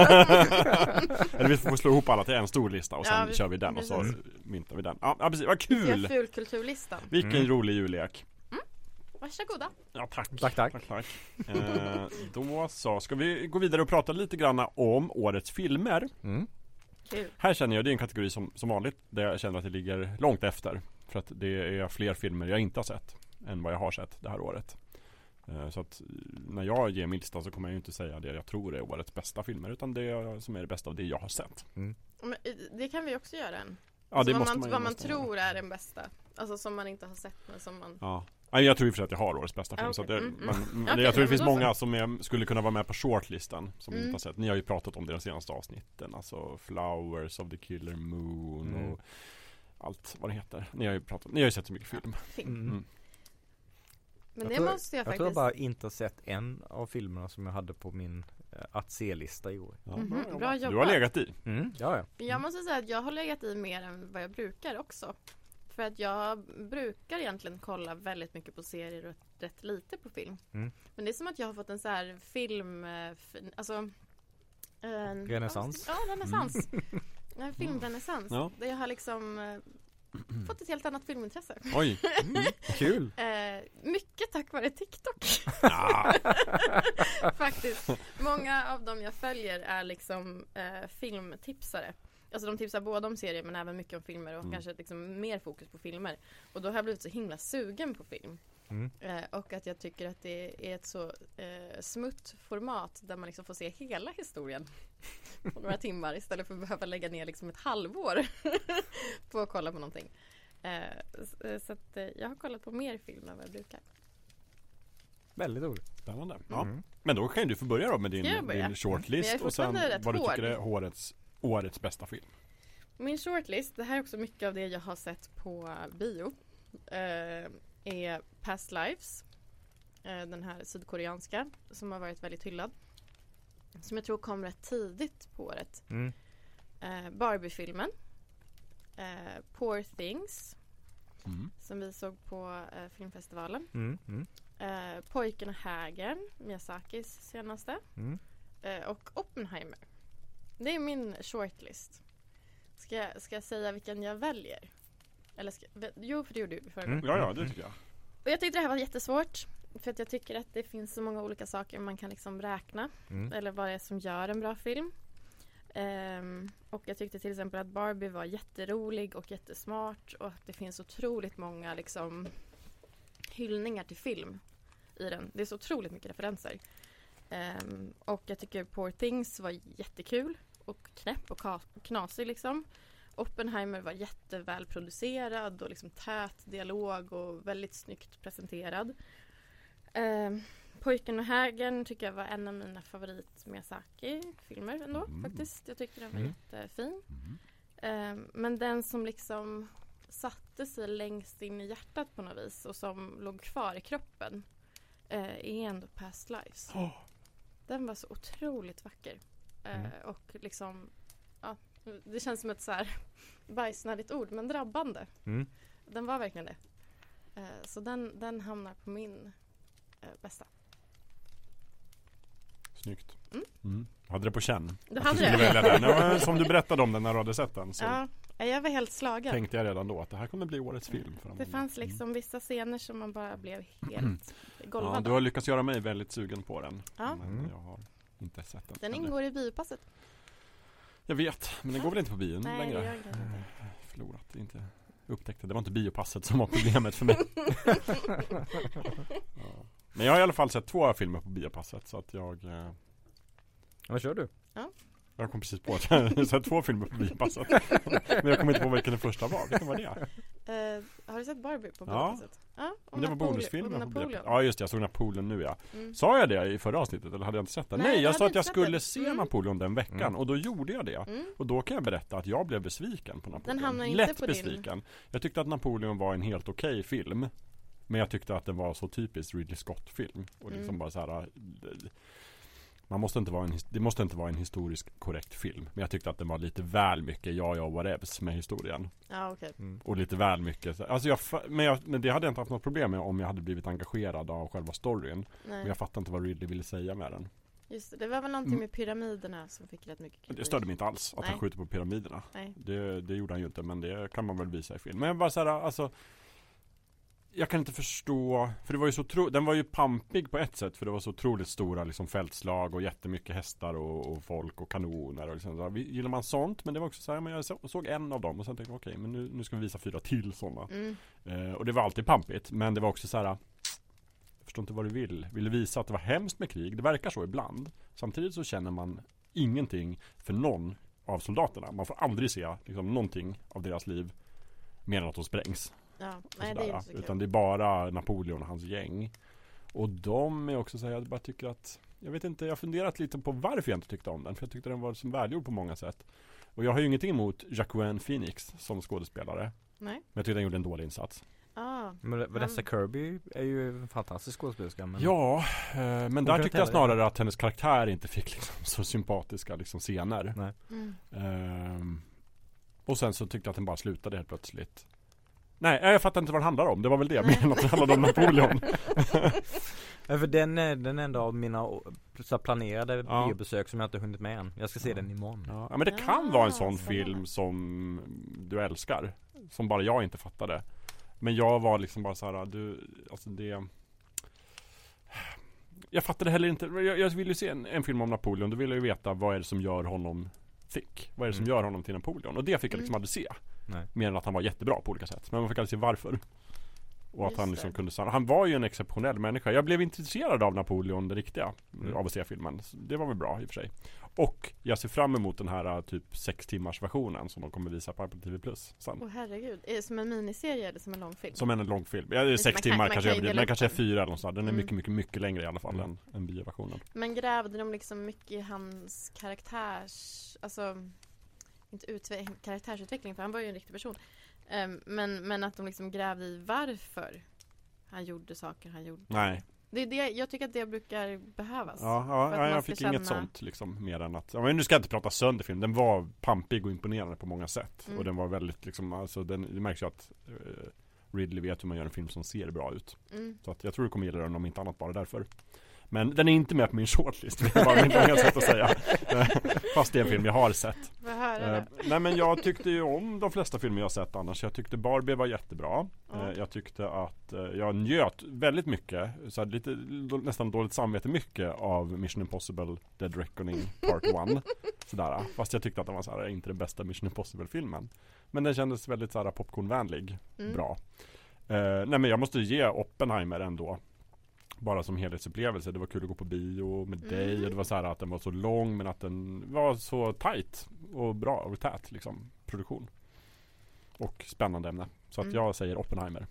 S2: Eller vi får slå ihop alla till en stor lista och sen
S1: Ja, vi-
S2: kör vi den och så
S1: precis.
S2: myntar vi den Ja, ja precis, vad kul!
S1: fulkulturlistan
S2: Vilken
S3: Mm.
S2: rolig jullek
S1: Varsågoda
S2: Ja tack
S3: Tack, tack.
S2: Tack, tack. Eh, Då så, ska vi gå vidare och prata lite grann om årets filmer
S3: Mm.
S1: Kul
S2: Här känner jag, det är en kategori som, som vanligt Där jag känner att det ligger långt efter För att det är fler filmer jag inte har sett Än vad jag har sett det här året Så att eh, när jag ger min lista så kommer jag ju inte säga det jag tror är årets bästa filmer Utan det som är det bästa av det jag har sett
S1: Men, eh, Det kan vi också göra än
S2: Ja
S1: alltså
S2: det
S1: vad
S2: måste
S1: man,
S2: man, ju-
S1: vad man
S2: måste göra.
S1: tror är den bästa Alltså som man inte har sett men som man
S2: Ja Nej, jag tror i och för sig att jag har årets bästa film
S1: Ah,
S2: så att
S1: okej.
S2: det,
S1: Mm, mm.
S2: men,
S1: Okej,
S2: Jag tror det finns
S1: så.
S2: många som är, skulle kunna vara med på shortlisten Som
S1: Mm.
S2: inte har sett Ni har ju pratat om det de senaste avsnitten Alltså Flowers of the Killer Moon
S3: Mm.
S2: och Allt vad det heter Ni har ju pratat, ni har ju sett så mycket film
S1: film
S3: Mm.
S1: Men
S3: Jag
S1: det
S3: tror-
S1: måste jag,
S3: Jag
S1: faktiskt
S3: tror jag bara inte har sett en av filmerna som jag hade på min eh, att se-lista i år.
S2: Ja,
S1: Mhm, bra
S2: Du har
S1: jobbat.
S2: legat i
S3: Mm. Ja, ja.
S1: Men Jag måste säga att jag har legat i mer än vad jag brukar också För att jag brukar egentligen kolla väldigt mycket på serier och rätt lite på film
S3: Mm.
S1: Men det är som att jag har fått en så här film, eh, alltså en,
S3: Renässans.
S1: Ja, renässans En filmrenässans
S2: Ja.
S1: Där jag har liksom eh, fått ett helt annat filmintresse
S2: Oj!
S3: Kul!
S1: eh, Mycket tack vare TikTok. Faktiskt. Många av dem jag följer är liksom eh, filmtipsare. Alltså de tipsar både om serier men även mycket om filmer och
S2: Mm.
S1: kanske liksom mer fokus på filmer. Och då har jag blivit så himla sugen på film.
S3: Mm.
S1: Eh, och att jag tycker att det är ett så eh, smutt format där man liksom får se hela historien på några timmar istället för att behöva lägga ner liksom ett halvår på att kolla på någonting. Eh, s- så att eh, jag har kollat på mer film än vad jag brukar.
S3: Väldigt roligt.
S2: Spännande. Ja.
S3: Mm.
S2: Men då kan du få börja då med din, din shortlist och sen vad du
S1: hård.
S2: tycker är årets, årets bästa film.
S1: Min shortlist, det här är också mycket av det jag har sett på bio. Eh, är Past Lives. Eh, den här sydkoreanska som har varit väldigt hyllad. Som jag tror kom rätt tidigt på året.
S3: Mm.
S1: Eh, Barbie-filmen. Eh, Poor Things.
S2: Mm.
S1: Som vi såg på eh, filmfestivalen.
S3: Mm. Mm.
S1: Eh, Pojken och hägern. Miyazakis senaste.
S3: Mm.
S1: Eh, och Oppenheimer. Det är min shortlist. Ska jag, ska jag säga vilken jag väljer? Eller ska, jo, för det gjorde du förra
S3: Mm.
S1: gången.
S2: Ja, ja, det tycker jag.
S1: och jag tyckte det här var jättesvårt. För att jag tycker att det finns så många olika saker man kan liksom räkna.
S3: Mm.
S1: Eller vad det är som gör en bra film. Ehm, och jag tyckte till exempel att Barbie var jätterolig och jättesmart och att det finns otroligt många liksom hyllningar till film i den. Det är så otroligt mycket referenser. Ehm, och jag tycker Poor Things var jättekul och knäpp och knasig liksom. Oppenheimer var jättevälproducerad och liksom tät dialog och väldigt snyggt presenterad. Ehm, Pojken och hägern tycker jag var en av mina favorit Miyazaki-filmer ändå
S2: Mm.
S1: faktiskt. Jag tyckte den var
S3: Mm.
S1: jättefin.
S2: Mm.
S1: Ehm, men den som liksom satte sig längst in i hjärtat på något vis och som låg kvar i kroppen eh, är ändå Past Lives.
S2: Åh.
S1: Den var så otroligt vacker. Eh,
S3: Mm.
S1: och liksom, ja, det känns som ett så här bajsnödigt ord men drabbande.
S3: Mm.
S1: Den var verkligen det. Eh, så den, den hamnar på min eh, bästa.
S2: Snyggt.
S1: Mm.
S2: Mm. Jag hade det på känn.
S1: Du hade
S2: skulle
S1: det?
S2: välja den. Som du berättade om den när du hade sett den så
S1: Ja, jag var helt slagen.
S2: tänkte jag redan då att det här kommer bli årets film. För
S1: Det fanns
S2: Mm.
S1: liksom vissa scener som man bara blev helt golvad
S2: Ja, du har lyckats göra mig väldigt sugen på den.
S1: Ja.
S2: Men
S3: Mm.
S2: jag har inte sett den.
S1: Den ingår i biopasset.
S2: Jag vet, men den går väl inte på bio
S1: Nej,
S2: längre?
S1: det gör den kanske inte.
S2: Förlorat, inte upptäckte. Det var inte biopasset som var problemet för mig. ja. Men jag har i alla fall sett två filmer på biopasset så att jag eh,
S3: Vad kör du?
S2: Jag kom precis på att jag har sett två filmer på biopasset. Men jag kommer inte på vilken den första var. Vilken var det?
S1: Eh, har du sett Barbie på
S2: Ja.
S1: biopasset? Ja. och
S2: Men det var
S1: och
S2: på biopasset. Ja just det, jag såg Napoleon nu ja.
S1: Mm.
S2: Sa jag det i förra avsnittet eller hade jag inte sett det?
S1: Nej,
S2: Nej, jag sa att jag skulle
S1: den.
S2: se
S1: Mm.
S2: Napoleon den veckan
S3: Mm.
S2: och då gjorde jag det.
S1: Mm.
S2: Och då kan jag berätta att jag blev besviken på Napoleon.
S1: Den hamnar inte
S2: Lätt
S1: på din-
S2: besviken. Jag tyckte att Napoleon var en helt okej film. Men jag tyckte att den var så typisk Ridley Scott-film. Och liksom
S1: Mm.
S2: bara så här. Man måste inte vara en, det måste inte vara en historisk korrekt film. Men jag tyckte att den var lite väl mycket ja, ja, whatevs med historien.
S1: Ja, okej.
S3: Mm.
S2: Och lite väl mycket. så- Alltså jag, men, jag, men det hade jag inte haft något problem med om jag hade blivit engagerad av själva storyn. Men
S1: Nej,
S2: jag fattar inte vad Ridley ville säga med den.
S1: just det. Det var väl någonting
S2: Mm.
S1: med pyramiderna som fick rätt mycket kritik.
S2: Det störde mig inte alls att han
S1: Nej.
S2: skjuter på pyramiderna.
S1: Nej.
S2: Det, det gjorde han ju inte men det kan man väl visa i film. Men jag bara såhär, alltså Jag kan inte förstå, för det var ju så tro, den var ju pampig på ett sätt för det var så otroligt stora liksom fältslag och jättemycket hästar och, och folk och kanoner och liksom, så här. Vi- Gillar man sånt? Men det var också så här, men jag så, såg en av dem och sen tänkte jag okej men nu, nu ska vi visa fyra till sådana.
S1: Mm.
S2: Eh, och det var alltid pampigt men det var också så här. Jag förstår inte vad du vill. Vill du visa att det var hemskt med krig? Det verkar så ibland. Samtidigt så känner man ingenting för någon av soldaterna. Man får aldrig se liksom, någonting av deras liv mer än att de sprängs.
S1: Ja, nej det är
S2: Utan det är bara Napoleon och hans gäng. Och de är också så här, jag bara tycker att Jag vet inte, jag har funderat lite på varför jag inte tyckte om den. För jag tyckte den var som välgjord på många sätt. Och jag har ju ingenting emot Jacqueline Phoenix som skådespelare.
S1: Nej.
S2: Men jag tyckte den gjorde en dålig insats.
S1: Ah.
S3: Men Vanessa Kirby är ju en fantastisk skådespelerska men
S2: Ja, eh, men där tyckte jag snarare att hennes karaktär inte fick liksom så sympatiska liksom scener.
S3: Nej.
S1: Mm.
S2: Ehm, och sen så tyckte jag att den bara slutade helt plötsligt. Nej, jag fattar inte vad den handlar om. Det var väl det, mer än att det handlade om Napoleon.
S3: Ja, för den är den enda av mina så planerade
S2: Ja.
S3: biobesök som jag inte hunnit med än. Jag ska se
S2: Ja.
S3: den imorgon.
S2: Ja, men det kan
S1: Ah,
S2: vara en sån film som du älskar. Som bara jag inte fattade. Men jag var liksom bara så här, du, alltså det Jag fattade heller inte, jag, jag ville ju se en, en film om Napoleon, då ville jag ju veta vad är det som gör honom thick? Vad är det som
S3: Mm.
S2: gör honom till Napoleon? Och det fick jag liksom
S1: Mm.
S2: aldrig se.
S3: Nej.
S2: Mer än att han var jättebra på olika sätt. Men man fick aldrig se varför. Och att
S1: Just
S2: han liksom
S1: det.
S2: kunde, han var ju en exceptionell människa. Jag blev intresserad av Napoleon, det riktiga,
S3: Mm.
S2: av att se filmen. Så Det var väl bra i och för sig. Och jag ser fram emot den här uh, typ sex timmars versionen som de kommer visa på Apple TV Plus sen.
S1: Åh herregud, är det som en miniserie eller som en långfilm?
S2: Som en lång film. Ja, det är sex
S1: man kan-
S2: timmar kanske
S1: kan ju
S2: överdrivet, men kanske är
S1: den.
S2: fyra eller något sånt. Den är
S1: Mm.
S2: mycket, mycket, mycket längre i alla fall
S3: Mm.
S2: än, än bioversionen.
S1: Men grävde de liksom mycket i hans karaktärs, alltså inte utve- karaktärsutveckling för han var ju en riktig person. Ehm, men, men att de liksom grävde i varför han gjorde saker han gjorde.
S2: Nej.
S1: Det är det, jag tycker att det brukar behövas.
S2: Ja, ja, ja jag fick inget
S1: känna-
S2: sånt liksom mer än att, ja, men nu ska jag inte prata sönder film, den var pampig och imponerande på många sätt.
S1: Mm.
S2: Och den var väldigt liksom, alltså den, det märks ju att eh, Ridley vet hur man gör en film som ser bra ut.
S1: Mm.
S2: Så att jag tror du kommer gilla den om inte annat bara därför. Men den är inte med på min shortlist, det bara mitt långa sätt att säga. Fast det är en film jag har sett. Eh, nej men jag tyckte ju om de flesta filmer jag sett annars. Jag tyckte Barbie var jättebra. Eh, jag tyckte att eh, jag njöt väldigt mycket, så lite nästan dåligt samvete mycket av Mission Impossible Dead Reckoning Part 1. Sådär. Fast jag tyckte att den var så här, inte den bästa Mission Impossible filmen. Men den kändes väldigt så här, popcornvänlig.
S1: Mm.
S2: Bra. Eh, nej men jag måste ge Oppenheimer ändå. Bara som helhetsupplevelse. Det var kul att gå på bio med dig.
S1: Mm.
S2: Och det var så här att den var så lång men att den var så tight och bra och tät liksom. Produktion. Och spännande ämne. Så att
S1: Mm.
S2: jag säger Oppenheimer.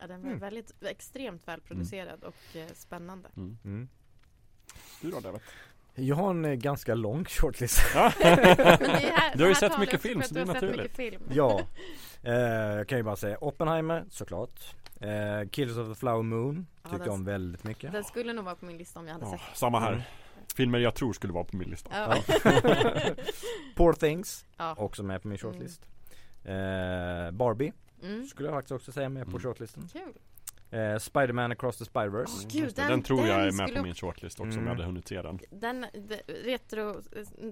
S1: Ja, den var
S3: Mm.
S1: väldigt extremt välproducerad och eh, spännande.
S2: Mm.
S3: Mm.
S2: Du då David?
S3: Jag har en eh, ganska lång shortlist.
S2: Ja.
S1: Men det är här,
S2: Du har ju sett mycket film, så det är naturligt.
S1: mycket film.
S3: ja, eh, jag kan ju bara säga Oppenheimer såklart. Eh, Killers of the Flower Moon
S1: Ja,
S3: tyckte
S1: den-
S3: om väldigt mycket.
S1: Den skulle nog vara på min lista om jag hade
S2: ja,
S1: sett
S2: samma här.
S3: Mm.
S2: Filmer jag tror skulle vara på min lista.
S1: Ja.
S3: Poor Things
S1: ja.
S3: också med på min shortlist. Eh, Barbie
S1: Mm.
S3: skulle jag faktiskt också säga med på
S2: Mm.
S3: shortlisten.
S1: Kul.
S3: Eh, Spider-Man Across the Spider-Verse.
S2: Mm,
S1: gud, den-
S2: den tror jag
S1: den
S2: är med
S1: skulle
S2: på min shortlist också om
S3: Mm.
S2: jag hade hunnit se den.
S1: Den, de, retro,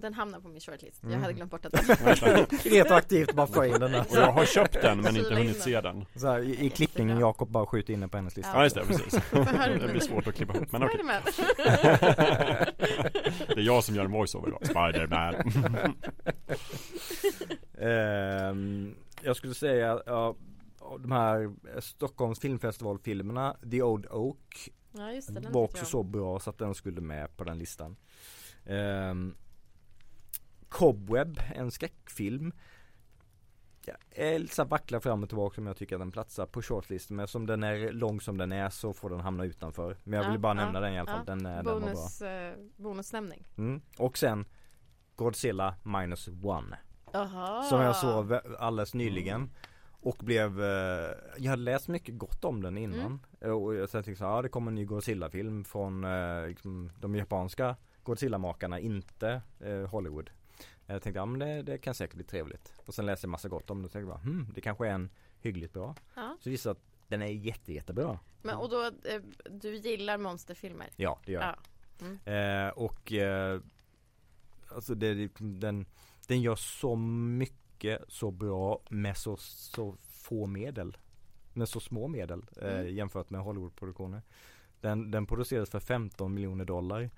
S1: den hamnar på min shortlist. Jag
S3: Mm.
S1: hade glömt bort att den
S3: Retroaktivt bara få in den där.
S2: Och jag har köpt den men inte hunnit se den.
S3: Så här, i, I klippningen Jakob bara skjuter in den på hennes lista.
S2: Ja just det, precis. det blir svårt att klippa ihop men okej. Det är jag som gör en voiceover då. Spiderman.
S3: Ehm, jag skulle säga, ja, de här Stockholms filmfestivalfilmerna, The Old Oak
S1: Ja just det, den
S3: var också så bra så att den skulle med på den listan. Ehm, Cobweb, en skräckfilm. Jag är lite så vacklar fram och tillbaka om jag tycker att den platsar på shortlisten. Men som den är lång som den är så får den hamna utanför. Men jag
S1: Ja,
S3: ville bara
S1: ja,
S3: nämna den i alla fall. Den, den bra.
S1: Bonus, eh, bonusnämning.
S3: Mm. Och sen Godzilla minus one.
S1: Jaha.
S3: Som jag såg alldeles nyligen Och blev, eh, jag hade läst mycket gott om den innan. Eh, Och jag tänkte här, ja det kommer en ny Godzilla-film från eh, liksom, de japanska Godzilla-makarna, inte eh, Hollywood. Jag tänkte, ja men det, det kan säkert bli trevligt. Och sen läste jag massa gott om det och tänkte bara, hmm, det kanske är en hyggligt bra.
S1: Ja.
S3: Så visade att den är jätte, jättebra.
S1: Men och då, eh, du gillar monsterfilmer?
S3: Ja, det gör jag.
S1: Ja.
S3: Eh, och eh, Alltså det, den, den gör så mycket så bra med så, så få medel Med så små medel eh,
S1: Mm.
S3: jämfört med Hollywoodproduktioner den, den producerades för 15 miljoner dollar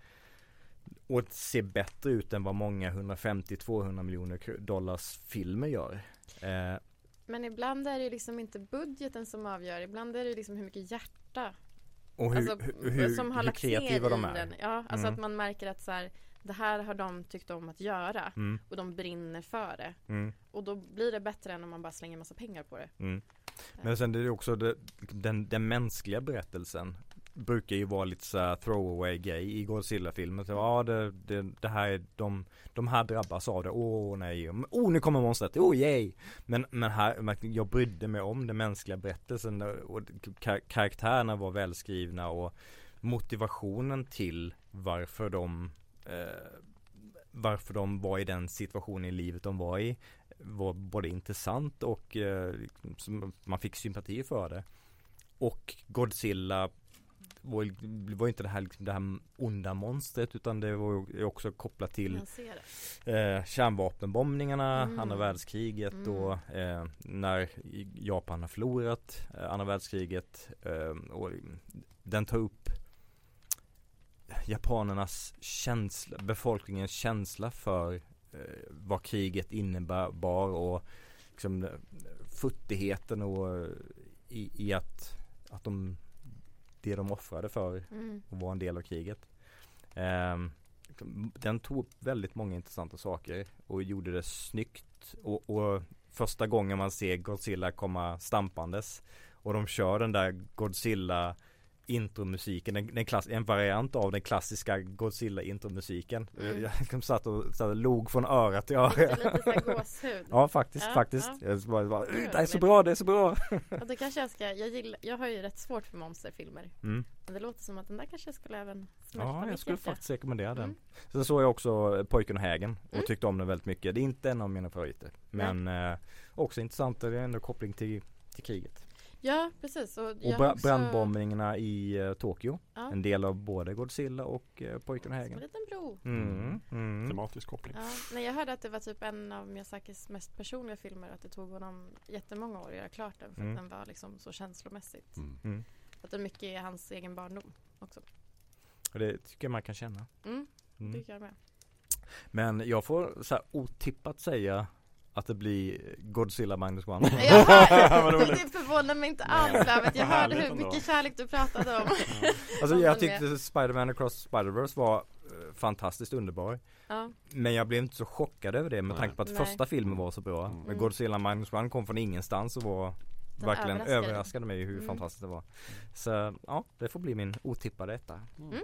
S3: Och ser bättre ut än vad många 150-200 miljoner dollars filmer gör eh,
S1: Men ibland är det liksom inte budgeten som avgör. Ibland är det liksom hur mycket hjärta
S3: Och hur,
S1: alltså,
S3: hur, hur,
S1: som har
S3: hur kreativa de är.
S1: Ja, alltså
S3: Mm.
S1: att man märker att så här, det här har de tyckt om att göra
S3: mm,
S1: och de brinner för det.
S3: mm.
S1: Och då blir det bättre än om man bara slänger massa pengar på det.
S3: Mm. Men sen är det också det, den, den mänskliga berättelsen brukar ju vara lite så throwaway grej i Godzilla-filmer. Så, ja, det, det, det här är de, de här drabbas av det. Åh nej, oh nu kommer monstret, oh yay! Men, men här, jag brydde mig om den mänskliga berättelsen och kar- karaktärerna var välskrivna och motivationen till varför de eh, varför de var i den situationen i livet de var i var både intressant och eh, som man fick sympati för det. Och Godzilla var, var inte det här, liksom, det här onda monstret utan det var också kopplat till eh, kärnvapenbombningarna,
S1: Mm.
S3: andra världskriget
S1: Mm.
S3: och eh, när Japan har förlorat eh, andra världskriget eh, och den tar upp japanernas känsla, befolkningens känsla för eh, vad kriget innebar och liksom eh, futtigheten och eh, i, i att, att de det de offrade för
S1: Mm.
S3: var en del av kriget. Ehm, den tog upp väldigt många intressanta saker och gjorde det snyggt och, och första gången man ser Godzilla komma stampandes och de kör den där Godzilla intromusiken, den, den klass, en variant av den klassiska Godzilla intromusiken.
S1: Mm.
S3: Jag liksom satt och, satt och log från öra till öra.
S1: Lite, lite gåshud.
S3: Ja faktiskt,
S1: Ja,
S3: faktiskt.
S1: ja.
S3: Jag bara, bara,
S1: Det
S3: är så bra, det är så bra.
S1: Ja, då kanske jag ska, jag, gillar, jag har ju rätt svårt för monsterfilmer.
S3: Mm.
S1: Men det låter som att den där kanske skulle även
S3: Ja, jag skulle
S1: hjärta.
S3: faktiskt rekommendera den.
S1: Mm.
S3: Sen såg jag också Pojken och hägen och
S1: Mm.
S3: tyckte om den väldigt mycket. Det är inte en av mina favoriter. Men eh, också intressant, det är ändå koppling till, till kriget.
S1: Ja, precis. Och,
S3: Och bra-
S1: också-
S3: brandbombningarna i eh, Tokyo.
S1: Ja.
S3: En del av både Godzilla och uh, Pojken och
S1: Som en
S3: hägen.
S1: liten bro.
S3: Mm. Mm.
S2: Tematisk koppling.
S1: Ja, nej, jag hörde att det var typ en av Miyazakis mest personliga filmer. Att det tog honom jättemånga år att göra klart den. För
S3: Mm.
S1: att den var liksom så känslomässigt.
S2: Mm.
S3: Mm.
S1: Att det mycket är hans egen barndom också.
S3: Och det tycker jag man kan känna.
S1: Mm, det
S3: Mm.
S1: tycker jag med.
S3: Men jag får så här otippat säga att det blir Godzilla Magnus One.
S1: Det förvånar mig inte alls Lövet. Jag hörde hur
S2: ändå.
S1: mycket kärlek du pratade om.
S3: Alltså jag tyckte Spider-Man Across Spider-Verse var eh, fantastiskt underbar.
S1: Ja,
S3: Men jag blev inte så chockad över det med
S2: Nej.
S3: tanke på att
S1: Nej.
S3: första filmen var så bra.
S2: Mm.
S3: Men Godzilla Minus One kom från ingenstans och var
S1: Den
S3: verkligen
S1: överraskade.
S3: överraskade mig hur
S1: Mm.
S3: fantastiskt det var. Så ja, det får bli min otippade etta.
S1: Mm.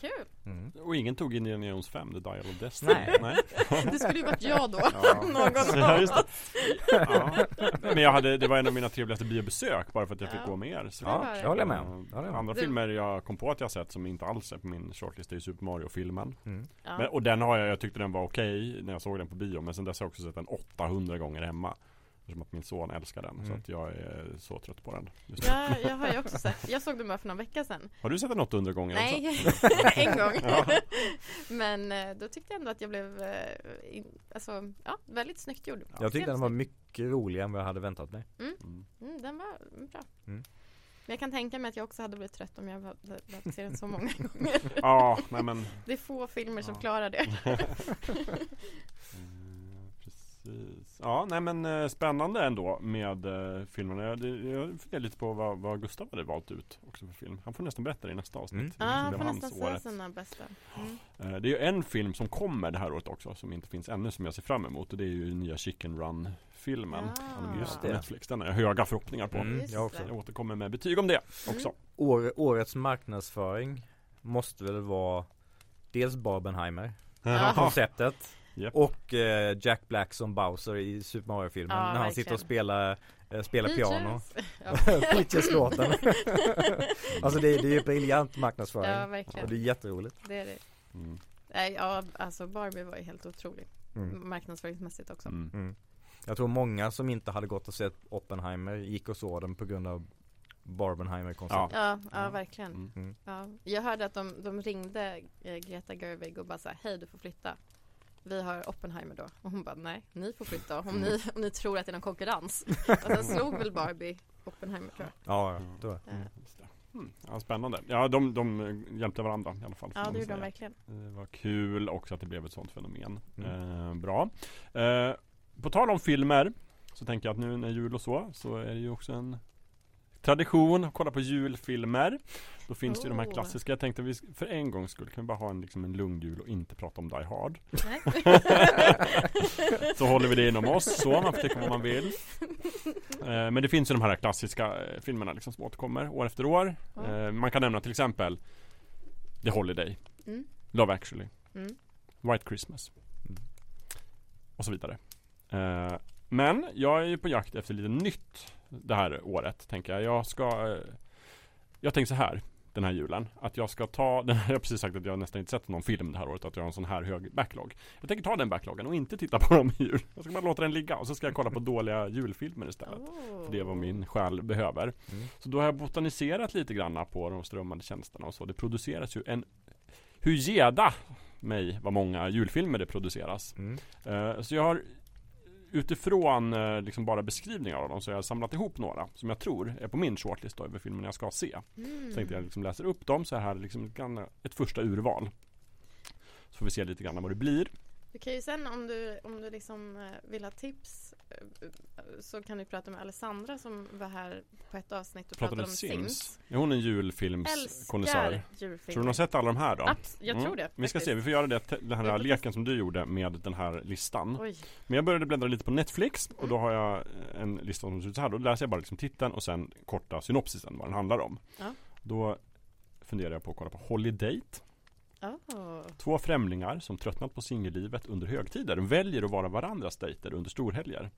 S1: Kul.
S3: Mm.
S2: Och ingen tog Indiana Jones 5, The Dial of Destiny?
S3: Nej.
S2: Nej.
S1: Det skulle ju varit jag då.
S2: Ja.
S1: Någon
S2: Ja, just. Ja. Men jag hade, det var en av mina trevligaste biobesök bara för att jag fick
S1: Ja.
S2: gå med er. Så
S3: Ja,
S1: det.
S3: jag håller med. Jag med.
S2: Andra
S1: Du-
S2: filmer jag kom på att jag sett som inte alls är på min shortlist är Super Mario-filmen.
S3: Mm.
S2: Men,
S1: Ja.
S2: och den har jag, jag tyckte den var okej när jag såg den på bio men sen dess har jag också sett den 800 gånger hemma. Eftersom att min son älskar den så
S3: Mm.
S2: att jag är så trött på den.
S1: Ja, jag har ju också sett. Jag såg den bara för några veckor sedan.
S2: Har du sett den 800 gånger också?
S1: Nej, en gång.
S2: Ja.
S1: Men eh, då tyckte jag ändå att jag blev, eh, alltså, ja, väldigt snyggt gjord.
S3: Jag tyckte den var mycket roligare än vad jag hade väntat mig.
S2: Mm.
S1: snyggt. Mm, den var mm, bra.
S3: Mm.
S1: Men jag kan tänka mig att jag också hade blivit trött om jag hade behövt se den så många gånger.
S2: Ja, nej men
S1: Det är få filmer som klarar det.
S2: Precis. Ja, nej men eh, spännande ändå med eh, filmerna. Jag, jag funderar lite på vad, vad Gustav hade valt ut också för film. Han får nästan berätta det i nästa avsnitt.
S3: Mm.
S2: Det
S1: Ja, han får nästan säga
S2: året.
S1: sina bästa. Mm.
S2: Eh, Det är ju en film som kommer det här året också som inte finns ännu som jag ser fram emot och det är ju nya Chicken Run filmen
S1: Ja.
S2: animerad
S3: Just
S2: på
S3: det.
S2: Netflix. Den har jag höga förhoppningar på.
S3: Mm, jag också.
S1: det.
S2: Jag återkommer med betyg om det också.
S3: År, årets marknadsföring måste väl vara dels Barbenheimer,
S1: Ja.
S3: konceptet
S2: Japp.
S3: och eh, Jack Black som Bowser i Super Mario-filmen
S1: Ja,
S3: när han
S1: verkligen.
S3: sitter och spelar, eh, spelar piano. Peaches-låten. alltså det, det är ju briljant marknadsföring.
S1: ja,
S3: och
S1: verkligen.
S3: det är jätteroligt.
S1: Det är det.
S2: Mm.
S1: Nej, ja, alltså Barbie var ju helt otrolig.
S3: Mm.
S1: Marknadsföringsmässigt också.
S2: Mm.
S3: Mm. Jag tror många som inte hade gått och sett Oppenheimer gick och såg den på grund av Barbenheimer-konceptet.
S1: Ja, ja,
S2: Ja.
S1: verkligen.
S2: Mm.
S3: Mm.
S1: Ja. Jag hörde att de, de ringde eh, Greta Gerwig och bara sa hej du får flytta. Vi har Oppenheimer då. Och hon bara nej, ni får flytta om ni, om ni tror att det är någon konkurrens. Och sen slog väl Barbie Oppenheimer tror jag.
S3: Ja, ja, då.
S1: Eh,
S2: Just det. Mm. Ja, spännande. Ja, de, de hjälpte varandra i alla fall.
S1: Ja, det gjorde de verkligen.
S2: Det var kul också att det blev ett sånt fenomen.
S3: Mm.
S2: Eh, bra. Eh, på tal om filmer så tänker jag att nu när jul och så så är det ju också en tradition att kolla på julfilmer. Då finns det ju de här
S1: Oh.
S2: klassiska. Jag tänkte att vi för en gång skulle kan vi bara ha en, liksom en lugn jul och inte prata om Die Hard. Så håller vi det inom oss så, man får tycka vad man vill. Eh, men det finns ju de här klassiska eh, filmerna liksom som återkommer år efter år. Eh, man kan nämna till exempel The Holiday,
S1: Mm.
S2: Love actually,
S1: Mm.
S2: White Christmas
S3: Mm.
S2: och så vidare. Eh, men jag är ju på jakt efter lite nytt det här året tänker jag. Jag ska eh, Jag tänker så här den här julen att jag ska ta, den, jag har precis sagt att jag nästan inte sett någon film det här året att jag har en sån här hög backlog. Jag tänker ta den backloggen och inte titta på dem i jul. Jag ska bara låta den ligga och så ska jag kolla på dåliga julfilmer istället.
S1: Oh.
S2: För det är vad min själ behöver.
S3: Mm.
S2: Så då har jag botaniserat lite granna på de strömmande tjänsterna och så. Det produceras ju en hujeda mig vad många julfilmer det produceras.
S3: Mm.
S2: Eh, så jag har utifrån eh, liksom bara beskrivningar av dem så har jag samlat ihop några som jag tror är på min shortlist över filmer jag ska se.
S1: Mm.
S2: Så tänkte jag liksom läser upp dem så här liksom ett första urval. Så får vi se lite grann vad det blir.
S1: Du kan ju sen om du, om du liksom eh, vill ha tips så kan du prata med Alessandra som var här på ett avsnitt och
S2: Pratade
S1: pratade om
S2: Sims.
S1: Sims.
S2: Är hon en julfilmskonnässör? Tror du hon har sett alla de här då?
S1: Abs- jag
S2: Mm.
S1: tror det.
S2: Vi ska se, vi får göra det, den här leken som du gjorde med den här listan.
S1: Oj.
S2: Men jag började bläddra lite på Netflix och då har jag en lista som ser ut så här. Då läser jag bara liksom titeln och sen korta synopsisen vad den handlar om.
S1: Ja.
S2: Då funderar jag på att kolla på Holiday.
S1: Oh.
S2: Två främlingar som tröttnat på singellivet under högtider väljer att vara varandras dejter under storhelger.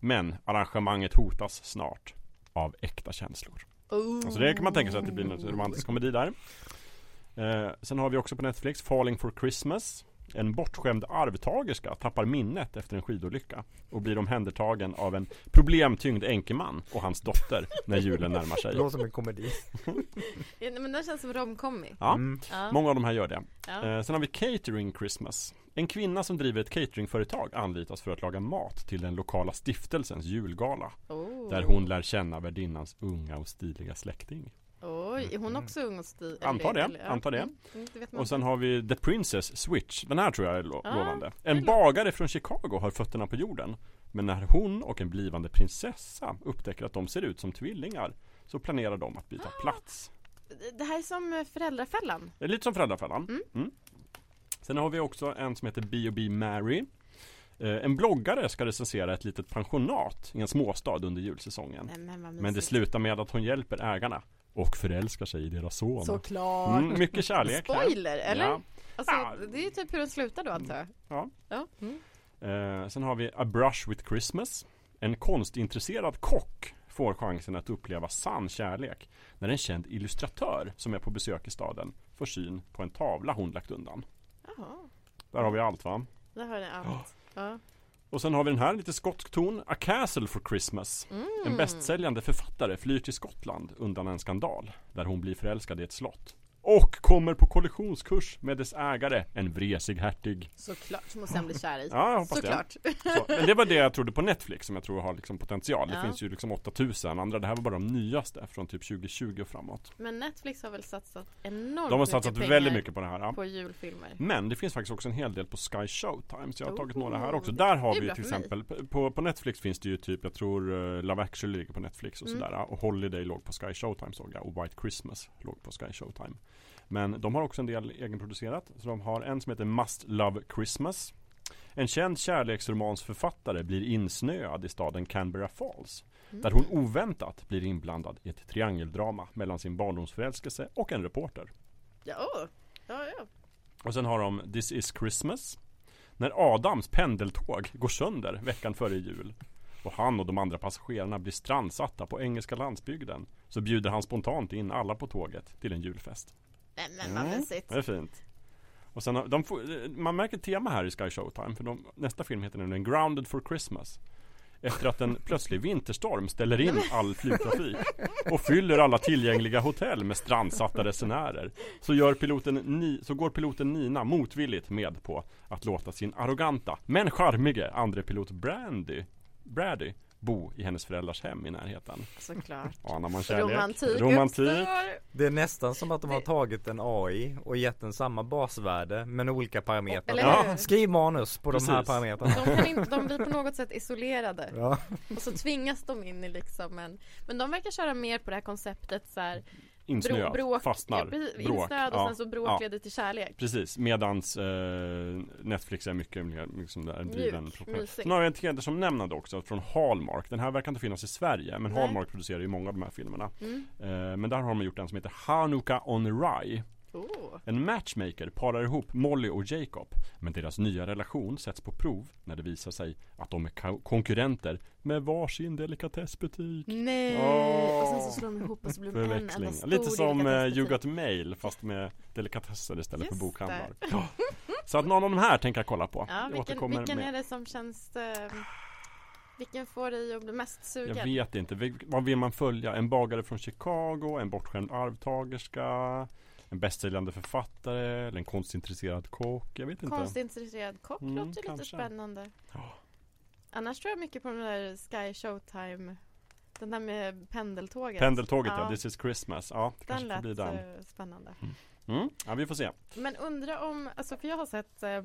S2: Men arrangemanget hotas snart av äkta känslor.
S1: Oh.
S2: Alltså det kan man tänka sig att det blir en romantisk komedi där. Eh, sen har vi också på Netflix Falling for Christmas. En bortskämd arvtagerska tappar minnet efter en skidolycka och blir omhändertagen av en problemtyngd enkeman och hans dotter när julen närmar sig.
S3: Det låter som en komedi.
S1: Ja, men den känns som romcomi.
S2: Ja,
S3: Mm.
S1: Ja.
S2: många av de här gör det.
S1: Ja.
S2: Eh, sen har vi Catering Christmas. En kvinna som driver ett cateringföretag anlitas för att laga mat till den lokala stiftelsens julgala.
S1: Oh.
S2: Där hon lär känna värdinnans unga och stiliga släkting.
S1: Oj, är hon också ung och stil?
S2: Antar det,
S1: eller-
S2: antar det.
S1: Mm, mm, det vet man
S2: Och sen har vi The Princess Switch. Den här tror jag är lo-
S1: Ah,
S2: lovande.
S1: det
S2: En bagare från Chicago har fötterna på jorden. Men när hon och en blivande prinsessa upptäcker att de ser ut som tvillingar så planerar de att byta plats.
S1: Det- Det här är som eh, Föräldrafällan.
S2: Det är lite som Föräldrafällan.
S1: Mm.
S2: Mm. Sen har vi också en som heter B&B Mary. Eh, En bloggare ska recensera ett litet pensionat i en småstad under julsäsongen.
S1: Nej, men,
S2: Men det slutar med att hon hjälper ägarna och förälskar sig i deras son.
S1: Såklart.
S2: Mm, mycket kärlek. här.
S1: Spoiler, eller?
S2: Ja.
S1: Alltså,
S2: Ja.
S1: det är ju typ hur den slutar då antar jag.
S2: Ja.
S1: ja. Mm.
S2: Eh, sen har vi A Brush with Christmas. En konstintresserad kock får chansen att uppleva sann kärlek när en känd illustratör som är på besök i staden får syn på en tavla hon lagt undan.
S1: Jaha,
S2: Där har vi allt va?
S1: där har ni allt. Ja.
S2: Och sen har vi den här lite skotsk ton. A Castle for Christmas.
S1: Mm.
S2: En bästsäljande författare flyr till Skottland undan en skandal där hon blir förälskad i ett slott. Och kommer på kollisionskurs med dess ägare, en vresig hertig.
S1: Såklart, som hon sen blir kär i.
S2: Ja, jag hoppas det.
S1: Såklart.
S2: Så, men det var det jag trodde på Netflix som jag tror har liksom potential. Det
S1: Ja.
S2: finns ju liksom 8000 andra. Det här var bara de nyaste från typ 2020 och framåt.
S1: Men Netflix har väl satsat enormt
S2: De har satsat väldigt mycket på det här. Ja.
S1: på julfilmer.
S2: Men det finns faktiskt också en hel del på Sky Showtime Så jag har tagit
S1: Oh,
S2: några här också
S1: det-
S2: Där har
S1: det
S2: vi till exempel på, på Netflix finns det ju typ Jag tror uh, Love actually ligger på Netflix och
S1: Mm.
S2: sådär Och Holiday låg på Sky Showtime såg jag Och White Christmas låg på Sky Showtime Men de har också en del egenproducerat Så de har en som heter Must Love Christmas En känd kärleksromansförfattare blir insnöad i staden Canberra Falls
S1: Mm.
S2: Där hon oväntat blir inblandad i ett triangeldrama mellan sin barndomsförälskelse och en reporter
S1: Ja, åh. ja, ja.
S2: och sen har de This is Christmas När Adams pendeltåg går sönder veckan före jul och han och de andra passagerarna blir strandsatta på engelska landsbygden så bjuder han spontant in alla på tåget till en julfest.
S1: Nej, men vad
S2: Mm.
S1: mysigt.
S2: Det är fint. Och sen har, de man märker ett tema här i Sky Showtime för de, nästa film heter nämligen Grounded for Christmas. Efter att en plötslig vinterstorm ställer in all flygtrafik och fyller alla tillgängliga hotell med strandsatta resenärer så, gör piloten Ni, så går piloten Nina motvilligt med på att låta sin arroganta men charmige andre pilot Brandy, Brady bo i hennes föräldrars hem i närheten.
S1: Såklart.
S2: Anar man kärlek?
S1: Romantik,
S2: Romantik.
S1: uppstår.
S3: Det är nästan som att de har tagit en AI och gett den samma basvärde men olika parametrar.
S2: Ja.
S3: Skriv manus på de här
S2: Precis.
S3: parametrarna.
S1: De, kan inte, de blir på något sätt isolerade
S3: Ja.
S1: och så tvingas de in i liksom en Men de verkar köra mer på det här konceptet så här,
S2: Insnöad,
S1: bråk,
S2: fastnar,
S1: ja,
S2: bråk.
S1: insnöad och
S2: Ja.
S1: sen så bråk
S2: Ja.
S1: leder till kärlek
S2: Precis, medans eh, Netflix är mycket mer liksom där driven
S1: Mjuk, mysig.
S2: Sen har vi en hedersomnämnande också från Hallmark Den här verkar inte finnas i Sverige men
S1: Nej.
S2: Hallmark producerar ju många av de här filmerna
S1: mm.
S2: eh, Men där har de gjort en som heter Hanukkah on Rye
S1: oh.
S2: En matchmaker parar ihop Molly och Jacob Men deras nya relation sätts på prov när det visar sig att de är konkurrenter med varsin delikatessbutik
S1: Nej!
S2: Åh.
S1: Och sen så slår de ihop och så blir de en enda stor
S2: Lite som
S1: delikatessbutik.
S2: You Got Mail fast med delikatesser istället för
S1: Just
S2: bokhandlar.
S1: det.
S2: Ja. Så att någon av de här tänker jag kolla på.
S1: Ja, vilken, vilken är det som känns eh, Vilken får dig att bli mest sugen?
S2: Jag vet inte. Vad vill man följa? En bagare från Chicago? En bortskämd arvtagerska? En bästsäljande författare? Eller en konstintresserad kock? Jag vet inte.
S1: Konstintresserad kock
S2: Mm,
S1: låter lite
S2: kanske.
S1: spännande
S2: Ja.
S1: Annars tror jag mycket på den där Sky Showtime Den där med pendeltåget
S2: Pendeltåget ja.
S1: Ja.
S2: This is Christmas. Ja, det
S1: Den
S2: kanske får
S1: lät
S2: bli den.
S1: eh, spännande
S2: Mm. Ja, vi får se.
S1: Men undra om, alltså för jag har sett eh,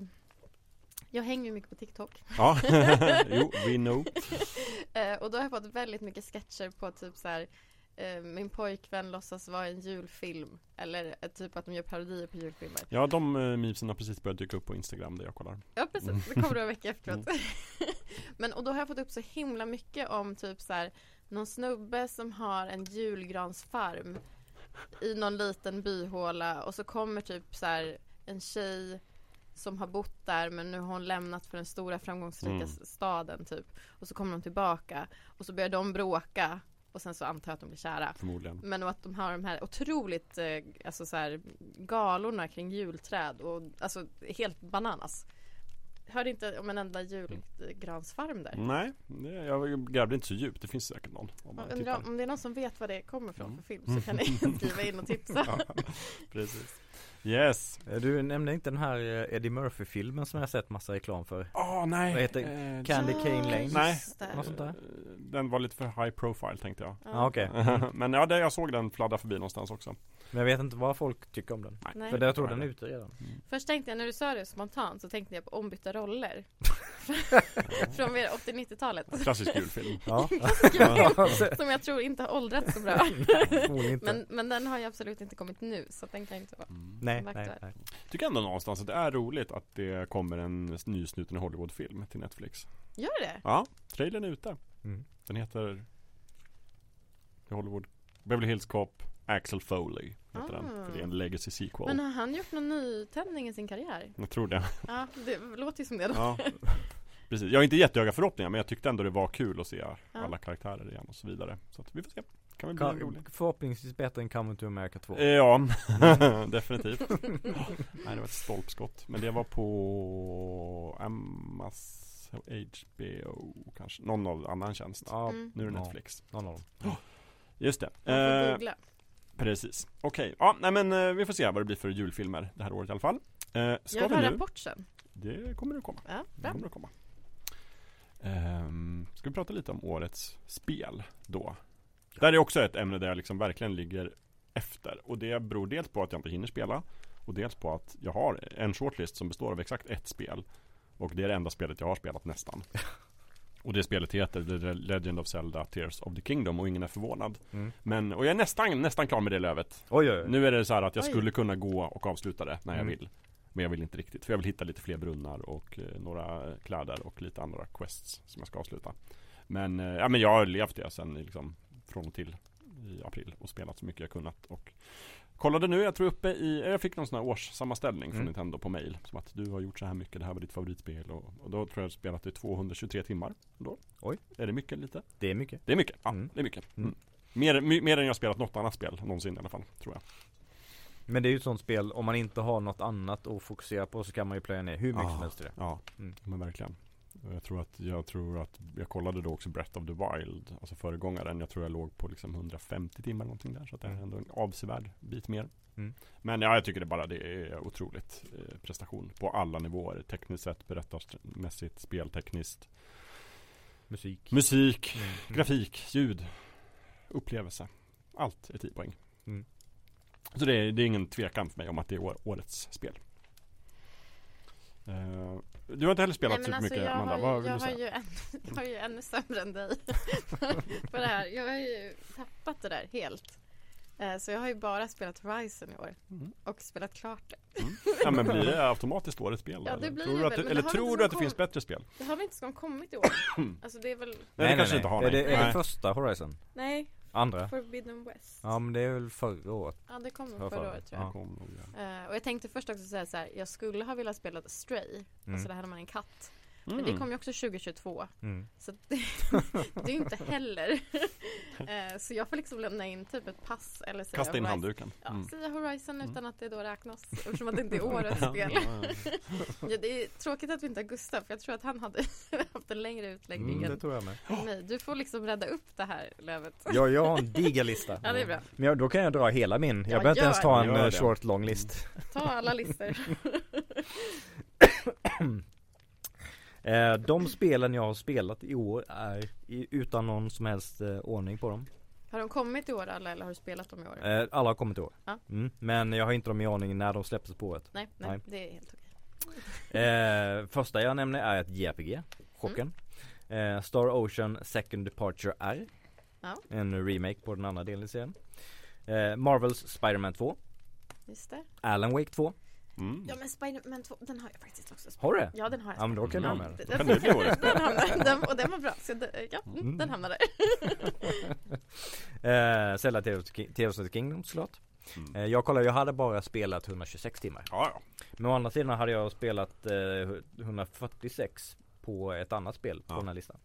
S1: Jag hänger ju mycket på TikTok
S2: Ja, jo, we know.
S1: eh, Och då har jag fått väldigt mycket sketcher på typ så här eh, Min pojkvän låtsas vara en julfilm Eller eh, typ att de gör parodier på julfilmer
S2: Ja, de uh, memesen har precis börjat dyka upp på Instagram där jag kollar.
S1: Ja precis, det kommer en vecka efteråt
S2: Mm.
S1: Men och då har jag fått upp så himla mycket om typ så här Någon snubbe som har en julgransfarm I någon liten byhåla och så kommer typ så här En tjej Som har bott där men nu har hon lämnat för den stora framgångsrika
S2: Mm.
S1: staden typ Och så kommer de tillbaka Och så börjar de bråka Och sen så antar jag att de blir kära.
S2: Förmodligen.
S1: Men att de har de här otroligt eh, alltså så här, galorna kring julträd och alltså helt bananas. Hörde inte om en enda julgransfarm där.
S2: Nej, jag grävde inte så djupt. Det finns säkert någon. Om tittar.
S1: om det är någon som vet vad det kommer från
S2: Mm.
S1: för film så kan ni skriva in och tipsa.
S2: Ja, precis. Yes.
S3: Eh, Du nämnde inte den här eh, Eddie Murphy-filmen som jag har sett massa reklam för.
S2: Åh nej.
S3: Vad heter
S2: Eh,
S3: Candy Cane Lane?
S2: Nej.
S1: det.
S3: Något sånt där?
S2: Den var lite för high profile tänkte jag.
S3: Ja okej.
S2: Men ja, det, jag såg den fladdra förbi någonstans också.
S3: Men jag vet inte vad folk tycker om den.
S1: Nej.
S3: För jag tror den är ute redan.
S1: Först tänkte jag när du sa det spontant så tänkte jag på ombytta roller. Från mer 80-90-talet.
S2: Klassisk julfilm.
S3: Ja.
S1: Som jag tror inte har åldrats så bra. Men, men den har ju absolut inte kommit nu så den kan inte vara
S3: nej, nej, nej.
S2: Tycker ändå någonstans att det är roligt att det kommer en nysnuten Hollywoodfilm till Netflix.
S1: Gör det?
S2: Ja, trailern är ute.
S3: Mm.
S2: Den heter Hollywood Beverly Hills Cop Axel Foley heter den.
S1: Ah.
S2: För det är en legacy sequel.
S1: Men har han gjort någon nytändning i sin karriär?
S2: Jag tror det.
S1: Ja, det låter ju som det då.
S2: Ja. Precis. Jag har inte jättehöga förhoppningar men jag tyckte ändå det var kul att se alla karaktärer igen och så vidare. Så att vi får se. Kan väl bli
S3: Ka-
S2: roligt.
S3: förhoppningsvis bättre än Coming to America 2.
S2: Eh, Ja, definitivt. Nej, det var ett stolpskott. Men det var på Amazon HBO kanske. Någon av annan tjänst.
S3: Ja,
S1: Mm.
S2: Nu är det
S3: Ja.
S2: Netflix.
S3: någon av dem.
S2: Just det.
S1: Man får
S2: Eh,
S1: googla.
S2: precis. Okej. Ja, nej men eh, vi får se vad det blir för julfilmer det här året i alla fall. Eh, ska
S1: Jag
S2: vi
S1: har
S2: nu?
S1: rapport sen.
S2: Det kommer det komma.
S1: Ja,
S2: Det kommer det komma. Ehm, ska vi prata lite om årets spel då? Där är också ett ämne där jag liksom verkligen ligger efter. Och det beror dels på att jag inte hinner spela. Och dels på att jag har en shortlist som består av exakt ett spel. Och det är det enda spelet jag har spelat nästan. Och det spelet heter The Legend of Zelda Tears of the Kingdom och ingen är förvånad.
S3: Mm.
S2: Men, och jag är nästan, nästan klar med det lövet.
S3: Oj, oj, oj.
S2: Nu är det så här att jag
S1: Oj.
S2: skulle kunna gå och avsluta det när jag
S3: Mm.
S2: vill. Men jag vill inte riktigt. För jag vill hitta lite fler brunnar och eh, några kläder och lite andra quests som jag ska avsluta. Men, eh, ja, men jag har levt det sen liksom, från och till i april och spelat så mycket jag kunnat. Och kollade nu, jag tror uppe i, jag fick någon sån här årssammanställning från
S3: Mm.
S2: Nintendo på mail. Som att du har gjort så här mycket, det här var ditt favoritspel. Och, och då tror jag spelat i 223 timmar. Då.
S3: Oj.
S2: Är det mycket lite?
S3: Det är mycket.
S2: Det är mycket, ja
S3: Mm.
S2: det är mycket.
S3: Mm.
S2: Mm. Mer, my, mer än jag spelat något annat spel någonsin i alla fall, tror jag.
S3: Men det är ju ett sånt spel, om man inte har något annat att fokusera på så kan man ju plöja ner hur mycket
S2: Ja.
S3: som helst i det.
S2: Ja,
S3: Mm.
S2: men verkligen. Jag tror, att, jag tror att jag kollade då också Breath of the Wild, alltså föregångaren. Jag tror jag låg på liksom 150 timmar någonting där. Så att det är
S3: Mm.
S2: ändå en avsevärd bit mer.
S3: Mm.
S2: Men ja, jag tycker det bara det är otroligt eh, prestation på alla nivåer. Tekniskt sett, berättarmässigt, speltekniskt,
S3: Musik.
S2: musik,
S3: Mm.
S2: grafik, ljud, upplevelse. Allt är 10 poäng.
S3: Mm.
S2: Så det är, det är ingen tvekan för mig om att det är årets spel. Eh, du har inte heller spelat
S1: Nej, men alltså,
S2: supermycket
S1: jag,
S2: Amanda,
S1: har,
S2: vad
S1: ju,
S2: vill
S1: jag,
S2: du
S1: har
S2: säga?
S1: ju än, jag har ju ännu sämre än dig på det här. Jag har ju tappat det där helt. Eh, Så jag har ju bara spelat Horizon i år
S2: Mm.
S1: och spelat klart det.
S2: Ja men blir det automatiskt årets spel?
S1: Ja,
S2: eller?
S1: det blir
S2: tror
S1: det
S2: du att
S1: väl,
S2: det,
S1: men
S2: eller
S1: det har
S2: tror du att det
S1: kom-
S2: finns bättre spel?
S1: Det har väl inte som kommit i år? Alltså det är väl,
S2: Nej, det kanske inte har
S3: Är det,
S2: nej.
S3: är det
S2: Nej.
S3: första Horizon?
S1: nej,
S3: Andra?
S1: Forbidden West.
S3: Ja men det är väl förra året.
S1: Ja, det kom förra
S3: mig.
S1: året tror jag.
S3: Ja.
S2: Kom ja.
S1: Eh, och jag tänkte först också säga så här, jag skulle ha velat spela Stray,
S3: Mm.
S1: alltså det här när man är en katt. Men
S2: Mm.
S1: det kom ju också 2022,
S3: Mm.
S1: så det, det är ju inte heller. Eh, så jag får liksom lämna in typ ett pass eller säga
S2: Kasta in
S1: Horizon.
S2: handduken.
S1: Ja,
S2: Mm.
S1: säga Horizon
S2: Mm.
S1: utan att det då räknas eftersom att det inte är årets spel.
S2: ja,
S1: det är tråkigt att vi inte har Gustav för jag tror att han hade haft en längre utläggning
S3: Mm, det tror jag med.
S1: mig. Du får liksom rädda upp det här Lövet.
S3: Ja, jag har en diger lista.
S1: Ja det är bra.
S3: Men jag, då kan jag dra hela min. Jag
S1: Ja,
S3: behöver inte ens ta en eh, short long list.
S1: Ta alla listor.
S3: Eh, de spelen jag har spelat i år är i, utan någon som helst eh, ordning på dem.
S1: Har de kommit i år alla eller har du spelat dem i år?
S3: Eh, alla har kommit i år.
S1: Ja.
S3: Mm, men jag har inte dem i ordning när de släpptes på året.
S1: Nej, nej,
S3: nej.
S1: det är helt okej.
S3: Första jag nämner är ett JRPG, Chocken. Eh, Star Ocean Second Departure R.
S1: Ja.
S3: En remake på den andra delen i serien. Marvels Spider-Man 2.
S1: Just det.
S3: Alan Wake 2.
S2: Mm.
S1: Ja men Spiderman 2, den har jag faktiskt också spelat.
S3: Har du det?
S1: Ja den har jag
S3: Ja men då kan du ha
S2: Mm.
S3: med den.
S1: Den,
S2: det
S1: den, den, och den var bra. Så den, ja, mm,
S3: Mm.
S1: den hamnar där.
S3: Eh, Zelda Tears of the Kingdom såklart.
S2: Mm.
S3: Eh, jag kollade, jag hade bara spelat 126 timmar.
S2: Ja, ja.
S3: Men å andra sidan hade jag spelat eh, 146 på ett annat spel på
S2: Ja.
S3: den här listan.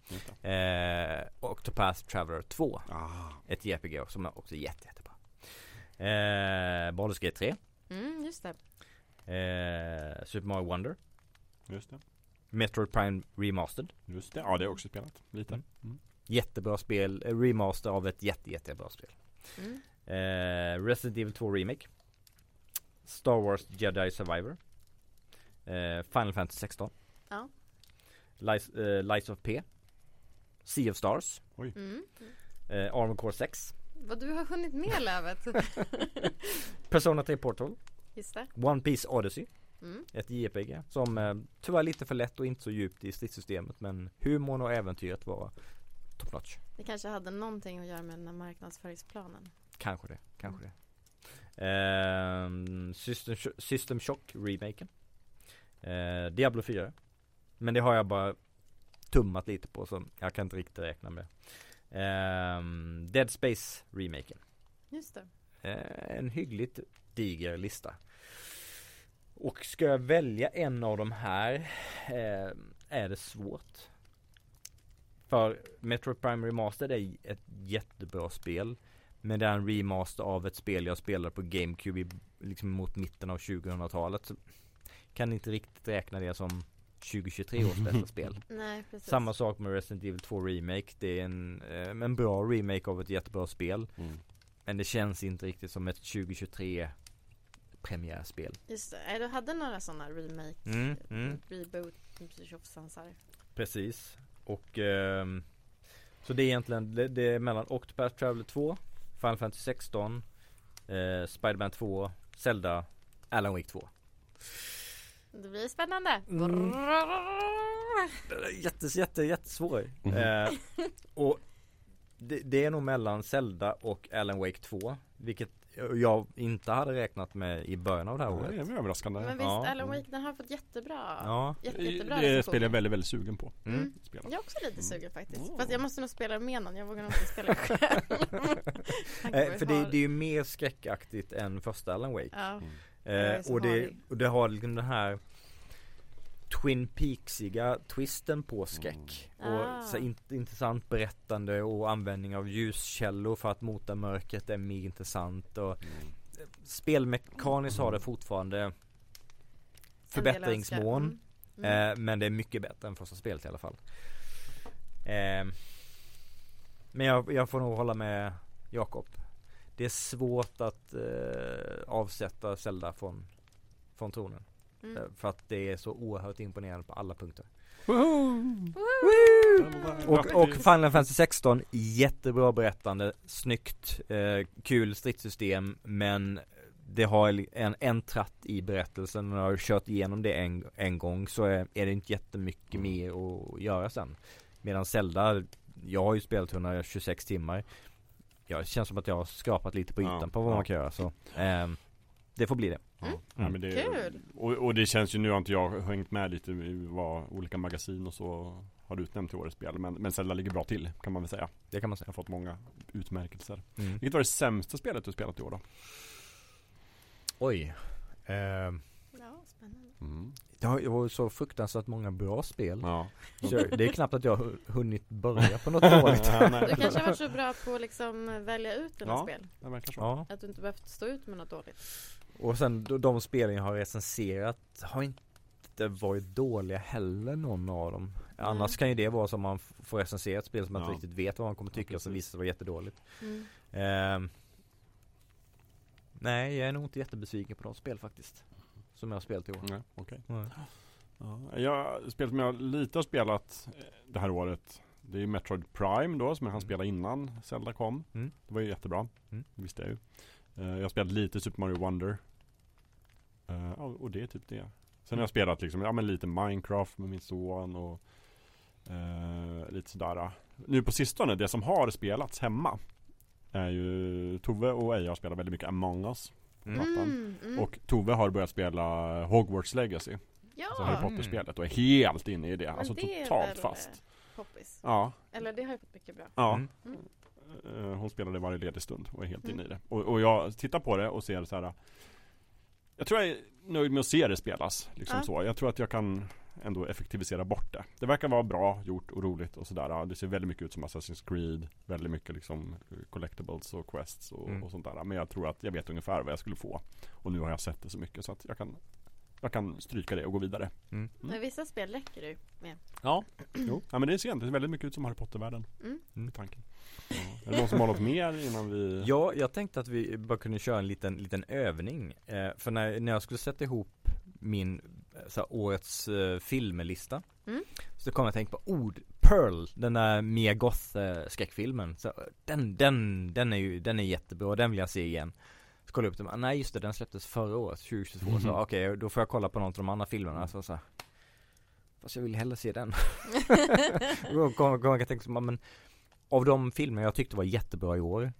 S2: Det.
S3: Eh, Octopath Traveler 2.
S2: Ah,
S3: Ett JRPG som är också jätte, jättebra. Eh, Baldur's Gate 3.
S1: Mm, just det.
S3: Eh, Super Mario Wonder.
S2: just det.
S3: Metroid Prime Remastered.
S2: Just det. Ja, det har jag också spelat. Lite.
S3: Mm.
S2: Mm.
S3: Jättebra spel. Eh, remaster av ett jätte, jättebra spel.
S1: Mm.
S3: Eh, Resident Evil 2 Remake. Star Wars Jedi Survivor. Eh, Final Fantasy 16.
S1: Ja.
S3: Lies, eh, Lies of P. Sea of Stars.
S1: Mm.
S3: Eh, Armor Core 6.
S1: Vad du har hunnit med Lövet.
S3: Persona 3 Portal.
S1: Just det.
S3: One Piece Odyssey.
S1: Mm.
S3: Ett JRPG som eh, tyvärr lite för lätt och inte så djupt i stridssystemet men humorn och äventyret var top notch.
S1: Det kanske hade någonting att göra med den här marknadsföringsplanen.
S3: Kanske det, kanske det. Ehm, System, System Shock remaken. Eh, Diablo 4. Men det har jag bara tummat lite på så jag kan inte riktigt räkna med. Ehm, Dead Space remaken.
S1: Just det.
S3: Eh, en hyggligt diger lista. Och ska jag välja en av de här eh, är det svårt. För Metroid Prime Remastered är ett jättebra spel. Men det är en remaster av ett spel jag spelade på GameCube i, liksom mot mitten av 2000-talet. Så kan inte riktigt räkna det som 2023 års bästa spel.
S1: Nej, precis.
S3: Samma sak med Resident Evil 2 Remake. Det är en, eh, en bra remake av ett jättebra spel.
S2: Mm.
S3: Men det känns inte riktigt som ett 2023 premiärspel.
S1: Just det. Du hade några sådana remake,
S3: Mm, mm.
S1: reboot, tjofsansar.
S3: Precis. Och ehm, så det är egentligen det, det är mellan Octopath Traveler 2, Final Fantasy 16, eh, Spider-Man 2, Zelda, Alan Wake 2.
S1: Det blir spännande.
S3: Mm. Jätte, jätte, jättesvår.
S2: Mhm.
S3: Eh, och det, det är nog mellan Zelda och Alan Wake 2. Vilket jag inte hade räknat med i början av det här
S2: Ja,
S3: året.
S2: det är överraskande.
S1: Men visst,
S3: Ja.
S1: Alan Wake den har fått jättebra,
S3: Ja.
S1: jätte,
S2: det
S1: jättebra
S2: det spelar jag väldigt, väldigt sugen på.
S3: Mm.
S1: Mm. Jag är också lite sugen faktiskt.
S2: Oh.
S1: Fast jag måste nog spela med någon, jag vågar nog inte spela själv.
S3: Eh, för det, det är ju mer skräckaktigt än första Alan Wake.
S1: Ja,
S2: Mm.
S3: Eh, och, det, och det har liksom den här Twin Peaksiga twisten på skräck.
S1: Mm.
S3: Och
S1: Ah.
S3: intressant berättande och användning av ljuskällor för att mota mörkret är mer intressant. Och
S2: Mm.
S3: spelmekaniskt har det fortfarande förbättringsmån.
S1: Mm. Mm.
S3: Eh, men det är mycket bättre än första spelet i alla fall. Eh, men jag, jag får nog hålla med Jakob. Det är svårt att eh, avsätta Zelda från, från tronen.
S1: Mm.
S3: Eh, För att det är så oerhört imponerande på alla punkter.
S2: Grattis.
S3: Och, och Final Fantasy 16, jättebra berättande, snyggt, eh, kul stridssystem men det har en, en tratt i berättelsen och när jag har kört igenom det en, en gång så är, är det inte jättemycket mer att göra sen. Medan Zelda, jag har ju spelat 126 timmar. Jag känns som att jag har skrapat lite på
S2: Ja,
S3: ytan på vad
S2: ja.
S3: man kan göra så ehm, Det får bli det.
S1: Mm.
S2: Ja, men det,
S1: Kul.
S2: Och, och det känns ju, nu har inte jag hängt med lite i vad olika magasin och så har utnämnt till årets spel. Men, men Zelda ligger bra till kan man väl säga.
S3: Det kan man
S2: Jag
S3: säga.
S2: har fått många utmärkelser.
S3: Mm.
S2: Vilket var det sämsta spelet du spelat i år då?
S3: Oj. Ehm,
S1: Ja, spännande.
S2: Mm.
S3: det varit så fruktansvärt många bra spel.
S2: Ja.
S3: Så det är knappt att jag har hunnit börja på något dåligt.
S2: Ja.
S1: Du kanske har varit så bra på att liksom välja ut dina
S2: Ja.
S1: spel.
S2: Det verkar så.
S3: Ja,
S1: Att du inte behövt stå ut med något dåligt.
S3: Och sen de, spelen jag har recenserat har inte varit dåliga heller någon av dem. Annars kan ju det vara som man f- får recensera ett spel som man
S2: Ja.
S3: inte riktigt vet vad man kommer
S2: Ja,
S3: tycka och så
S2: precis.
S3: visar det vara jättedåligt.
S1: Mm.
S3: Ehm, nej, jag är nog inte jättebesviken på de spel faktiskt. Som jag har spelat i år.
S2: Nej, okej.
S3: Nej.
S2: Ja, jag, spelet som jag lite har spelat eh, det här året Det är Metroid Prime då som jag hann
S3: Mm.
S2: spela innan Zelda kom
S3: Mm.
S2: Det var ju jättebra
S3: Mm.
S2: Det visste jag ju Eh, Jag har spelat lite Super Mario Wonder Eh, ja, Och det är typ det Sen har jag spelat liksom, ja men lite Minecraft med min son och eh, Lite sådär Nu på sistone, det som har spelats hemma Är ju Tove och har spelat väldigt mycket Among Us
S3: Mm.
S1: Mm, mm.
S2: Och Tove har börjat spela Hogwarts Legacy
S1: ja,
S2: Alltså Harry
S3: Mm.
S2: Potter-spelet och är helt inne i det.
S1: men
S2: Alltså
S1: det
S2: totalt fast.
S1: eh, Poppis.
S2: Ja,
S1: Eller det har ju fått mycket bra.
S2: ja.
S3: Mm.
S2: Eh, Hon spelade varje ledig stund och är helt
S1: Mm.
S2: inne i det. Och, och jag tittar på det och ser så här. Jag tror jag är nöjd med att se det spelas. Liksom
S1: Ja.
S2: så. Jag tror att jag kan ändå effektivisera bort det. Det verkar vara bra gjort och roligt och sådär. Det ser väldigt mycket ut som Assassin's Creed. Väldigt mycket liksom eh, collectibles och quests och,
S3: Mm.
S2: och sånt där. Men jag tror att jag vet ungefär vad jag skulle få. Och nu har jag sett det så mycket så att jag kan jag kan stryka det och gå vidare.
S3: Mm.
S1: Men vissa spel räcker det ju med.
S2: Ja, jo. Ja men det ser väldigt mycket ut som Harry Potter-världen.
S1: Mm.
S2: Mm. Tanken. Ja. Är det någon som har något mer innan vi...
S3: Ja, jag tänkte att vi bara kunde köra en liten, liten övning. Eh, för när, när jag skulle sätta ihop min eh, så här, årets eh, filmlista
S1: Mm.
S3: Så kom jag att tänka på ord Pearl, den där Mia Goth eh, skräckfilmen. Så, eh, den, den, den är ju, den är jättebra, den vill jag se igen. Jag upp ah, nej just det, den släpptes förra året, 2022. Så
S2: Mhm.
S3: okej, då får jag kolla på någon av de andra filmerna. Så, så, här, fast jag vill hellre se den. Då kom, kom jag tänka men av de filmer jag tyckte var jättebra i år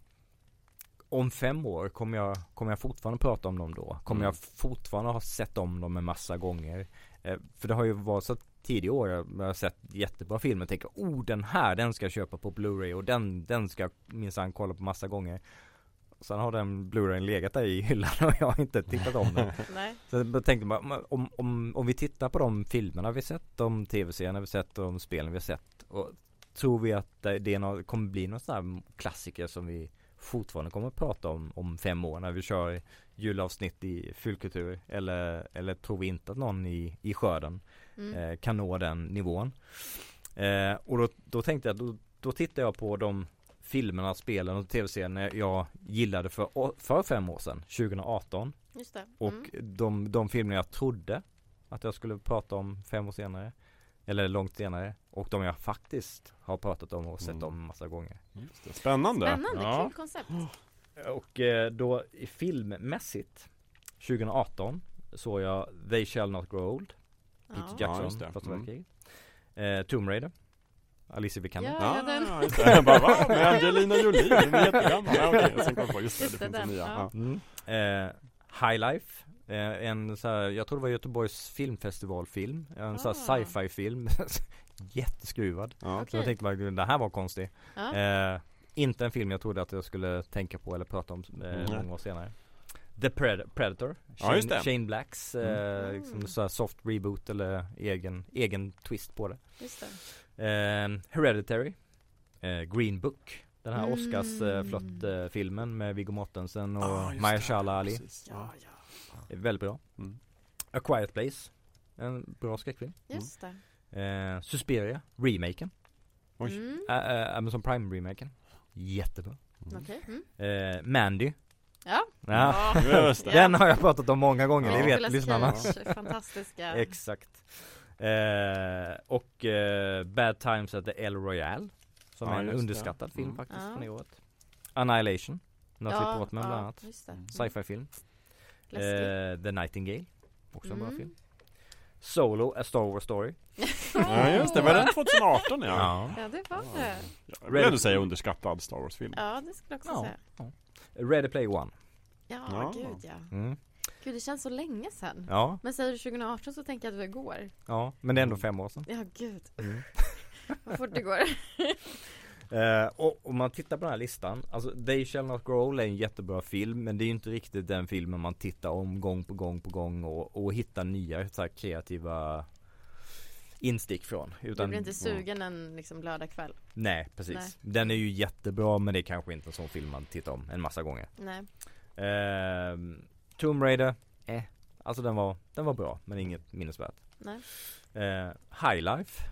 S3: om fem år kommer jag, kommer jag fortfarande prata om dem då? Kommer
S2: Mm.
S3: jag fortfarande ha sett om dem en massa gånger? Eh, för det har ju varit så tidigare år jag jag har sett jättebra filmer och tänker oh den här den ska jag köpa på Blu-ray och den, den ska jag minsann kolla på massa gånger. Sen har den Blu-rayen legat där i hyllan och jag har inte tittat om den.
S1: Nej.
S3: Så tänkte men om, om, om vi tittar på de filmerna vi sett, de tv-serierna vi sett, de spelen vi sett och tror vi att det, det är nå- kommer bli någon sån här klassiker som vi fortfarande kommer att prata om om fem år när vi kör julavsnitt i Fyllkultur eller, eller tror vi inte att någon i, i skörden
S1: Mm.
S3: eh, kan nå den nivån. Eh, och då, då tänkte jag, då, då tittar jag på de filmerna, spelen och tv-serierna jag gillade för, för fem år sedan, 2018.
S1: Just det.
S3: Och
S1: Mm.
S3: de, de filmer jag trodde att jag skulle prata om fem år senare Eller långt senare Och de jag faktiskt har pratat om och sett
S2: Mm.
S3: om massa gånger
S2: Just det. Spännande.
S1: Spännande,
S3: Ja.
S1: kul koncept.
S3: Och eh, då i filmmässigt 2018 såg jag They Shall Not Grow Old Peter
S1: Ja.
S2: Ja,
S3: Jackson,
S2: det.
S3: första
S2: Mm.
S3: världskriget eh, Tomb Raider Alicia Vikander
S1: Ja. den.
S2: just det. Jag bara, va? Med Angelina Jolie? Den är jättegammal. Ja, okej, jag sen kom jag på, just det, det
S1: Just det,
S2: finns en
S1: den,
S2: nya.
S1: ja.
S2: Ja.
S3: Mm. Eh, High Life eh, En så här, jag tror det var Göteborgs filmfestivalfilm En sån här
S1: Ah.
S3: sci-fi film Jätteskruvad
S2: Ja.
S3: Så jag tänkte bara, den här var konstig
S1: Ja.
S3: eh, Inte en film jag trodde att jag skulle tänka på eller prata om eh,
S2: Mm.
S3: många år senare The Pred- Predator
S2: Ja, just
S3: Shane,
S2: det.
S3: Shane Blacks eh,
S1: Mm.
S3: liksom så här soft reboot eller egen, egen twist på det
S1: Just det.
S3: Eh, Hereditary eh, Green Book Den här
S1: Mm.
S3: Oscars eh, flott eh, filmen med Viggo Mortensen och
S2: Ah,
S3: Mahershala
S2: det.
S3: Ali.
S1: Ja, ja.
S3: är Väldigt bra
S2: Mm.
S3: A Quiet Place En bra skräckfilm
S1: Just det.
S3: eh, Suspiria Remaken
S2: Oj.
S1: Mm.
S3: Ä- ä- Amazon Prime remaken Jättebra
S2: Mm.
S1: Okej. Mm.
S3: eh, Mandy
S1: Ja.
S3: Ja.
S2: Just det.
S3: Den har jag pratat om många gånger, det vet lyssnarna
S1: fantastiska.
S3: Exakt eh, Och eh, Bad Times at the El Royale Som
S2: Ja,
S3: är en
S2: just det.
S3: underskattad film
S2: Mm.
S3: faktiskt
S1: Ja.
S3: från i året Annihilation Natalie
S1: ja,
S3: Portman bland
S1: ja,
S3: annat
S1: Just det. Mm.
S3: Sci-fi film eh, The Nightingale Också en bra
S1: Mm.
S3: film Solo, A Star Wars Story
S2: Ja just det, var den 2018 ja?
S3: Ja,
S1: Ja, det var det.
S2: Jag vill ändå säga underskattad Star Wars-film.
S1: Ja, det skulle jag också
S3: Ja.
S1: säga.
S3: Ready Player One
S1: Ja,
S2: Ja.
S1: gud ja.
S3: mm.
S1: Gud, det känns så länge sedan.
S3: Ja,
S1: Men säger du 2018 så tänker jag att det var igår.
S3: ja, men det är ändå fem år sedan
S1: Ja, gud.
S3: mm.
S1: Vad fort det går.
S3: Eh, och om man tittar på den här listan, alltså They Shall Not Grow Old är en jättebra film men det är ju inte riktigt den filmen man tittar om gång på gång på gång och, och hittar nya så kreativa instick från.
S1: Du
S3: Utan,
S1: blir inte sugen en liksom, lördagkväll?
S3: Nej precis.
S1: Nej.
S3: Den är ju jättebra men det är kanske inte en sån film man tittar om en massa gånger.
S1: Nej.
S3: Eh, Tomb Raider, eh, alltså den var, den var bra men inget minnesvärt.
S1: Nej.
S3: Eh, High Life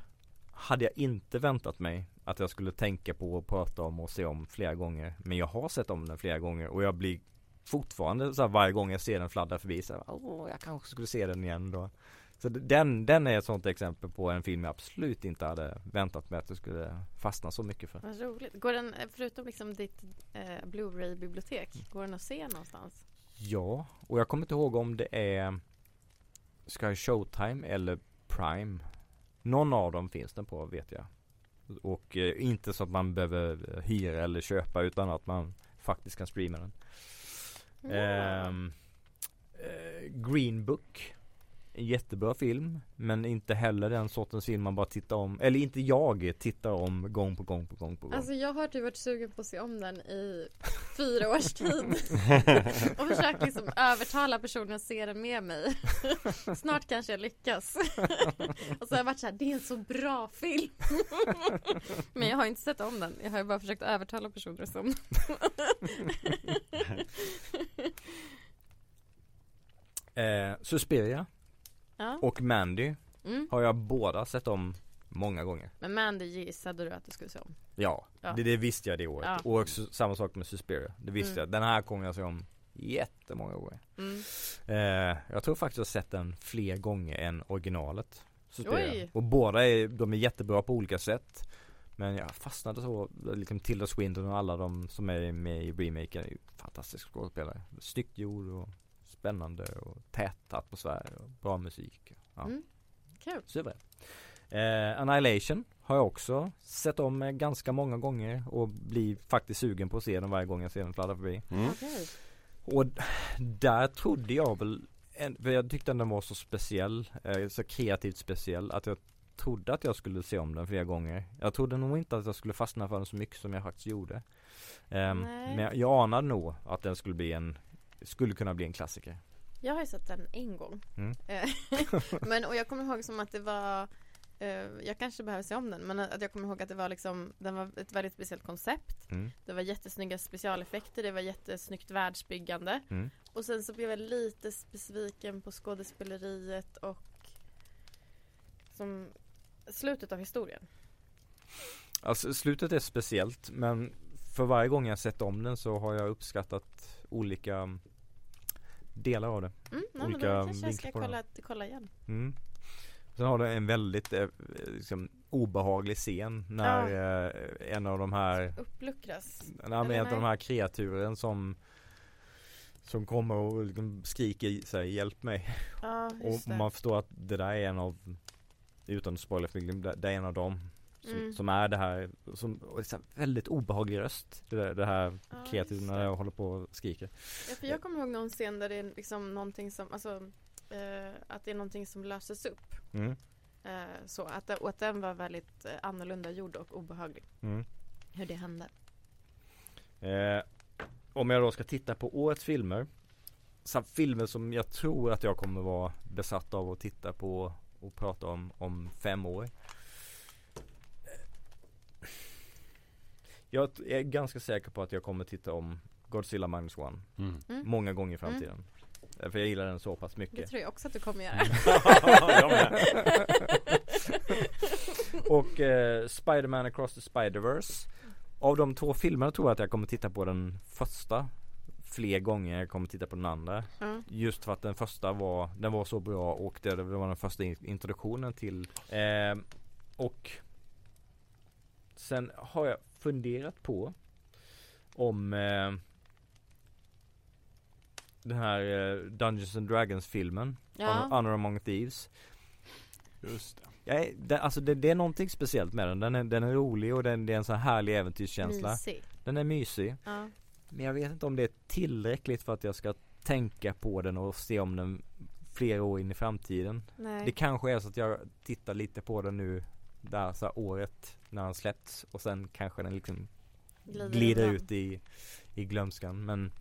S3: hade jag inte väntat mig att jag skulle tänka på och prata om och se om flera gånger. Men jag har sett om den flera gånger och jag blir fortfarande så här, varje gång jag ser den fladdra förbi så här, åh jag kanske skulle se den igen då. Så den, den är ett sånt exempel på en film jag absolut inte hade väntat mig att jag skulle fastna så mycket för.
S1: Vad roligt. Går den, förutom liksom ditt eh, Blu-ray-bibliotek, går den att se någonstans?
S3: Ja, och jag kommer inte ihåg om det är Sky Showtime eller Prime. Någon av dem finns den på vet jag. Och eh, inte så att man behöver eh, hyra eller köpa utan att man faktiskt kan streama den. Ehm, eh, Green Book en jättebra film Men inte heller den sortens film man bara tittar om Eller inte jag tittar om gång på gång på gång på gång
S1: Alltså jag har typ varit sugen på att se om den i fyra års tid och försökt liksom övertala personen att se den med mig. Snart kanske jag lyckas. och så har jag varit så här, det är en så bra film. Men jag har inte sett om den. Jag har bara försökt övertala personer som
S3: eh, Suspiria
S1: ja.
S3: och Mandy
S1: mm.
S3: har jag båda sett om många gånger
S1: Men Mandy gissade du att du skulle se om?
S3: Ja,
S1: Ja.
S3: Det, det visste jag det året.
S1: Ja.
S3: Och också, samma sak med Suspiria. Det visste
S1: Mm.
S3: jag. Den här kommer jag se om jättemånga gånger.
S1: Mm.
S3: Eh, jag tror faktiskt jag har sett den fler gånger än originalet. Suspiria.
S1: Oj.
S3: Och båda är, de är jättebra på olika sätt. Men jag fastnade så, liksom Tilda Swinton och alla de som är med i remaken är ju fantastiska skådespelare. Snyggt gjord och spännande och tät atmosfär och bra musik. Ja.
S1: Mm. Kul.
S3: Suverän. Eh, Annihilation har jag också sett om ganska många gånger och blir faktiskt sugen på att se den varje gång jag ser den fladdra förbi.
S2: Mm.
S1: Okej.
S3: Och där trodde jag väl, för jag tyckte den var så speciell, eh, så kreativt speciell att jag trodde att jag skulle se om den flera gånger. Jag trodde nog inte att jag skulle fastna för den så mycket som jag faktiskt gjorde.
S1: Nej.
S3: men jag, jag anade nog att den skulle bli en, skulle kunna bli en klassiker.
S1: Jag har ju sett den en gång.
S3: Mm.
S1: Eh, men och jag kommer ihåg som att det var eh, Jag kanske behöver se om den men att jag kommer ihåg att det var liksom Den var ett väldigt speciellt koncept
S3: Mm.
S1: Det var jättesnygga specialeffekter Det var jättesnyggt världsbyggande
S3: Mm.
S1: Och sen så blev jag lite besviken på skådespeleriet och Som Slutet av historien
S3: Alltså slutet är speciellt men för varje gång jag sett om den så har jag uppskattat olika delar av det.
S1: mm, ja, men då
S3: Olika
S1: kanske jag ska kolla, kolla igen.
S3: Mm. Sen har det en väldigt eh, liksom, obehaglig scen när eh, en av de här
S1: Uppluckras.
S3: Nej, men en av de här kreaturen som Som kommer och liksom skriker i sig hjälp mig.
S1: Ja
S3: och
S1: det.
S3: man förstår att det där är en av Utan för film, det det är en av dem som,
S1: Mm.
S3: som är det här som, och det är väldigt obehaglig röst Det, där, det här
S1: Ja,
S3: kreaturen när jag håller på och skriker
S1: Ja, för jag kommer ihåg någon scen där det är liksom någonting som, alltså eh, Att det är någonting som löses upp
S3: mm.
S1: eh, Så att, och att den var väldigt eh, annorlunda gjord och obehaglig
S3: Mm.
S1: Hur det hände
S3: Eh, om jag då ska titta på årets filmer så Filmer som jag tror att jag kommer vara besatt av att titta på och prata om om fem år Jag är ganska säker på att jag kommer titta om Godzilla minus one
S2: Mm.
S1: Mm.
S3: Många gånger i framtiden Eh, För jag gillar den så pass
S1: Det
S3: mycket
S1: tror jag också att du kommer göra
S2: med.
S3: Och eh, Spider-Man Across the Spider-Verse Av de två filmerna tror jag att jag kommer titta på den första Fler gånger jag kommer titta på den andra. Just för att den första var, den var så bra och det, det var den första in- introduktionen till eh, Och Sen har jag funderat på Om eh, Den här eh, Dungeons and Dragons filmen
S1: Ja.
S3: Honor Among Thieves
S2: Just det.
S3: Ja, det, alltså det, det är någonting speciellt med den. Den är, den är rolig och den, det är en sån här härlig äventyrskänsla.
S1: Mysig
S3: Den är mysig.
S1: ja.
S3: Men jag vet inte om det är tillräckligt för att jag ska tänka på den och se om den flera år in i framtiden.
S1: Nej
S3: Det kanske är så att jag tittar lite på den nu där så här året när den släppts och sen kanske den liksom
S1: Glider
S3: glider ut i, i glömskan. Men,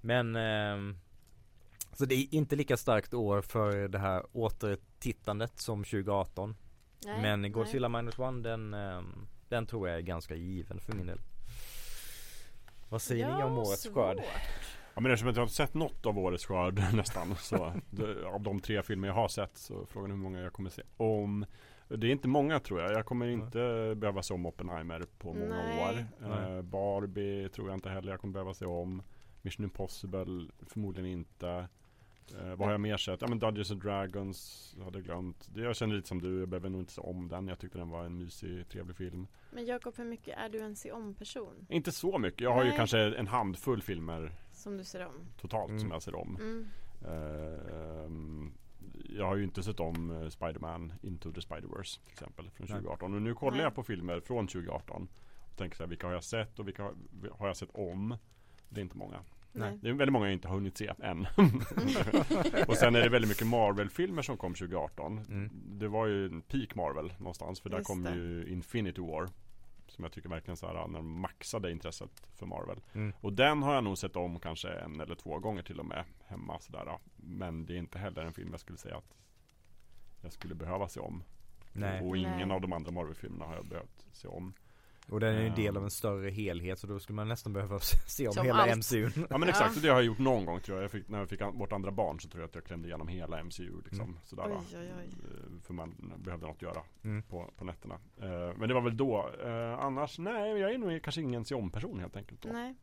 S3: men ehm, så det är inte lika starkt år för det här återtittandet som 2018.
S1: Nej,
S3: Men
S1: nej.
S3: Godzilla minus one den, ehm, den tror jag är ganska given för min del. Vad säger ni om årets
S1: svårt.
S3: skörd?
S2: Ja men eftersom jag inte har sett något av årets skörd nästan så det, Av de tre filmer jag har sett så frågan är hur många jag kommer se om Det är inte många tror jag. Jag kommer
S3: Mm.
S2: inte behöva se om Oppenheimer på många
S1: Nej.
S2: år.
S3: Nej.
S2: Eh, Barbie tror jag inte heller jag kommer behöva se om. Mission Impossible förmodligen inte. Eh, vad har jag mer sett? Ja men Dungeons and Dragons hade jag glömt. Det, jag känner lite som du, jag behöver nog inte se om den. Jag tyckte den var en mysig, trevlig film.
S1: Men Jakob, hur mycket är du en se om-person?
S2: Inte så mycket. Jag har ju
S1: Nej.
S2: kanske en handfull filmer
S1: Som du ser om?
S2: totalt
S3: Mm.
S2: som jag ser om.
S1: Mm.
S2: Eh, ehm, jag har ju inte sett om eh, Spider-Man Into the Spider-Verse till exempel från
S3: Nej.
S2: 2018. Och nu kollar
S1: Nej.
S2: jag på filmer från 2018. Och tänker så här, vilka har jag sett och vilka har, har jag sett om? Det är inte många.
S1: Nej.
S2: Det är väldigt många jag inte har hunnit se än. och sen är det väldigt mycket Marvel-filmer som kom 2018.
S3: Mm.
S2: Det var ju en peak Marvel någonstans för där
S1: Just
S2: kom
S1: det.
S2: ju Infinity War. Som jag tycker verkligen så här när de maxade intresset för Marvel.
S3: Mm.
S2: Och den har jag nog sett om kanske en eller två gånger till och med hemma sådär. Men det är inte heller en film jag skulle säga att jag skulle behöva se om.
S3: Nej.
S2: Och ingen
S1: Nej.
S2: av de andra Marvel-filmerna har jag behövt se om.
S3: Och den är ju en del av en större helhet så då skulle man nästan behöva se om
S1: Som
S3: hela
S1: allt.
S3: MCU.
S2: Ja men exakt, och det har jag gjort någon gång tror jag. jag fick, när jag fick an- vårt andra barn så tror jag att jag klämde igenom hela MCU liksom.
S3: Mm.
S2: Sådär,
S1: Oj, oj, oj.
S2: eh, För man behövde något att göra
S3: Mm.
S2: på, på nätterna. Eh, Men det var väl då. Eh, Annars, nej jag är nog kanske ingen se om person helt enkelt då.
S1: Nej.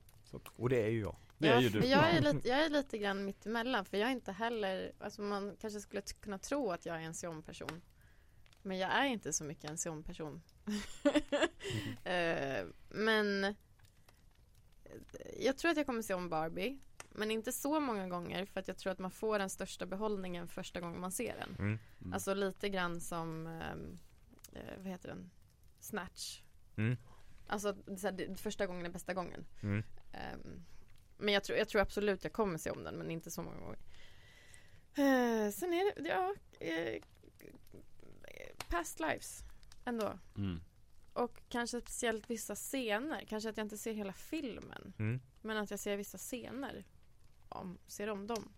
S3: Och det är ju jag.
S2: Det
S1: ja,
S2: är ju du.
S1: Men jag är, lite, jag är lite grann mittemellan för jag är inte heller, alltså man kanske skulle t- kunna tro att jag är en se om person. Men jag är inte så mycket en se om person. Eh, men jag tror att jag kommer se om Barbie. Men inte så många gånger för att jag tror att man får den största behållningen första gången man ser den.
S3: Mm.
S2: Mm.
S1: Alltså lite grann som, eh, vad heter den? Snatch.
S3: Mm.
S1: Alltså så här, första gången är bästa gången.
S3: Mm.
S1: Ehm, men jag tror, jag tror absolut jag kommer se om den men inte så många gånger. Eh, sen är det, ja, eh, Past Lives ändå.
S2: Mm.
S1: Och kanske speciellt vissa scener. Kanske att jag inte ser hela filmen.
S3: Mm.
S1: Men att jag ser vissa scener. Om, ser om dem.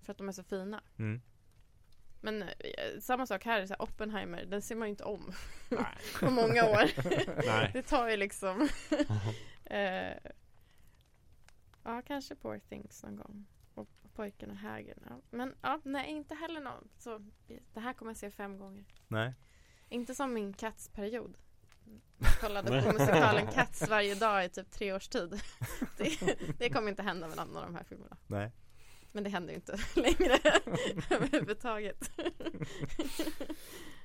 S1: För att de är så fina.
S3: Mm.
S1: Men eh, samma sak här, så här, Oppenheimer, den ser man ju inte om på många år. Det tar ju liksom eh, Ja, kanske Poor Things någon gång. Pojken och hägern. Ja. Men ja, nej, inte heller någon. Så det här kommer jag se fem gånger.
S3: Nej.
S1: Inte som min Cats-period. Kollade på musikalen Cats varje dag i typ tre års tid. Det, det kommer inte hända med någon av de här filmerna.
S3: Nej.
S1: Men det händer ju inte längre överhuvudtaget.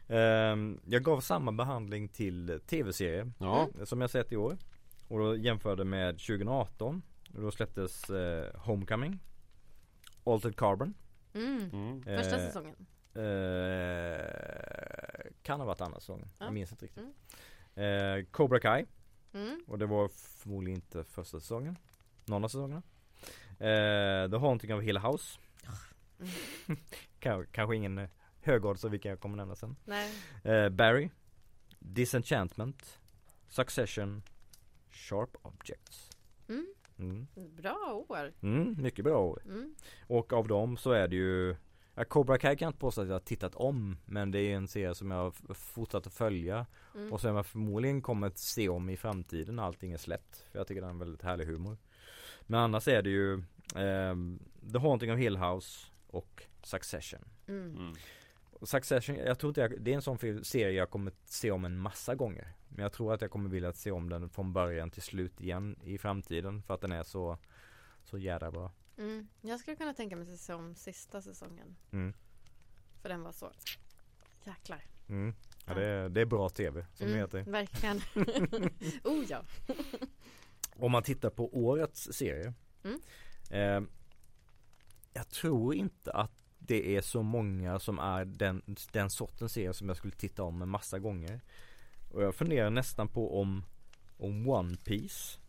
S3: Ehm, jag gav samma behandling till tv-serier
S2: Ja.
S3: som jag sett i år. Och då jämförde med 2018. Och då släpptes eh, Homecoming. Altered Carbon.
S1: Mm.
S2: Mm.
S1: Första
S3: Eh,
S1: säsongen.
S3: Eh, kan ha varit andra säsongen.
S1: Ja.
S3: Jag minns inte riktigt. Eh, Cobra Kai.
S1: Mm.
S3: Och det var förmodligen inte första säsongen. Någon av säsongerna. Eh, The Haunting of Hill House.
S1: Mm.
S3: Kanske ingen högodds av vilka jag kommer nämna sen.
S1: Nej.
S3: Eh, Barry. Disenchantment. Succession. Sharp Objects.
S1: Mm.
S3: Mm.
S1: Bra år.
S3: Mm, mycket bra år.
S1: Mm.
S3: Och av dem så är det ju ja, Cobra Kai kan jag inte påstå att jag har tittat om Men det är en serie som jag har fortsatt att följa
S1: Mm.
S3: Och som jag förmodligen kommer att se om i framtiden när allting är släppt För jag tycker den är en väldigt härlig humor Men annars är det ju ehm, The Haunting of Hill House och Succession
S1: Mm.
S2: Mm.
S3: Succession, jag tror inte jag, det är en sån serie jag kommer se om en massa gånger Men jag tror att jag kommer vilja se om den från början till slut igen i framtiden För att den är så Så jävla bra
S1: Mm. Jag skulle kunna tänka mig att se om sista säsongen.
S3: Mm.
S1: För den var så Jäklar.
S3: Mm. Ja, det, är, det är bra tv som det
S1: Mm,
S3: heter.
S1: Verkligen. oh ja.
S3: Om man tittar på årets serie.
S1: Mm.
S3: Eh, jag tror inte att det är så många som är den, den sortens serie som jag skulle titta om en massa gånger. Och jag funderar nästan på om, om One Piece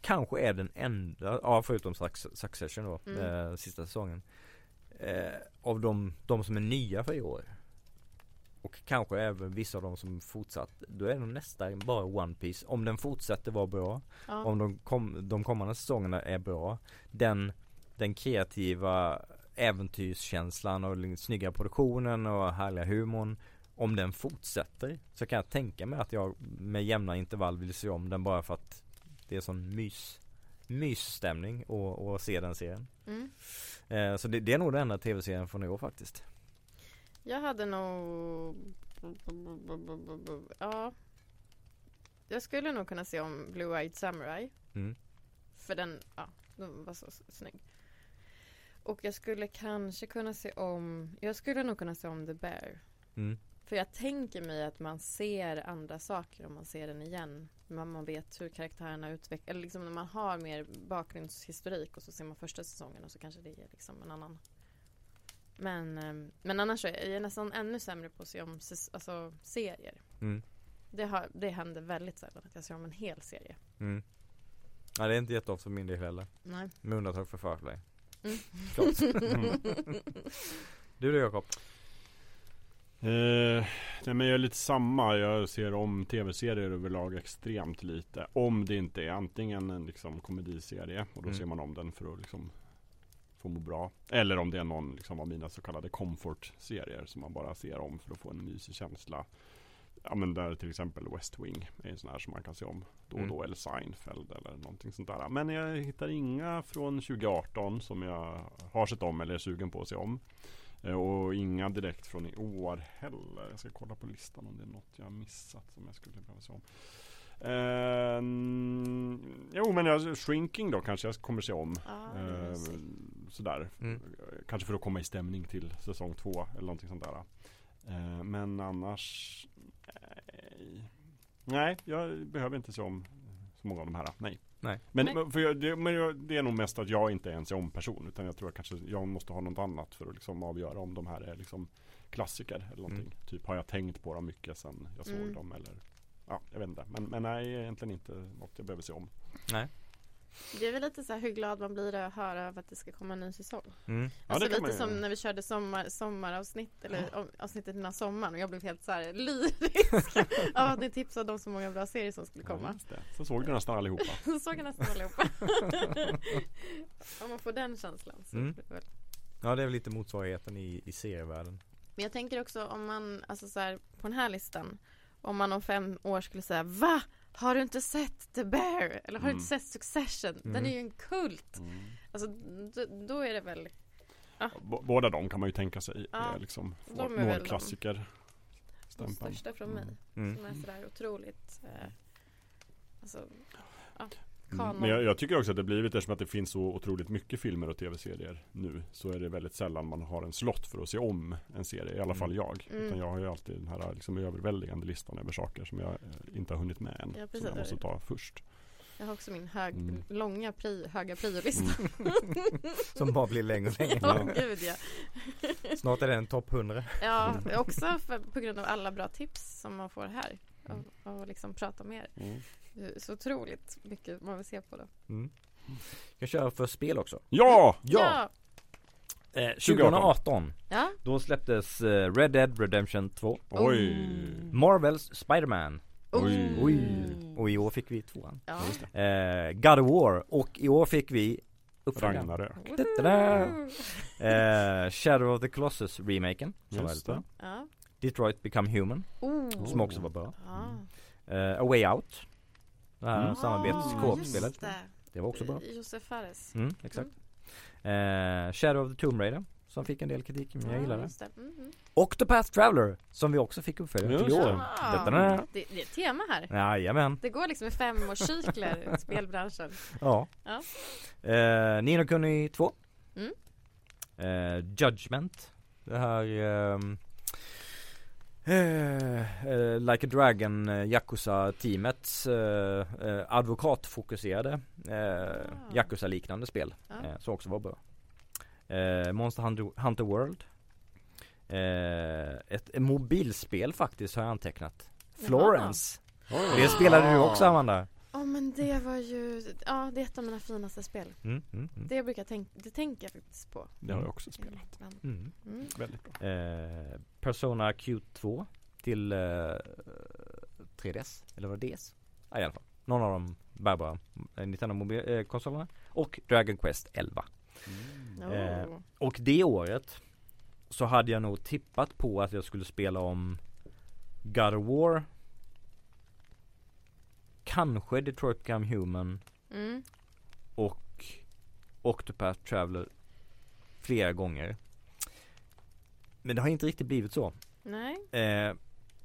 S3: Kanske är den enda, ja förutom Suc- Succession då,
S1: Mm.
S3: eh, sista säsongen. Eh, av de, de som är nya för i år. Och kanske även vissa av dem som fortsatt. Då är nog nästan bara One Piece. Om den fortsätter vara bra.
S1: ja.
S3: Om de, kom, de kommande säsongerna är bra. Den, den kreativa äventyrskänslan och snygga produktionen och härliga humorn. Om den fortsätter så kan jag tänka mig att jag med jämna intervall vill se om den bara för att det är sån mys mysstämning och, och se den serien.
S1: Mm.
S3: Eh, så det, det är nog den enda tv-serien från i år faktiskt.
S1: Jag hade nog Ja Jag skulle nog kunna se om Blue Eyed Samurai
S3: Mm.
S1: För den, ja, den var så snygg Och jag skulle kanske kunna se om Jag skulle nog kunna se om The Bear
S3: Mm.
S1: För jag tänker mig att man ser andra saker om man ser den igen Man, man vet hur karaktärerna utvecklas Eller liksom när man har mer bakgrundshistorik och så ser man första säsongen och så kanske det är liksom en annan Men, ehm, men annars är jag nästan ännu sämre på att se om alltså, serier
S3: Mm.
S1: det, har, det händer väldigt sällan att jag ser om en hel serie
S3: Mm. Nej det är inte jätteofta för min del heller.
S1: Nej.
S3: Med undantag för Firefly.
S1: Mm.
S3: Klart.
S2: Mm.
S3: Du då Jakob?
S2: Eh, nej men jag är lite samma. Jag ser om tv-serier överlag extremt lite. Om det inte är antingen en liksom, komediserie och då
S3: Mm.
S2: ser man om den för att liksom, få må bra. Eller om det är någon liksom, av mina så kallade comfort-serier som man bara ser om för att få en mysig känsla. Ja men där till exempel West Wing är en sån här som man kan se om då och
S3: Mm.
S2: då. Eller Seinfeld eller någonting sånt där. Men jag hittar inga från 2018 som jag har sett om eller är sugen på att se om. Eh, Och inga direkt från i år heller. Jag ska kolla på listan om det är något jag har missat som jag skulle behöva se om. Mm, jo men jag, Shrinking då kanske jag kommer se om. Eh,
S1: mysigt.
S2: sådär.
S3: Mm.
S2: Kanske för att komma i stämning till säsong två eller någonting sånt där. Eh, men annars nej. nej, jag behöver inte se om så många av de här. Nej.
S3: Nej.
S2: Men,
S1: Nej.
S2: För jag, det, men jag, det är nog mest att jag inte är en person utan jag tror att kanske jag måste ha något annat för att liksom avgöra om de här är liksom klassiker eller någonting. Typ har jag tänkt på dem mycket sen jag såg
S1: Mm.
S2: dem eller Ja, jag vet inte. Men, men nej, egentligen inte något jag behöver se om.
S3: Nej.
S1: Det är väl lite så här hur glad man blir att höra av att det ska komma en ny säsong.
S3: Mm.
S2: Ja,
S1: Alltså lite som när vi körde sommar, sommaravsnitt eller om, avsnittet innan sommaren och jag blev helt så här lyrisk av att ni tipsade om så många bra serier som skulle
S2: Ja,
S1: komma.
S2: det. Så såg du nästan allihopa.
S1: Så såg jag nästan allihopa. om man får den känslan så
S3: Mm.
S1: det.
S3: Ja det är väl lite motsvarigheten i, i serievärlden.
S1: Men jag tänker också om man, alltså så här, på den här listan om man om fem år skulle säga Va? Har du inte sett The Bear? Eller har du
S2: Mm.
S1: inte sett Succession? Den
S3: Mm.
S1: är ju en kult!
S2: Mm.
S1: Alltså då, då är det väl
S2: B- båda de kan man ju tänka sig är liksom
S1: de är väl de.
S2: klassiker.
S1: de
S2: stämpeln.
S1: största från mig.
S3: Mm.
S1: Som är sådär otroligt eh, Alltså
S2: Mm.
S1: Kanon.
S2: Men jag, jag tycker också att det blivit eftersom att det finns så otroligt mycket filmer och tv-serier nu så är det väldigt sällan man har en slott för att se om en serie, i alla fall jag.
S1: Mm.
S2: Utan jag har ju alltid den här liksom överväldigande listan över saker som jag eh, inte har hunnit med än.
S1: Ja,
S2: som jag måste ta först.
S1: Jag har också min hög,
S2: Mm.
S1: långa pri, höga priolista.
S3: Som bara blir längre och längre.
S1: Ja, gud ja.
S3: Snart är det en topp 100.
S1: Ja, också för, på grund av alla bra tips som man får här. Och, och liksom prata med er.
S2: Mm.
S1: Det är Så otroligt mycket man vill se på då.
S3: Mm. Jag kör för spel också.
S2: Ja!
S1: Ja!
S3: Eh,
S2: 2018.
S3: 2018
S1: Ja.
S3: Då släpptes eh, Red Dead Redemption 2
S2: Oj!
S3: Marvels Spider-Man
S2: Oj.
S3: Oj. Och i år fick vi tvåan
S1: Ja.
S2: Det.
S3: eh, God of War och i år fick vi uppföljaren
S2: Ragnarök.
S3: Eh, Shadow of the Colossus remaken som var
S2: Just
S3: väldigt bra
S1: Ja.
S3: Detroit Become Human
S1: Oh.
S3: som också var bra
S1: Ja.
S3: eh, A Way Out Det här
S2: Mm.
S3: samarbets
S1: Ah, det.
S3: Det var också bra
S1: Josef Fares.
S3: mm, exakt eh, Shadow of the Tomb Raider som fick en del kritik men jag
S1: just det. Mm, mm.
S3: Octopath Traveler som vi också fick uppföljare till i
S2: det.
S3: år.
S1: Det, det är ett tema här.
S3: Jajamän
S1: Det går liksom i femårscykler i spelbranschen.
S3: Ja.
S1: Ja.
S3: Eh, Nino Kuni 2.
S1: Mm.
S3: Eh, Judgment. Det här ehm, eh, Like a Dragon eh, Yakuza-teamets eh, advokatfokuserade
S1: Ah.
S3: Yakuza-liknande spel.
S1: Ja.
S3: Eh, som också var bra. Monster Hunter, Hunter World. Ett mobilspel faktiskt har jag antecknat.
S1: Jaha.
S3: Florence. Det spelade du också Amanda.
S1: Ja men det var ju, ja det är ett av mina finaste spel.
S3: Mm, mm, mm.
S1: Det brukar jag tänka, det tänker jag faktiskt på.
S2: Det har jag också spelat.
S3: Mm.
S1: Mm.
S2: Väldigt bra.
S3: Eh, Persona Q2 till eh, 3DS, eller var det DS? Ja, i alla fall. Någon av de bärbara eh, Nintendo mobil- eh, konsolerna och Dragon Quest 11.
S1: Oh.
S3: Eh, Och det året så hade jag nog tippat på att jag skulle spela om God of War Kanske Detroit Become Human
S1: Mm.
S3: och Octopath Traveler flera gånger. Men det har inte riktigt blivit så.
S1: Nej.
S3: Eh,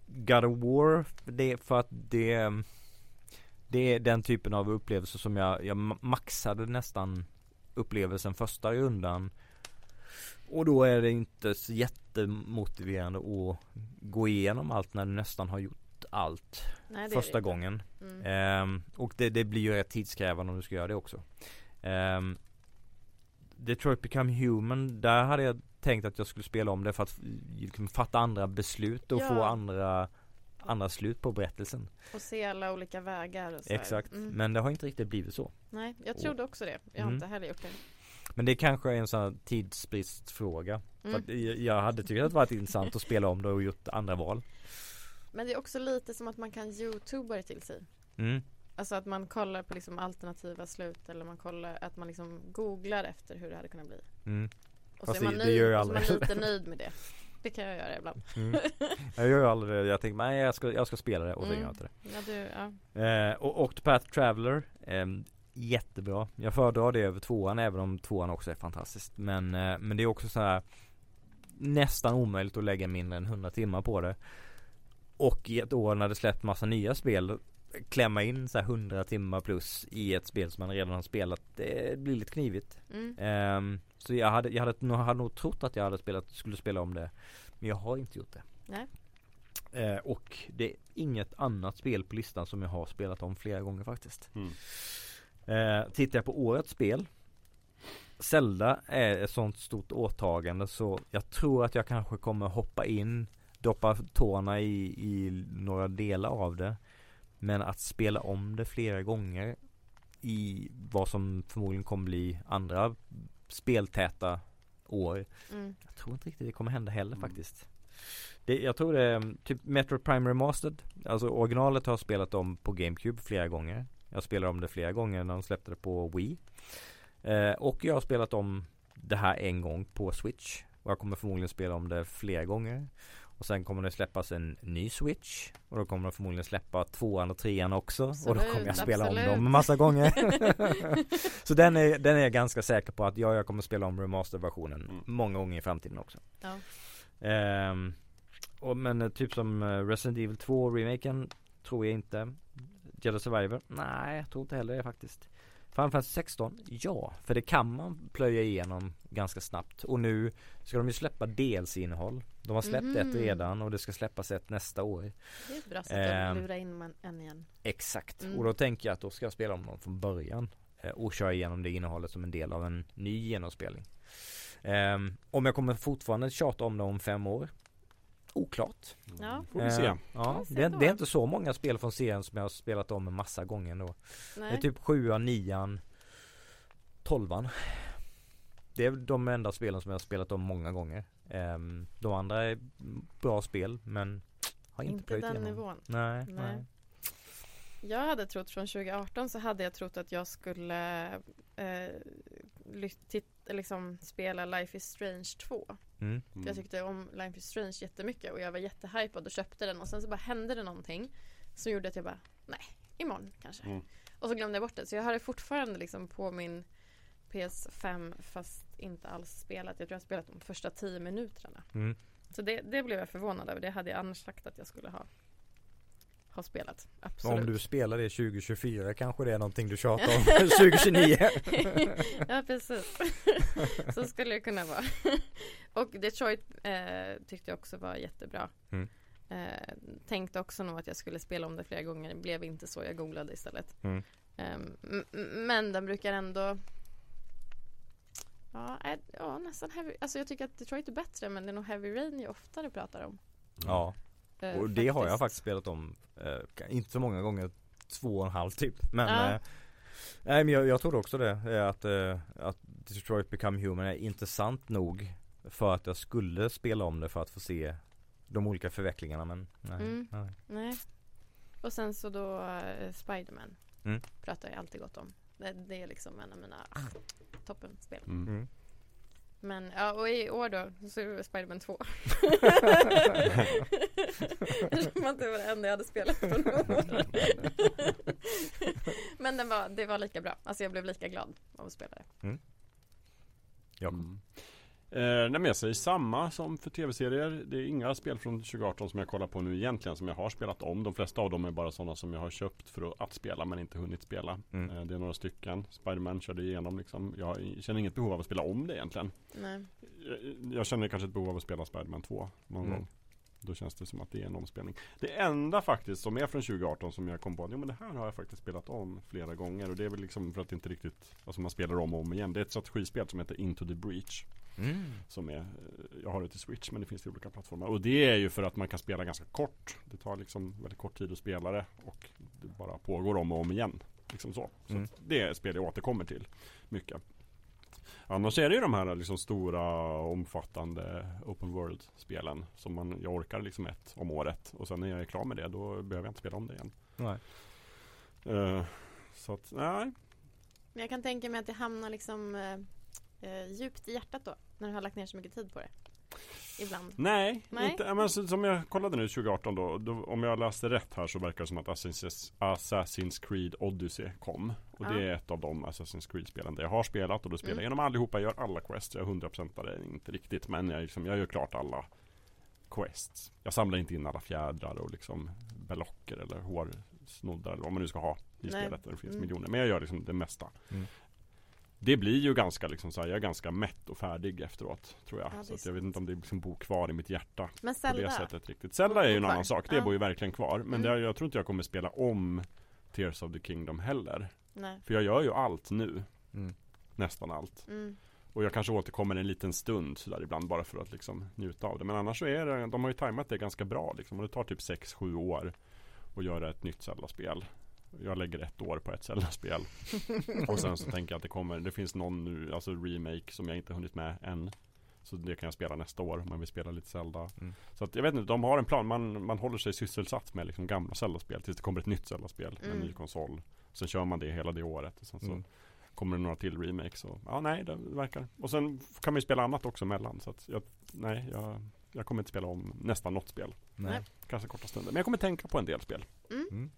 S3: God of War, det är för att det Det är den typen av upplevelse som jag, jag ma- maxade nästan upplevelsen första rundan Och då är det inte så jättemotiverande att gå igenom allt när du nästan har gjort allt
S1: Nej
S3: första gången
S1: Mm.
S3: Ehm, och det, det blir ju rätt tidskrävande om du ska göra det också. Ehm, Detroit Become Human, där hade jag tänkt att jag skulle spela om det för att liksom fatta andra beslut och
S1: Ja.
S3: få andra andra slut på berättelsen.
S1: Och se alla olika vägar och så.
S3: Exakt,
S1: Mm.
S3: men det har inte riktigt blivit så.
S1: Nej, jag trodde också det. Jag har
S3: Mm.
S1: inte heller gjort det.
S3: Men det kanske är en sån här tidsbristfråga. För
S1: Mm.
S3: jag- jag hade tyckt att det varit intressant att spela om det och gjort andra val.
S1: Men det är också lite som att man kan youtuba det till sig.
S3: Mm.
S1: Alltså att man kollar på liksom alternativa slut eller man kollar att man liksom googlar efter hur det hade kunnat bli.
S3: Mm.
S1: Och
S3: Fast
S1: så är man
S3: det- det
S1: nöjd, och så man lite nöjd med det. Det kan jag göra ibland.
S3: Mm. Jag gör ju aldrig det. Jag tänker, nej jag ska, jag ska spela det och så
S1: Mm.
S3: gör jag inte det.
S1: Ja, du, ja.
S3: Eh, och Octopath Traveler eh, Jättebra Jag föredrar det över tvåan även om tvåan också är fantastiskt Men, eh, men det är också så här Nästan omöjligt att lägga mindre än 100 timmar på det Och i ett år när det släppt massa nya spel Klämma in så här 100 timmar plus i ett spel som man redan har spelat Det blir lite knivigt
S1: Mm.
S3: Ehm, Så jag hade, jag hade, nog- hade nog trott att jag hade spelat, skulle spela om det Men jag har inte gjort det
S1: Nej.
S3: Eh, och det är inget annat spel på listan som jag har spelat om flera gånger faktiskt.
S2: Mm.
S3: Eh, tittar jag på årets spel Zelda är ett sånt stort åtagande så jag tror att jag kanske kommer hoppa in Doppa tårna i, i några delar av det. Men att spela om det flera gånger I vad som förmodligen kommer bli andra speltäta år.
S1: Mm.
S3: jag tror inte riktigt det kommer hända heller
S2: Mm.
S3: faktiskt. Det, Jag tror det är typ Metro Prime Remastered. Alltså originalet har jag spelat om på GameCube flera gånger. Jag spelade om det flera gånger när de släppte det på Wii. Eh, Och jag har spelat om det här en gång på Switch. Och jag kommer förmodligen spela om det flera gånger Och sen kommer det släppas en ny Switch Och då kommer de förmodligen släppa tvåan och trean också Och då
S1: Absolut,
S3: kommer jag spela
S1: absolut.
S3: om dem en massa gånger Så den är, den är jag ganska säker på att ja, jag kommer spela om remasterversionen
S2: Mm.
S3: många gånger i framtiden också
S1: Ja.
S3: Ehm, och men eh, typ som eh, Resident Evil 2 remaken tror jag inte Jedi Survivor? Nej, jag tror inte heller det faktiskt Final Fantasy 16? Ja, för det kan man plöja igenom ganska snabbt och nu ska de ju släppa DLC-innehåll De har släppt
S1: Mhm.
S3: ett redan och det ska släppas ett nästa år
S1: Det är ett bra sätt
S3: Ehm.
S1: att lura in man en igen.
S3: Exakt,
S1: Mm.
S3: och då tänker jag att då ska jag spela om dem från början eh, och köra igenom det innehållet som en del av en ny genomspelning. Ehm, om jag kommer fortfarande tjata om det om fem år? Oklart.
S1: Ja.
S2: Får vi se.
S3: Eh, ja,
S1: vi se
S3: det, det är inte så många spel från serien som jag har spelat om en massa gånger ändå. Det är
S1: Nej.
S3: typ sjuan, nian, tolvan. Det är de enda spelen som jag har spelat om många gånger. Ehm, de andra är bra spel men har inte,
S1: inte
S3: plöjt
S1: den
S3: igenom.
S1: nivån.
S3: Nej,
S1: Nej.
S3: nej.
S1: Jag hade trott från 2018 så hade jag trott att jag skulle eh, liksom spela Life is Strange 2.
S3: Mm.
S1: För jag tyckte om Life is Strange jättemycket och jag var jättehypad och köpte den och sen så bara hände det någonting som gjorde att jag bara nej, imorgon kanske.
S2: Mm.
S1: Och så glömde jag bort det. Så jag har det fortfarande liksom på min PS5 fast inte alls spelat. Jag tror jag har spelat de första tio minuterna.
S3: Mm.
S1: Så det, det blev jag förvånad över. Det hade jag annars sagt att jag skulle ha, ha spelat. Absolut.
S3: Om du spelar det 2024 kanske det är någonting du tjatar om 2029
S1: ja precis. Så skulle det kunna vara. och Detroit eh, tyckte jag också var jättebra.
S3: Mm.
S1: Eh, tänkte också nog att jag skulle spela om det flera gånger. Det blev inte så. Jag googlade istället.
S3: Mm.
S1: M- men den brukar ändå Ja, är, ja, nästan heavy. Alltså jag tycker att Detroit är bättre men det är nog Heavy Rain jag oftare pratar om.
S3: Ja,
S1: eh,
S3: och det har jag faktiskt spelat om eh, Inte så många gånger Två och en halv typ Men
S1: Ja.
S3: eh, Nej men jag, jag tror också det eh, att, eh, att Detroit Become Human är intressant nog För att jag skulle spela om det för att få se De olika förvecklingarna men nej,
S1: Mm.
S3: nej.
S1: Nej. Och sen så då uh, Spiderman.
S3: Mm.
S1: Pratar jag alltid gott om. Det, det är liksom en av mina ah, toppenspel.
S2: Mm.
S3: Mm.
S1: Men ja, och i år då så är det Spiderman 2. Eftersom att det var det enda jag hade spelat på några år. Men den var, det var lika bra. Alltså jag blev lika glad av att spela det.
S3: Jakob.
S2: Mm. Eh, nej men jag säger samma som för tv-serier. Det är inga spel från 2018 som jag kollar på nu egentligen som jag har spelat om. De flesta av dem är bara sådana som jag har köpt för att, att spela men inte hunnit spela.
S3: Mm.
S2: Eh, det är några stycken. Spiderman körde igenom liksom. Jag känner inget behov av att spela om det egentligen.
S1: Nej.
S2: Jag, jag känner kanske ett behov av att spela Spiderman 2 någon
S3: Mm.
S2: gång. Då känns det som att det är en omspelning. Det enda faktiskt som är från 2018 som jag kom på, jo men det här har jag faktiskt spelat om flera gånger och det är väl liksom för att det inte riktigt, alltså man spelar om och om igen. Det är ett strategispel som heter Into the Breach.
S3: Mm.
S2: Som är, eh, jag har det till Switch men det finns till olika plattformar. Och det är ju för att man kan spela ganska kort. Det tar liksom väldigt kort tid att spela det och det bara pågår om och om igen. Liksom så. så
S3: Mm.
S2: att det är spel jag återkommer till mycket. Annars är det ju de här liksom stora omfattande open world-spelen som man, jag orkar liksom ett om året och sen när jag är klar med det då behöver jag inte spela om det igen.
S3: Nej.
S2: Eh, så att, nej.
S1: Men jag kan tänka mig att det hamnar liksom eh, djupt i hjärtat då. När du har lagt ner så mycket tid på det. Ibland.
S2: Nej,
S1: Nej.
S2: Inte, men så, som jag kollade nu 2018 då, då, om jag läste rätt här så verkar det som att Assassin's, Assassin's Creed Odyssey kom. Och
S1: Ja.
S2: det är ett av de Assassin's Creed-spelen där jag har spelat och då spelar jag
S1: Mm.
S2: igenom allihopa, jag gör alla quests, jag är 100% det inte riktigt men jag, liksom, jag gör klart alla quests. Jag samlar inte in alla fjädrar och liksom belocker eller hårsnoddar eller vad man nu ska ha i
S1: Nej.
S2: spelet. där Det finns
S1: Mm.
S2: miljoner, men jag gör liksom det mesta.
S3: Mm.
S2: Det blir ju ganska liksom så här, jag är ganska mätt och färdig efteråt tror jag.
S1: Ja,
S2: så jag vet inte om det liksom bor kvar i mitt hjärta
S1: Men
S2: på det
S1: Zelda.
S2: sättet riktigt. Zelda är ju en annan sak. Det
S1: Ja.
S2: bor ju verkligen kvar. Men
S1: Mm.
S2: det, jag tror inte jag kommer spela om Tears of the Kingdom heller.
S1: Nej.
S2: För jag gör ju allt nu.
S3: Mm.
S2: Nästan allt.
S1: Mm.
S2: Och jag kanske återkommer en liten stund sådär ibland bara för att liksom njuta av det. Men annars så är det, de har ju tajmat det ganska bra liksom. Och det tar typ 6-7 år att göra ett nytt Zelda-spel. Jag lägger ett år på ett Zelda-spel. och sen så tänker jag att det kommer, det finns någon nu, alltså remake som jag inte hunnit med än. Så det kan jag spela nästa år om man vill spela lite Zelda.
S3: Mm.
S2: Så att jag vet inte, de har en plan. Man, man håller sig sysselsatt med liksom gamla Zelda-spel tills det kommer ett nytt Zelda-spel med en
S1: Mm.
S2: ny konsol. Sen kör man det hela det året. Och sen så
S3: Mm.
S2: kommer det några till remakes. Och, ja, nej, det verkar. Och sen kan man ju spela annat också emellan. Så att jag, nej, jag, jag kommer inte spela om nästan något spel.
S3: Nej.
S2: Kanske korta stunder. Men jag kommer tänka på en del spel.
S1: Mm.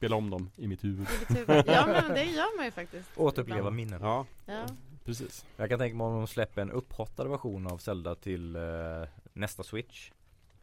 S2: Spela om dem i mitt huvud.
S1: I ditt huvud. Ja men det gör man ju faktiskt.
S3: Återuppleva
S1: ibland.
S3: minnen.
S2: Ja,
S1: Ja.
S2: precis.
S3: Jag kan tänka mig om de släpper en upphottad version av Zelda till eh, nästa Switch.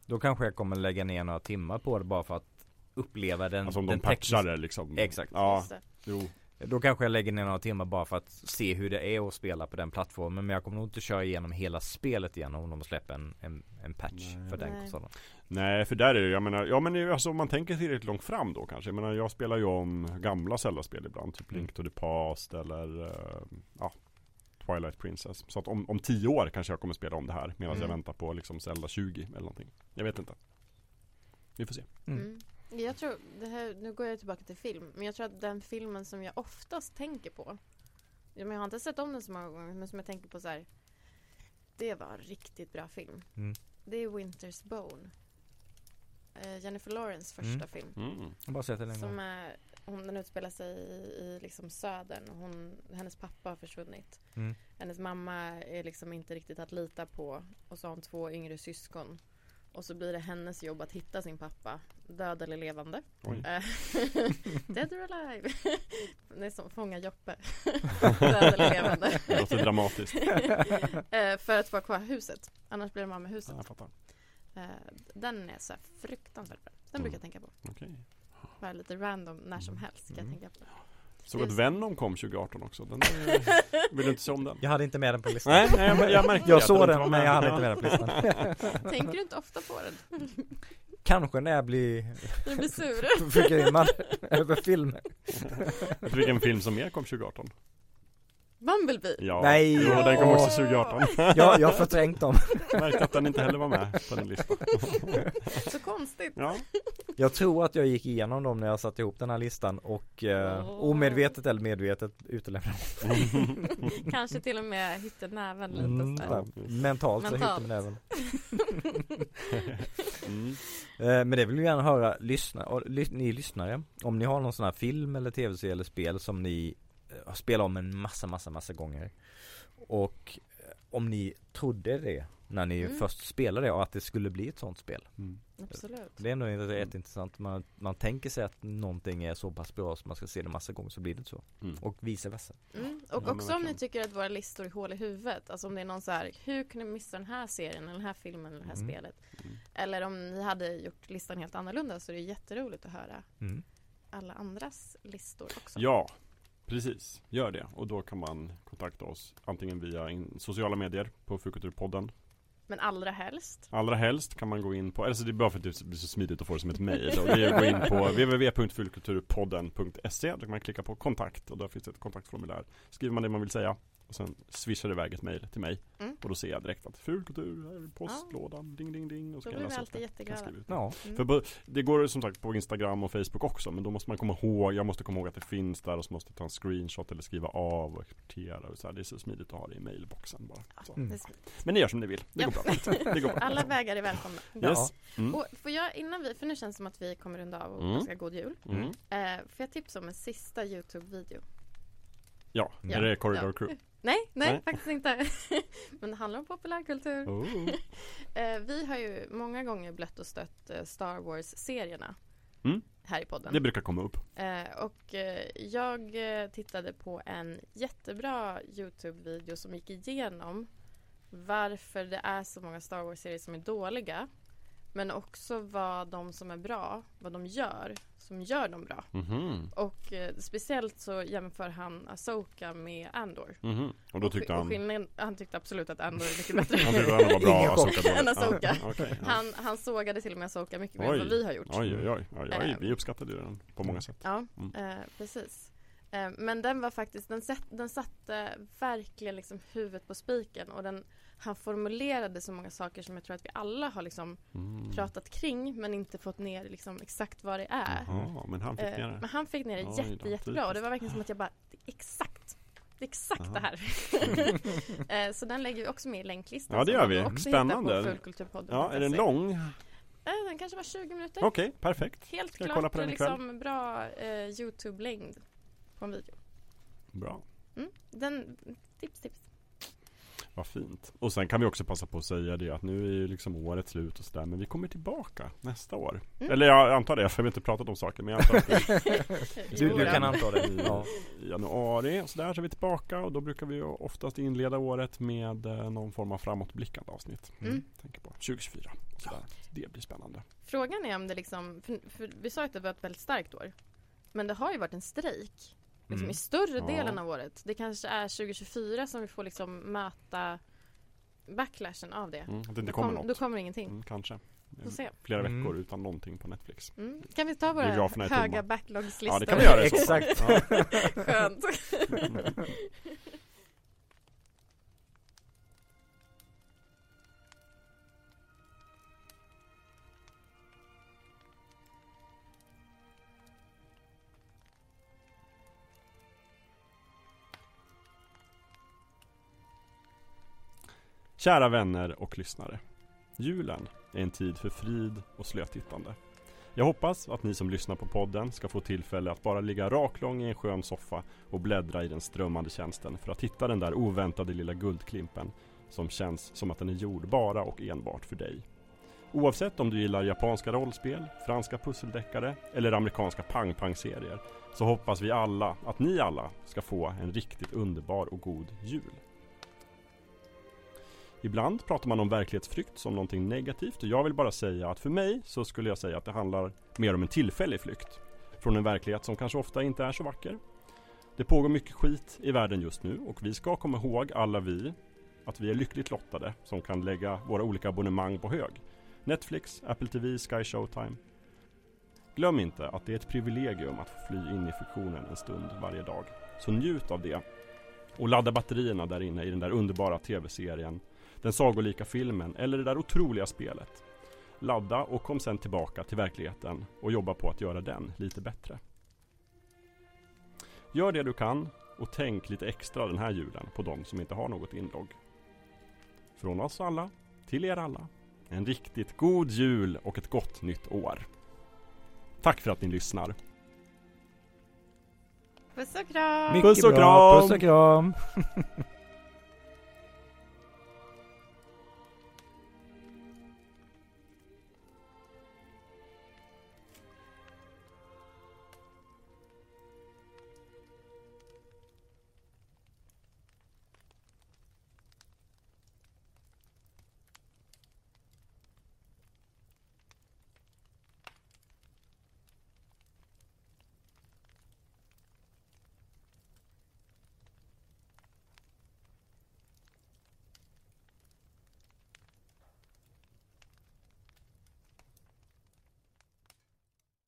S3: Då kanske jag kommer lägga ner några timmar på det bara för att uppleva den,
S2: Alltså om
S3: den
S2: de patchar det liksom.
S3: Exakt.
S2: Ja, jo.
S3: Då kanske jag lägger ner några timmar bara för att se hur det är att spela på den plattformen. Men jag kommer nog inte köra igenom hela spelet igen om de släpper en, en, en patch
S2: Nej.
S3: för den konsolen.
S2: Nej, för där är det, jag menar, ja men alltså om man tänker tillräckligt långt fram då kanske. Jag menar, jag spelar ju om gamla Zelda-spel ibland. Typ. Link to the Past eller eh, ja, Twilight Princess. Så att om, om tio år kanske jag kommer spela om det här. Medan jag
S3: Mm.
S2: väntar på liksom Zelda 20 eller någonting. Jag vet inte. Vi får se.
S3: Mm.
S1: Mm. Jag tror, det här, nu går jag tillbaka till film, men jag tror att den filmen som jag oftast tänker på, jag har inte sett om den så många gånger, men som jag tänker på så här, det var en riktigt bra film.
S3: Mm.
S1: Det är Winter's Bone. Eh, Jennifer Lawrence första
S3: Mm.
S1: film.
S2: Mm.
S3: Jag bara sett den en gång.
S1: är, hon, den utspelar sig i, i liksom södern. Hon, hennes pappa har försvunnit.
S3: Mm.
S1: Hennes mamma är liksom inte riktigt att lita på. Och så har hon två yngre syskon. Och så blir det hennes jobb att hitta sin pappa. Död eller levande. Eh, Dead or alive. Det är som Fånga Joppe. Död eller levande.
S2: Det låter dramatiskt.
S1: Eh, För att få kvar huset. Annars blir de av med huset.
S2: Ja, jag fattar.
S1: Den är så här fruktansvärt bra. Den
S2: Mm.
S1: brukar jag tänka på.
S2: Okej.
S1: Bara lite random när som helst ska jag
S3: Mm.
S1: tänka på.
S2: Såg att Venom kom 2018 också. Den är, vill du inte se om den?
S3: Jag hade inte med den på listan.
S2: Nej, nej jag, jag märkte
S3: Jag såg den men jag hade inte med den på listan.
S1: Tänker du inte ofta på den?
S3: Kanske när jag blir
S1: Du blir sur.
S3: förgrymmad över filmer.
S2: Vilken film som mer kom 2018?
S1: Bumblebee.
S2: Ja,
S3: Nej.
S2: jo, den kom också 2018.
S3: Jag, jag har förträngt dem.
S2: Märkte att den inte heller var med på den listan.
S1: Så konstigt.
S2: Ja,
S3: Jag tror att jag gick igenom dem när jag satte ihop den här listan och eh,
S1: Åh.
S3: omedvetet eller medvetet utelämnade
S1: Kanske till och med hittade näven lite
S3: mm, ja, Mentalt så
S1: Mentalt.
S3: hittar man även
S2: mm.
S3: eh, Men det vill vi gärna höra lyssna, och, ly, ni lyssnare Om ni har någon sån här film eller tv-serie eller spel som ni har spelat om en massa massa massa gånger Och eh, om ni trodde det när ni
S1: Mm.
S3: först spelade det och att det skulle bli ett sånt spel
S2: Mm.
S1: Absolut.
S3: Det är ändå jätteintressant man, man tänker sig att någonting är så pass bra som man ska se det massa gånger så blir det så
S2: Mm.
S3: Och vice versa
S1: Mm.
S2: Ja,
S1: Och
S2: men
S1: också om ni tycker att våra listor är hål i huvudet. Alltså om det är någon så här, hur kunde ni missa den här serien eller den här filmen eller det här
S3: Mm.
S1: spelet?
S2: Mm.
S1: Eller om ni hade gjort listan helt annorlunda så är det jätteroligt att höra
S3: mm.
S1: alla andras listor också.
S2: Ja, precis. Gör det. Och då kan man kontakta oss antingen via sociala medier på Fukulturpodden.
S1: Men allra helst
S2: Allra helst kan man gå in på, alltså det är bara för att det blir så smidigt att få det som ett mejl. Och det är att gå in på www.fulkulturpodden.se. Då kan man klicka på kontakt och där finns det ett kontaktformulär. Skriver man det man vill säga Och sen swishar det iväg ett mail till mig.
S1: Mm.
S2: Och då ser jag direkt att fulkultur, här är postlådan, ding ding ding. Och så
S1: Då
S2: kan
S1: blir vi alltid
S2: det.
S1: jätteglada.
S3: Ja.
S1: Mm.
S2: För det går som sagt på Instagram och Facebook också men då måste man komma ihåg, jag måste komma ihåg att det finns där och så måste jag ta en screenshot eller skriva av och exportera och så här. Det är så smidigt att ha det i mailboxen bara. Så.
S3: Mm.
S2: Men ni gör som ni vill, det
S1: Ja.
S2: går bra. Det går bra.
S1: Alla vägar är välkomna.
S2: Yes. Mm.
S1: Och får jag innan vi, för nu känns det som att vi kommer runda av och
S2: Mm.
S1: önska god jul.
S2: Mm.
S1: Eh, får jag tipsa om en sista Youtube-video?
S2: Ja,
S1: Ja.
S2: är det Corridor
S1: Ja.
S2: Crew?
S1: Nej, nej,
S2: Nej.
S1: faktiskt inte. Men det handlar om populärkultur.
S2: Oh.
S1: Eh, vi har ju många gånger blött och stött eh, Star Wars-serierna
S2: Mm.
S1: här i podden.
S2: Det brukar komma upp.
S1: Eh, och jag tittade på en jättebra Youtube-video som gick igenom varför det är så många Star Wars-serier som är dåliga. Men också vad de som är bra, vad de gör, som gör dem bra.
S2: Mhm.
S1: Och eh, speciellt så jämför han Asoka med Andor.
S2: Mhm. Och då tyckte
S1: och,
S2: han
S1: skillnaden- han tyckte absolut att Andor är mycket bättre.
S2: Han tyckte ändå var bra. Asoka
S1: Än Asoka.
S2: Ja, okej, ja.
S1: Han, han sågade till och med Asoka mycket mer
S2: Oj.
S1: än vad vi har gjort.
S2: Oj oj oj, oj, oj.
S1: Eh.
S2: vi uppskattade den på många sätt.
S1: Ja,
S2: Mm.
S1: eh, precis. Eh, men den var faktiskt, den, sätt, den satte verkligen liksom huvudet på spiken och den, han formulerade så många saker som jag tror att vi alla har liksom
S2: Mm.
S1: pratat kring men inte fått ner liksom exakt vad det är.
S2: Jaha, men han fick
S1: Eh,
S2: ner
S1: men
S2: det.
S1: han fick ner det
S2: Oj då,
S1: jätte, jättebra och det var verkligen som att jag bara, exakt, det är exakt
S2: Jaha.
S1: det här. Eh, så den lägger vi också med i länklistan.
S2: Ja, det gör vi.
S1: också
S2: Spännande.
S1: hittar på Fullkulturpodden.
S2: Ja, är den lång?
S1: Eh, den kanske var 20 minuter.
S2: Okej, perfekt.
S1: Helt
S2: Ska
S1: klart
S2: kolla
S1: liksom bra eh, Youtube-längd på en video.
S2: Bra.
S1: Mm. Den, tips, tips.
S2: Vad fint. Och sen kan vi också passa på att säga det att nu är ju liksom året slut och sådär men vi kommer tillbaka nästa år.
S1: Mm.
S2: Eller jag antar det, för vi har inte pratat om saker men jag antar att
S3: Du,
S1: Jo
S3: du
S1: då.
S3: kan anta det.
S2: i
S3: Ja.
S2: januari och sådär så är vi tillbaka och då brukar vi ju oftast inleda året med eh, någon form av framåtblickande avsnitt.
S1: Mm.
S2: Tänker på 2024 och sådär. Det blir spännande.
S1: Frågan är om det liksom, för, för vi sa att det var ett väldigt starkt år. Men det har ju varit en strejk liksom,
S3: Mm.
S1: i större
S2: Ja.
S1: delen av året. Det kanske är 2024 som vi får liksom möta backlashen av det.
S2: Mm, det
S1: Då,
S2: inte kommer
S1: kom,
S2: något.
S1: då kommer ingenting.
S2: Mm, kanske. Flera
S3: Mm.
S2: veckor utan någonting på Netflix.
S1: Mm. Kan vi ta våra höga
S2: tomma.
S1: backlogslistor?
S2: Ja det kan vi göra.
S3: Exakt.
S2: Ja.
S1: Skönt.
S2: Kära vänner och lyssnare. Julen är en tid för frid och slötittande. Jag hoppas att ni som lyssnar på podden ska få tillfälle att bara ligga raklång i en skön soffa och bläddra i den strömmande tjänsten för att hitta den där oväntade lilla guldklimpen som känns som att den är gjord bara och enbart för dig. Oavsett om du gillar japanska rollspel, franska pusseldeckare eller amerikanska pang-pang-serier så hoppas vi alla att ni alla ska få en riktigt underbar och god jul. Ibland pratar man om verklighetsflykt som någonting negativt och jag vill bara säga att för mig så skulle jag säga att det handlar mer om en tillfällig flykt. Från en verklighet som kanske ofta inte är så vacker. Det pågår mycket skit i världen just nu och vi ska komma ihåg alla vi att vi är lyckligt lottade som kan lägga våra olika abonnemang på hög. Netflix, Apple TV, Sky Showtime. Glöm inte att det är ett privilegium att få fly in i fiktionen en stund varje dag. Så njut av det. Och ladda batterierna där inne i den där underbara tv-serien den sagolika filmen eller det där otroliga spelet. Ladda och kom sen tillbaka till verkligheten och jobba på att göra den lite bättre. Gör det du kan och tänk lite extra den här julen på de som inte har något inlogg. Från oss alla, till er alla, en riktigt god jul och ett gott nytt år. Tack för att ni lyssnar.
S1: Puss och kram!
S2: Puss och kram.
S3: Puss och kram.